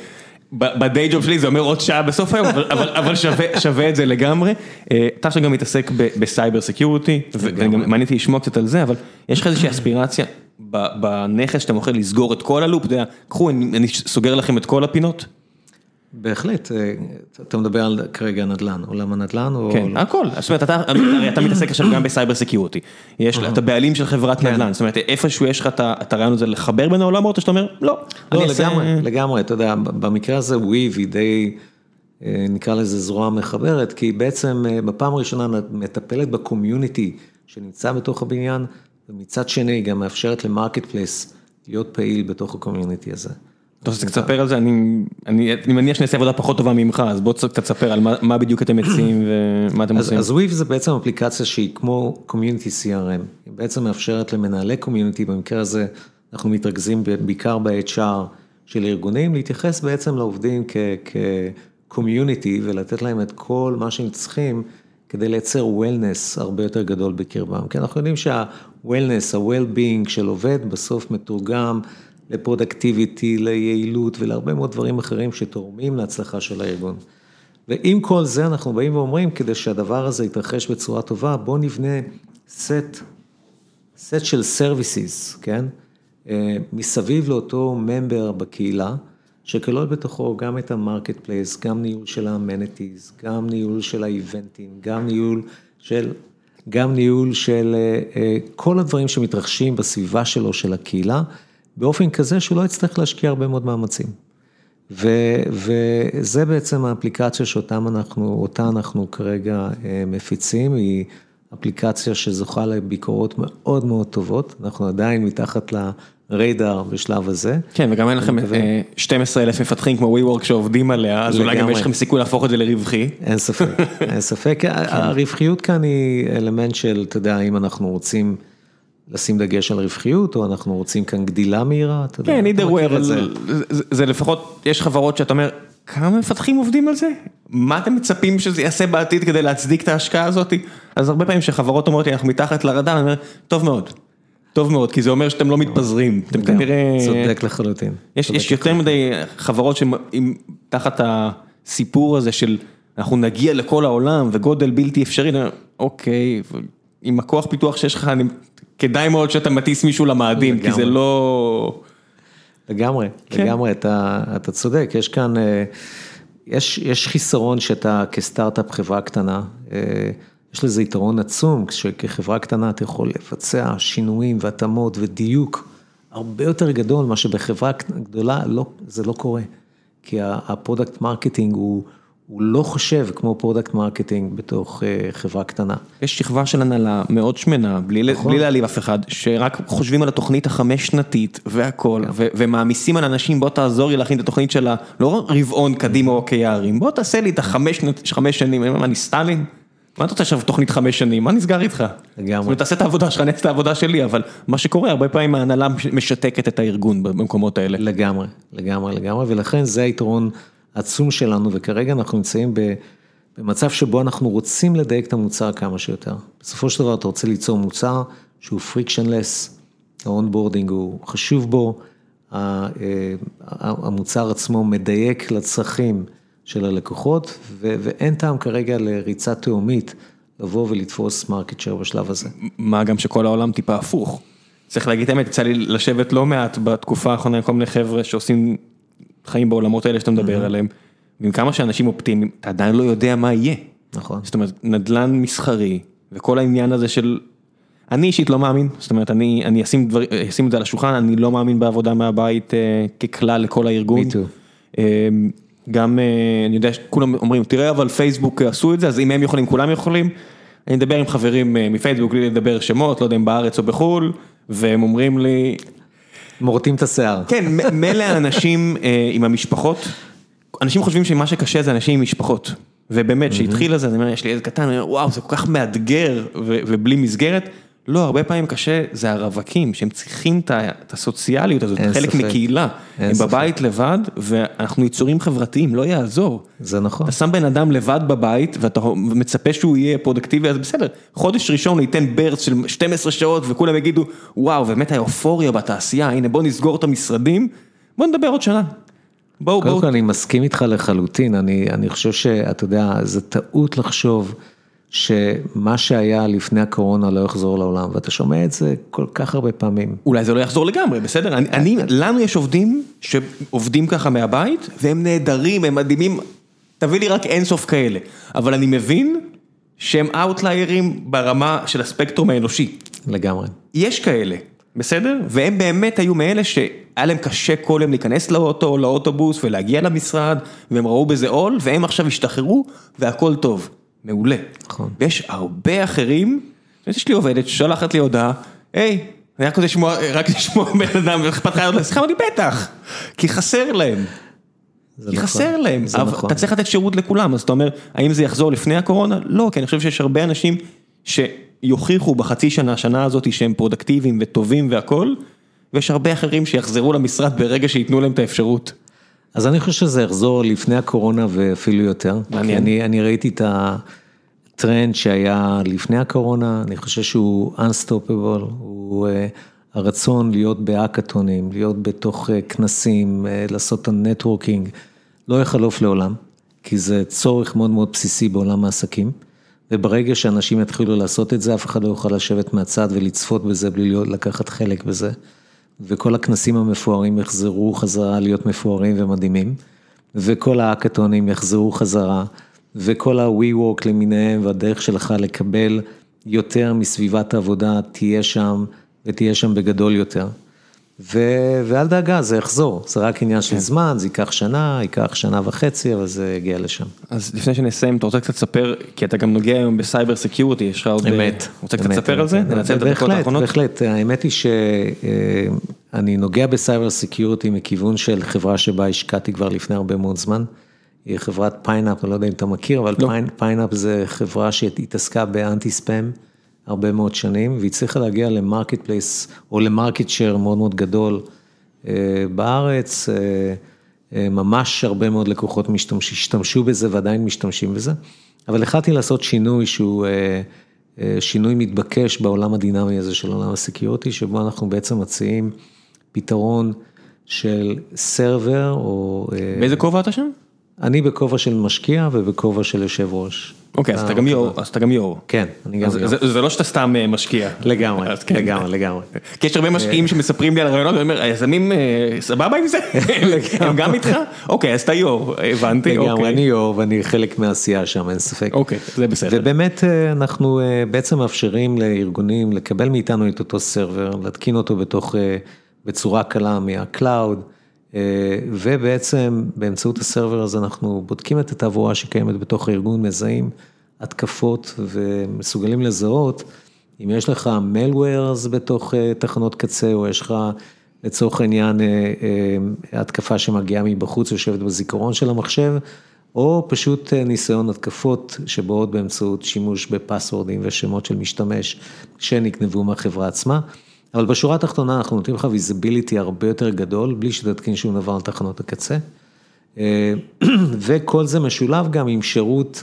ב day job שלי זה אומר עוד שעה בסוף היום, אבל שווה את זה לגמרי. אתה עכשיו גם מתעסק ב cyber security, וגם מעניין אותי לשמוע קצת על זה, אבל יש לך איזושהי אספירציה בנכס שאתה מוכר לסגור את כל ה loop, קחו, אני סוגר לכם את כל הפינות? בהחלט, אה, אתה מדבר על כרגע נדל"ן, עולם הנדל"ן או... כן, הכל, זאת אומרת, אתה, אתה מתעסק עכשיו גם ב cyber security, יש, אתה בעלים של חברת כן. נדל"ן, זאת אומרת, איפשהו יש לך את הרעיון הזה לחבר בין העולמות, או שאתה אומר, לא, לא, לגמרי, לגמרי, אתה יודע, במקרה הזה וויב היא די, אה, נקרא לזה זרוע מחברת, כי היא בעצם אה, בפעם הראשונה מטפלת ב community שנמצא בתוך הבניין, ומצד שני היא גם מאפשרת ל marketplace להיות פעיל בתוך ה community הזה. אתה רוצה קצת לספר על זה, אני, אני, אני מניח שאני אעשה עבודה פחות טובה ממך, אז בוא קצת תספר על מה, מה בדיוק אתם מציעים ומה אתם עושים. אז וויב זה בעצם אפליקציה שהיא כמו community CRM, היא בעצם מאפשרת למנהלי community, במקרה הזה אנחנו מתרכזים בעיקר ב-HR של ארגונים, להתייחס בעצם לעובדים כ community ולתת להם את כל מה שהם צריכים כדי לייצר wellness הרבה יותר גדול בקרבם, כי אנחנו יודעים שה-wellness, ה-well-being של עובד בסוף מתורגם ל productivity, ליעילות ולהרבה מאוד דברים אחרים שתורמים להצלחה של הארגון. ועם כל זה אנחנו באים ואומרים, כדי שהדבר הזה יתרחש בצורה טובה, בואו נבנה סט, סט של services, כן? אה, מסביב לאותו member בקהילה, שכלול בתוכו גם את ה marketplace, גם ניהול של ה amenities, גם ניהול של האיבנטים, גם ניהול של, גם ניהול של אה, אה, כל הדברים שמתרחשים בסביבה שלו, של הקהילה, באופן כזה שהוא לא יצטרך להשקיע הרבה מאוד מאמצים. ו- וזה בעצם האפליקציה שאותם אנחנו, אנחנו כרגע אה, מפיצים, היא אפליקציה שזוכה לביקורות מאוד מאוד טובות, אנחנו עדיין מתחת לריידר בשלב הזה. כן, וגם אין לכם ו- אה, 12 אלף מפתחים כמו WeWork שעובדים עליה, אז אולי גם. יש לכם סיכוי להפוך את זה לרווחי. אין ספק, אין ספק, הרווחיות כאן היא אלמנט של, אתה יודע, אם אנחנו רוצים לשים דגש על רווחיות, או אנחנו רוצים כאן גדילה מהירה, אתה יודע. כן, either way, אבל זה. זה- זה- לפחות, יש חברות שאתה אומר, כמה מפתחים עובדים על זה? מה אתם מצפים שזה יעשה בעתיד כדי להצדיק את ההשקעה הזאת? אז הרבה פעמים שחברות אומרות לי, אנחנו מתחת לרדאר, אני אומר, טוב מאוד, טוב מאוד, כי זה אומר שאתם לא מתפזרים, אתם כנראה... צודק לחלוטין. יש, יש יותר מדי חברות שתחת הסיפור הזה של אנחנו נגיע לכל העולם וגודל בלתי אפשרי, אוקיי, עם הכוח פיתוח שיש לך, אני, כדאי מאוד שאתה מטיס מישהו למאדים, כי זה. לא... לגמרי, כן. לגמרי, אתה, אתה צודק, יש כאן, אה, יש, יש חיסרון שאתה כסטארט-אפ חברה קטנה, אה, יש לזה יתרון עצום, כשכחברה קטנה אתה יכול לבצע שינויים והתאמות ודיוק הרבה יותר גדול, מה שבחברה גדולה לא, זה לא קורה, כי ה product marketing הוא, הוא לא חושב כמו product marketing בתוך אה, חברה קטנה. יש שכבה של הנהלה מאוד שמנה, בלי, נכון. בלי להעליב אף אחד, שרק חושבים על התוכנית החמש שנתית והכל, ו- ומעמיסים על אנשים, בוא תעזור לי להכין את התוכנית של ה... לא רבעון קדימה או כיערים, בוא תעשה לי את החמש חמש שנים, אני אומר, מה, אני סטלין? מה אתה רוצה עכשיו תוכנית חמש שנים, מה נסגר איתך? לגמרי. זאת אומרת, תעשה את העבודה שלך, אני אעשה את העבודה שלי, אבל מה שקורה, הרבה פעמים ההנהלה משתקת את הארגון במקומות האלה. לגמרי, לגמרי, לגמרי, ולכן זה היתרון העצום שלנו, וכרגע אנחנו נמצאים במצב שבו אנחנו רוצים לדייק את המוצר כמה שיותר. בסופו של דבר אתה רוצה ליצור מוצר שהוא frictionless, ה onboarding הוא חשוב בו, אה, המוצר עצמו מדייק לצרכים של הלקוחות, ו- ואין טעם כרגע לריצה תהומית לבוא ולתפוס market share בשלב הזה. מה גם שכל העולם טיפה הפוך. צריך להגיד את האמת, יצא לי לשבת לא מעט בתקופה האחרונה עם כל מיני חבר'ה שעושים חיים בעולמות האלה שאתה מדבר עליהם, ועם כמה שאנשים אופטימיים, אתה עדיין לא יודע מה יהיה. נכון. זאת אומרת, נדל"ן מסחרי, וכל העניין הזה של... אני אישית לא מאמין, זאת אומרת, אני, אני אשים, דבר, אשים את זה על השולחן, אני לא מאמין בעבודה מהבית אה, ככלל לכל הארגון. Me too. אה, גם, אה, אני יודע שכולם אומרים, תראה אבל פייסבוק עשו את זה, אז אם הם יכולים, כולם יכולים. אני מדבר עם חברים אה, מפייסבוק, בלי לדבר שמות, לא יודע אם בארץ או בחו"ל, והם אומרים לי, מורטים את השיער. כן, מילא האנשים אה, עם המשפחות, אנשים חושבים שמה שקשה זה אנשים עם משפחות. ובאמת, כשהתחיל לזה, אני אומר, יש לי ילד קטן, אני אומר, וואו, זה כל כך מאתגר ובלי מסגרת. לא, הרבה פעמים קשה, זה הרווקים, שהם צריכים את הסוציאליות הזאת, חלק. מקהילה. הם. בבית לבד, ואנחנו יצורים חברתיים, לא יעזור. זה נכון. אתה שם בן אדם לבד בבית, ואתה מצפה שהוא יהיה פרודקטיבי, אז בסדר. חודש ראשון הוא ייתן burst של 12 שעות, וכולם יגידו, וואו, באמת האופוריה בתעשייה, הנה בוא נסגור את המשרדים, בוא נדבר עוד שנה. בואו, קודם בואו. כל אני מסכים איתך לחלוטין, אני, אני חושב שאתה יודע, זה טעות לחשוב שמה שהיה לפני הקורונה לא יחזור לעולם, ואתה שומע את זה כל כך הרבה פעמים. אולי זה לא יחזור לגמרי, בסדר? אני, אני, לנו יש עובדים שעובדים ככה מהבית, והם נהדרים, הם מדהימים, תביא לי רק אינסוף כאלה. אבל אני מבין שהם אאוטליירים ברמה של הספקטרום האנושי. לגמרי. יש כאלה, בסדר? והם באמת היו מאלה שהיה להם קשה כל יום להיכנס לאוטו, לאוטובוס ולהגיע למשרד, והם ראו בזה עול, והם עכשיו השתחררו, והכל טוב. מעולה. נכון. ויש הרבה אחרים, יש לי עובדת ששולחת לי הודעה, היי, אני רק רוצה לשמוע, רק לשמוע בן אדם, ואכפת לך עוד לשיחה, אמרתי בטח, כי חסר להם. כי נכון, חסר להם, אבל נכון. אתה צריך לתת שירות לכולם, אז אתה אומר, האם זה יחזור לפני הקורונה? לא, כי אני חושב שיש הרבה אנשים שיוכיחו בחצי שנה, השנה הזאת, שהם פרודקטיביים וטובים והכול, ויש הרבה אחרים שיחזרו למשרד ברגע שייתנו להם את האפשרות. אז אני חושב שזה יחזור לפני הקורונה ואפילו יותר. מעניין. כי אני, אני ראיתי את הטרנד שהיה לפני הקורונה, אני חושב שהוא unstoppable, הוא uh, הרצון להיות בהאקתונים, להיות בתוך uh, כנסים, uh, לעשות את הנטוורקינג, לא יחלוף לעולם, כי זה צורך מאוד מאוד בסיסי בעולם העסקים. וברגע שאנשים יתחילו לעשות את זה, אף אחד לא יוכל לשבת מהצד ולצפות בזה בלי להיות, לקחת חלק בזה. וכל הכנסים המפוארים יחזרו חזרה להיות מפוארים ומדהימים, וכל האקתונים יחזרו חזרה, וכל ה-WeWork למיניהם והדרך שלך לקבל יותר מסביבת העבודה תהיה שם, ותהיה שם בגדול יותר. ו... ואל דאגה, זה יחזור, זה רק עניין של זמן, זה ייקח שנה, ייקח שנה וחצי, אבל זה יגיע לשם. אז לפני שנסיים, אתה רוצה קצת לספר, כי אתה גם נוגע היום ב cyber security, יש לך עוד... אמת. רוצה קצת לספר על. זה? ננצל את הדקות בהחלט, האחרונות? בהחלט, האמת היא שאני נוגע ב cyber security מכיוון של חברה שבה השקעתי כבר לפני הרבה מאוד זמן. היא חברת PineApp, אני לא יודע אם אתה מכיר, אבל לא. PineApp זה חברה שהתעסקה ב anti-spam הרבה מאוד שנים, והיא הצליחה להגיע ל marketplace, או ל market share מאוד מאוד גדול אה, בארץ. אה, אה, ממש הרבה מאוד לקוחות משתמש, השתמשו בזה ועדיין משתמשים בזה, אבל החלטתי לעשות שינוי שהוא שינוי מתבקש בעולם הדינמי הזה של עולם ה security, שבו אנחנו בעצם מציעים פתרון של server או... באיזה כובע אתה שם? אני בכובע של משקיע ובכובע של יושב ראש. אוקיי, אז אתה גם יו"ר, אז אתה גם יו"ר. כן, אני גם... יו"ר. זה- לא שאתה סתם אה, משקיע. לגמרי, כן. לגמרי, לגמרי. כי יש הרבה משקיעים שמספרים לי על הרעיונות, ואני אומר, היזמים אה, סבבה עם זה? הם גם איתך? אוקיי, אז אתה יו"ר, הבנתי, לגמרי, אוקיי. אני יו"ר ואני חלק מהעשייה שם, אין ספק. אוקיי, זה בסדר. ובאמת אה, אנחנו אה, בעצם מאפשרים לארגונים לקבל מאיתנו את אותו סרבר, להתקין אותו בתוך, אה, בצורה קלה מה cloud, אה, ובעצם באמצעות ה server הזה אנחנו בודקים את התעבורה שקיימת בתוך הארגון, מזהים התקפות ומסוגלים לזהות אם יש לך malwares בתוך אה, תחנות קצה, או יש לך לצורך העניין אה, אה, התקפה שמגיעה מבחוץ, יושבת בזיכרון של המחשב, או פשוט אה, ניסיון התקפות שבאות באמצעות שימוש בפסוורדים ושמות של משתמש שנגנבו מהחברה עצמה. אבל בשורה התחתונה אנחנו נותנים לך visibility הרבה יותר גדול, בלי שתתקין שום דבר על תחנות הקצה. אה, וכל זה משולב גם עם שירות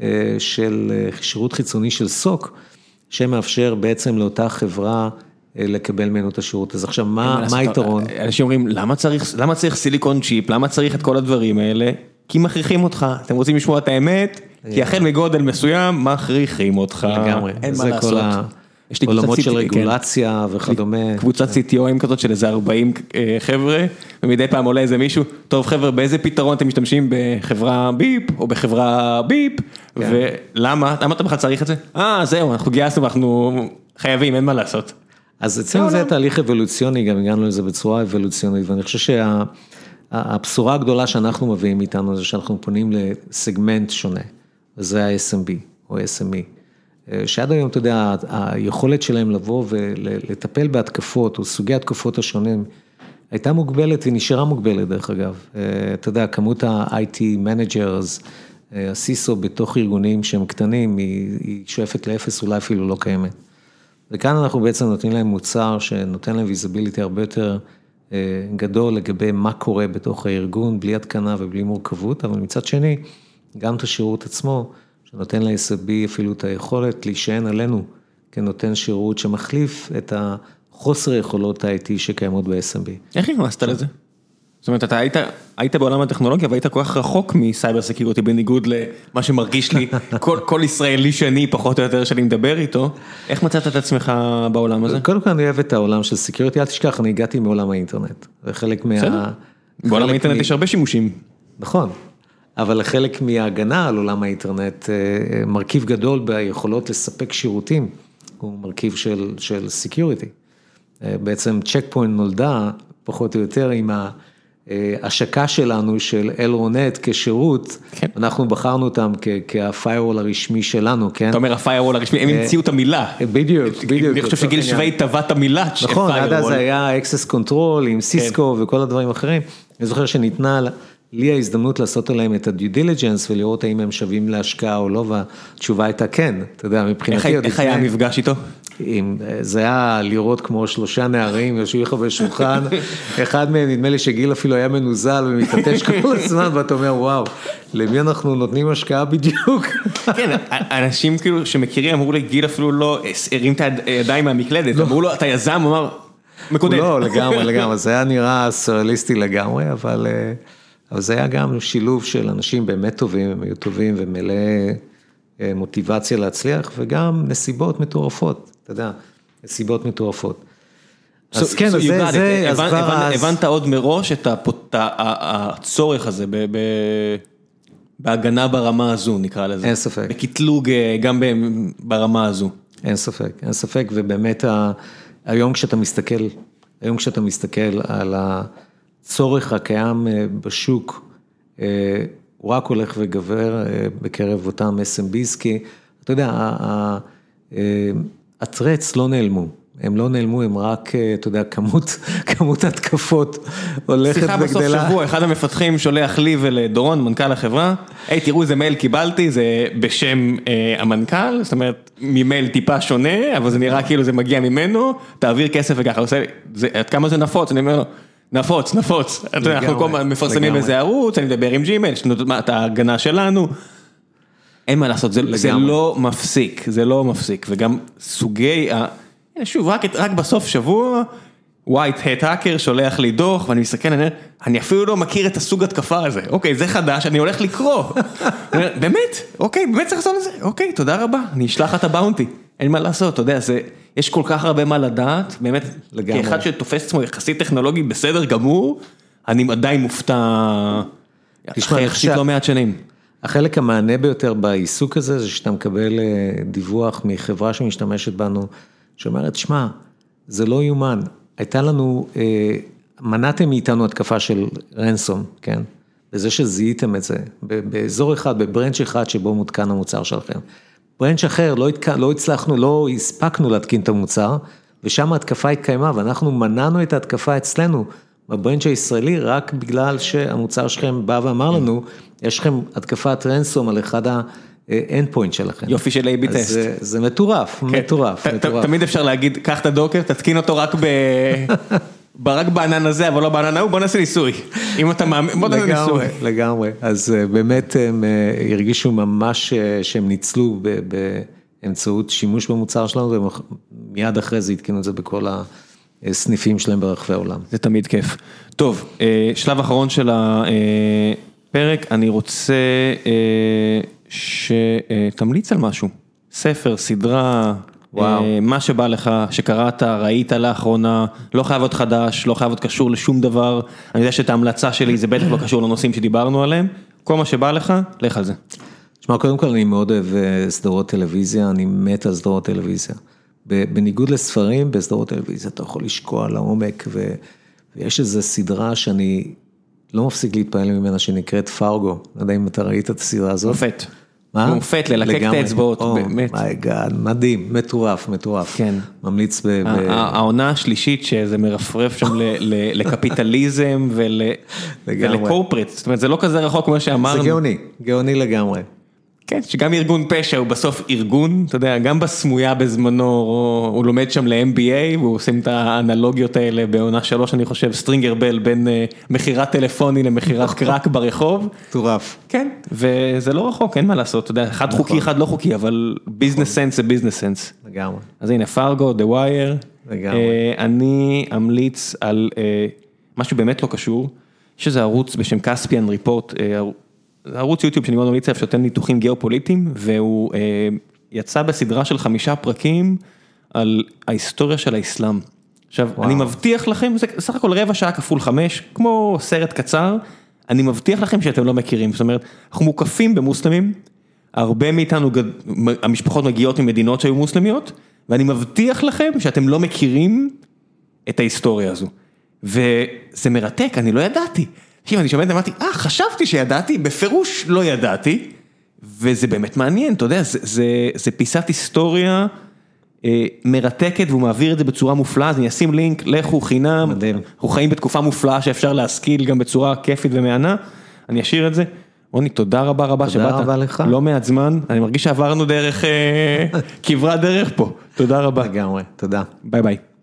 אה, של, אה, שירות חיצוני של SOC, שמאפשר בעצם לאותה חברה לקבל ממנו את השירות. אז עכשיו, מה, מה היתרון? אנשים אומרים, למה צריך, למה צריך silicon chip, למה צריך את כל הדברים האלה? כי מכריחים אותך, אתם רוצים לשמוע את האמת? כי החל מגודל מסוים, מכריחים אותך. לגמרי, אין מה לעשות. כל יש לי קבוצת העולמות של כן. רגולציה וכדומה. קבוצת CTOים כזאת של איזה 40 אה, חבר'ה, ומדי פעם עולה איזה מישהו, טוב חבר'ה, באיזה פתרון אתם משתמשים בחברה ביפ, או בחברה ביפ, כן. ולמה, למה אתה בכלל צריך את זה? אה, זהו, אנחנו גייסנו ואנחנו חייבים, אין מה לעשות. אז אצלנו זה תהליך אבולוציוני, גם הגענו לזה בצורה אבולוציונית, ואני חושב שהבשורה הגדולה שאנחנו מביאים איתנו זה שאנחנו פונים לסגמנט שונה, וזה ה-SMB או SME, שעד היום, אתה יודע, היכולת שלהם לבוא ולטפל בהתקפות, או סוגי התקפות השונים, הייתה מוגבלת, היא נשארה מוגבלת דרך אגב. אה, אתה יודע, כמות ה-IT managers, אה, ה-CISO בתוך ארגונים שהם קטנים, היא, היא שואפת לאפס, אולי אפילו לא קיימת. וכאן אנחנו בעצם נותנים להם מוצר שנותן להם visibility הרבה יותר אה, גדול לגבי מה קורה בתוך הארגון, בלי התקנה ובלי מורכבות, אבל מצד שני, גם את השירות עצמו, שנותן ל-SB אפילו את היכולת להישען עלינו כנותן שירות שמחליף את החוסר יכולות ה-IT שקיימות ב-SMB. איך נכנסת לזה? זאת אומרת, אתה היית, היית בעולם הטכנולוגיה והיית כל כך רחוק מסייבר סקיורטי בניגוד למה שמרגיש לי כל, כל ישראלי שני פחות או יותר שאני מדבר איתו, איך מצאת את עצמך בעולם הזה? קודם כל אני אוהב את העולם של security, אל תשכח, אני הגעתי מעולם האינטרנט, וחלק מה... בעולם האינטרנט יש הרבה שימושים. נכון, אבל חלק מההגנה על עולם האינטרנט, אה, מרכיב גדול ביכולות לספק שירותים, הוא מרכיב של, של security. בעצם Check Point נולדה פחות או יותר עם ההשקה שלנו של אלרונט כשירות, כן. אנחנו בחרנו אותם כ-firewall הרשמי שלנו, כן? אתה אומר ה-firewall הרשמי, הם המציאו את המילה. בדיוק, בדיוק. אני חושב שגיל שווה טבע את המילה. נכון, עד אז. היה access control עם סיסקו וכל הדברים האחרים. אני זוכר שניתנה לי ההזדמנות לעשות עליהם את ה-due diligence ולראות האם הם שווים להשקעה או לא, והתשובה הייתה כן, אתה יודע, איך מבחינתי עוד איך היה המפגש איתו? עם, זה היה לראות כמו שלושה נערים יושבים לך בשולחן, אחד מהם נדמה לי שגיל אפילו היה מנוזל ומתעטש כל הזמן ואתה אומר וואו, למי אנחנו נותנים השקעה בדיוק? כן, אנשים כאילו שמכירים אמרו לי, גיל אפילו לא הרים את הידיים מהמקלדת, אמרו לו, אתה יזם, הוא אמר, מקודד. לא, לגמרי, לגמרי, זה היה נראה סוריאליסטי לגמרי, אבל, אה, אבל זה היה גם שילוב של אנשים באמת טובים, הם היו טובים ומלאי אה, מוטיבציה להצליח, וגם נסיבות מטורפות, אתה יודע, נסיבות מטורפות. אז כן, זה. זה, אז כבר אז, הבנת עוד מראש את ה- ה- הצורך הזה ב- בהגנה ברמה הזו, נקרא לזה. אין ספק. בקטלוג אה, גם ברמה הזו. אין ספק, אין ספק, ובאמת ה- היום כשאתה מסתכל, היום כשאתה מסתכל על הצורך הקיים אה, בשוק, אה, הוא רק הולך וגבר אה, בקרב אותם SMBs, כי אתה יודע, הטרץ לא נעלמו. הם לא נעלמו, הם רק, אתה יודע, כמות, כמות התקפות הולכת שיחה בסוף וגדלה. שבוע, אחד המפתחים שולח לי ולדורון, מנכ"ל החברה, היי תראו איזה מייל קיבלתי, זה בשם אה, המנכ"ל, זאת אומרת, ממייל טיפה שונה, אבל זה נראה כאילו זה מגיע ממנו, תעביר כסף וככה, עושה לי, "זה- עד כמה זה נפוץ? אני אומר לו, נפוץ, נפוץ, אנחנו כל הזמן מפרסמים. איזה ערוץ, אני מדבר עם ג'ימייל, יש לנו מה, את ההגנה שלנו. אין מה לעשות, זה. לא מפסיק, זה לא מפסיק, וגם סוגי ה... שוב, רק, בסוף שבוע, white hat hacker שולח לי דוח, ואני מסתכל, אני אפילו לא מכיר את הסוג התקפה הזה, אוקיי, זה חדש, אני הולך לקרוא. באמת? אוקיי, באמת צריך לעשות את זה? אוקיי, תודה רבה, אני אשלח את הבאונטי, אין מה לעשות, אתה יודע, זה, יש כל כך הרבה מה לדעת, באמת, לגמרי. כאחד שתופס עצמו יחסית טכנולוגי בסדר גמור, אני עדיין מופתע, תשמע, יחסית לא מעט שנים. החלק המענה ביותר בעיסוק הזה, זה שאתה מקבל אה, דיווח מחברה שמשתמשת בנו, שאומרת, שמע, זה לא יאומן, הייתה לנו, אה, מנעתם מאיתנו התקפה של רנסום, כן? בזה שזיהיתם את זה, באזור אחד, בברנץ' אחד שבו מותקן המוצר שלכם. ברנץ' אחר, לא, התק... לא הצלחנו, לא הספקנו להתקין את המוצר, ושם ההתקפה התקיימה, ואנחנו מנענו את ההתקפה אצלנו, בברנץ' הישראלי, רק בגלל שהמוצר שלכם בא ואמר לנו, יש לכם התקפת רנסום על אחד ה-end point שלכם. יופי של A-B טסט. זה- זה מטורף, מטורף, ת- ת- מטורף. תמיד אפשר להגיד, קח את הדוקר, תתקין אותו רק ב... רק בענן הזה, אבל לא בענן ההוא, בוא נעשה ניסוי. אם אתה מאמין, בוא נעשה ניסוי. לגמרי, לגמרי. אז אה, באמת הם אה, הרגישו ממש אה, שהם ניצלו ב- באמצעות שימוש במוצר שלנו, ומיד אחרי זה התקינו את זה בכל הסניפים שלהם ברחבי העולם. זה תמיד כיף. טוב, שלב אחרון של הפרק, אני רוצה שתמליץ על משהו. ספר, סדרה, וואו. אה, מה שבא לך, שקראת, ראית לאחרונה, לא חייב להיות חדש, לא חייב להיות קשור לשום דבר. אני יודע שאת ההמלצה שלי זה בטח לא קשור לנושאים שדיברנו עליהם. כל מה שבא לך, לך על זה. תשמע, קודם כל אני מאוד אוהב אה, סדרות טלוויזיה, אני מת על סדרות טלוויזיה. בניגוד לספרים, בסדרות טלוויזיה אתה יכול לשקוע לעומק, ו- ויש איזו סדרה שאני לא מפסיק להתפעל ממנה, שנקראת פרגו. לא יודע אם אתה ראית את הסדרה הזאת. מופת. מה? מופת, ללקק את. האצבעות, או, באמת. my god, מדהים, מטורף, מטורף. כן. ממליץ ב... העונה השלישית שזה מרפרף שם ל- לקפיטליזם. ול corporate, זאת אומרת זה לא כזה רחוק כמו זה שאמרנו, גאוני, גאוני לגמרי. כן, שגם ארגון פשע הוא בסוף ארגון, אתה יודע, גם בסמויה בזמנו הוא הוא לומד שם ל-MBA והוא עושים את האנלוגיות האלה בעונה שלוש אני חושב, סטרינגר בל בין אה, מכירת טלפוני למכירת קראק ברחוב, מטורף. כן, וזה לא רחוק, אין מה לעשות, אתה יודע, אחד נכון. חוקי, אחד לא חוקי, אבל business sense זה business sense. לגמרי. אז הנה, פרגו, The Wire. לגמרי. אה, אני אמליץ על אה, משהו באמת לא קשור. יש איזה ערוץ בשם כספיאן ריפורט, ערוץ יוטיוב שאני מאוד ממליץ עליו שנותן ניתוחים גיאופוליטיים, והוא יצא בסדרה של חמישה פרקים על ההיסטוריה של האסלאם. עכשיו, וואו. אני מבטיח לכם, זה סך הכל רבע שעה כפול חמש, כמו סרט קצר, אני מבטיח לכם שאתם לא מכירים, זאת אומרת, אנחנו מוקפים במוסלמים, הרבה מאיתנו, המשפחות מגיעות ממדינות שהיו מוסלמיות, ואני מבטיח לכם שאתם לא מכירים את ההיסטוריה הזו. וזה מרתק, אני לא ידעתי. תקשיב, אני שומע את זה, אמרתי, אה, חשבתי שידעתי, בפירוש לא ידעתי, וזה באמת מעניין, אתה יודע, זה, זה, זה פיסת היסטוריה אה, מרתקת, והוא מעביר את זה בצורה מופלאה, אז אני אשים לינק, לכו חינם, מדהים. אנחנו חיים בתקופה מופלאה שאפשר להשכיל גם בצורה כיפית ומהנה, אני אשאיר את זה. רוני, תודה רבה רבה שבאת. תודה רבה לך. לא מעט זמן, אני מרגיש שעברנו דרך, אה, כברת דרך פה. תודה רבה. לגמרי, תודה. ביי ביי.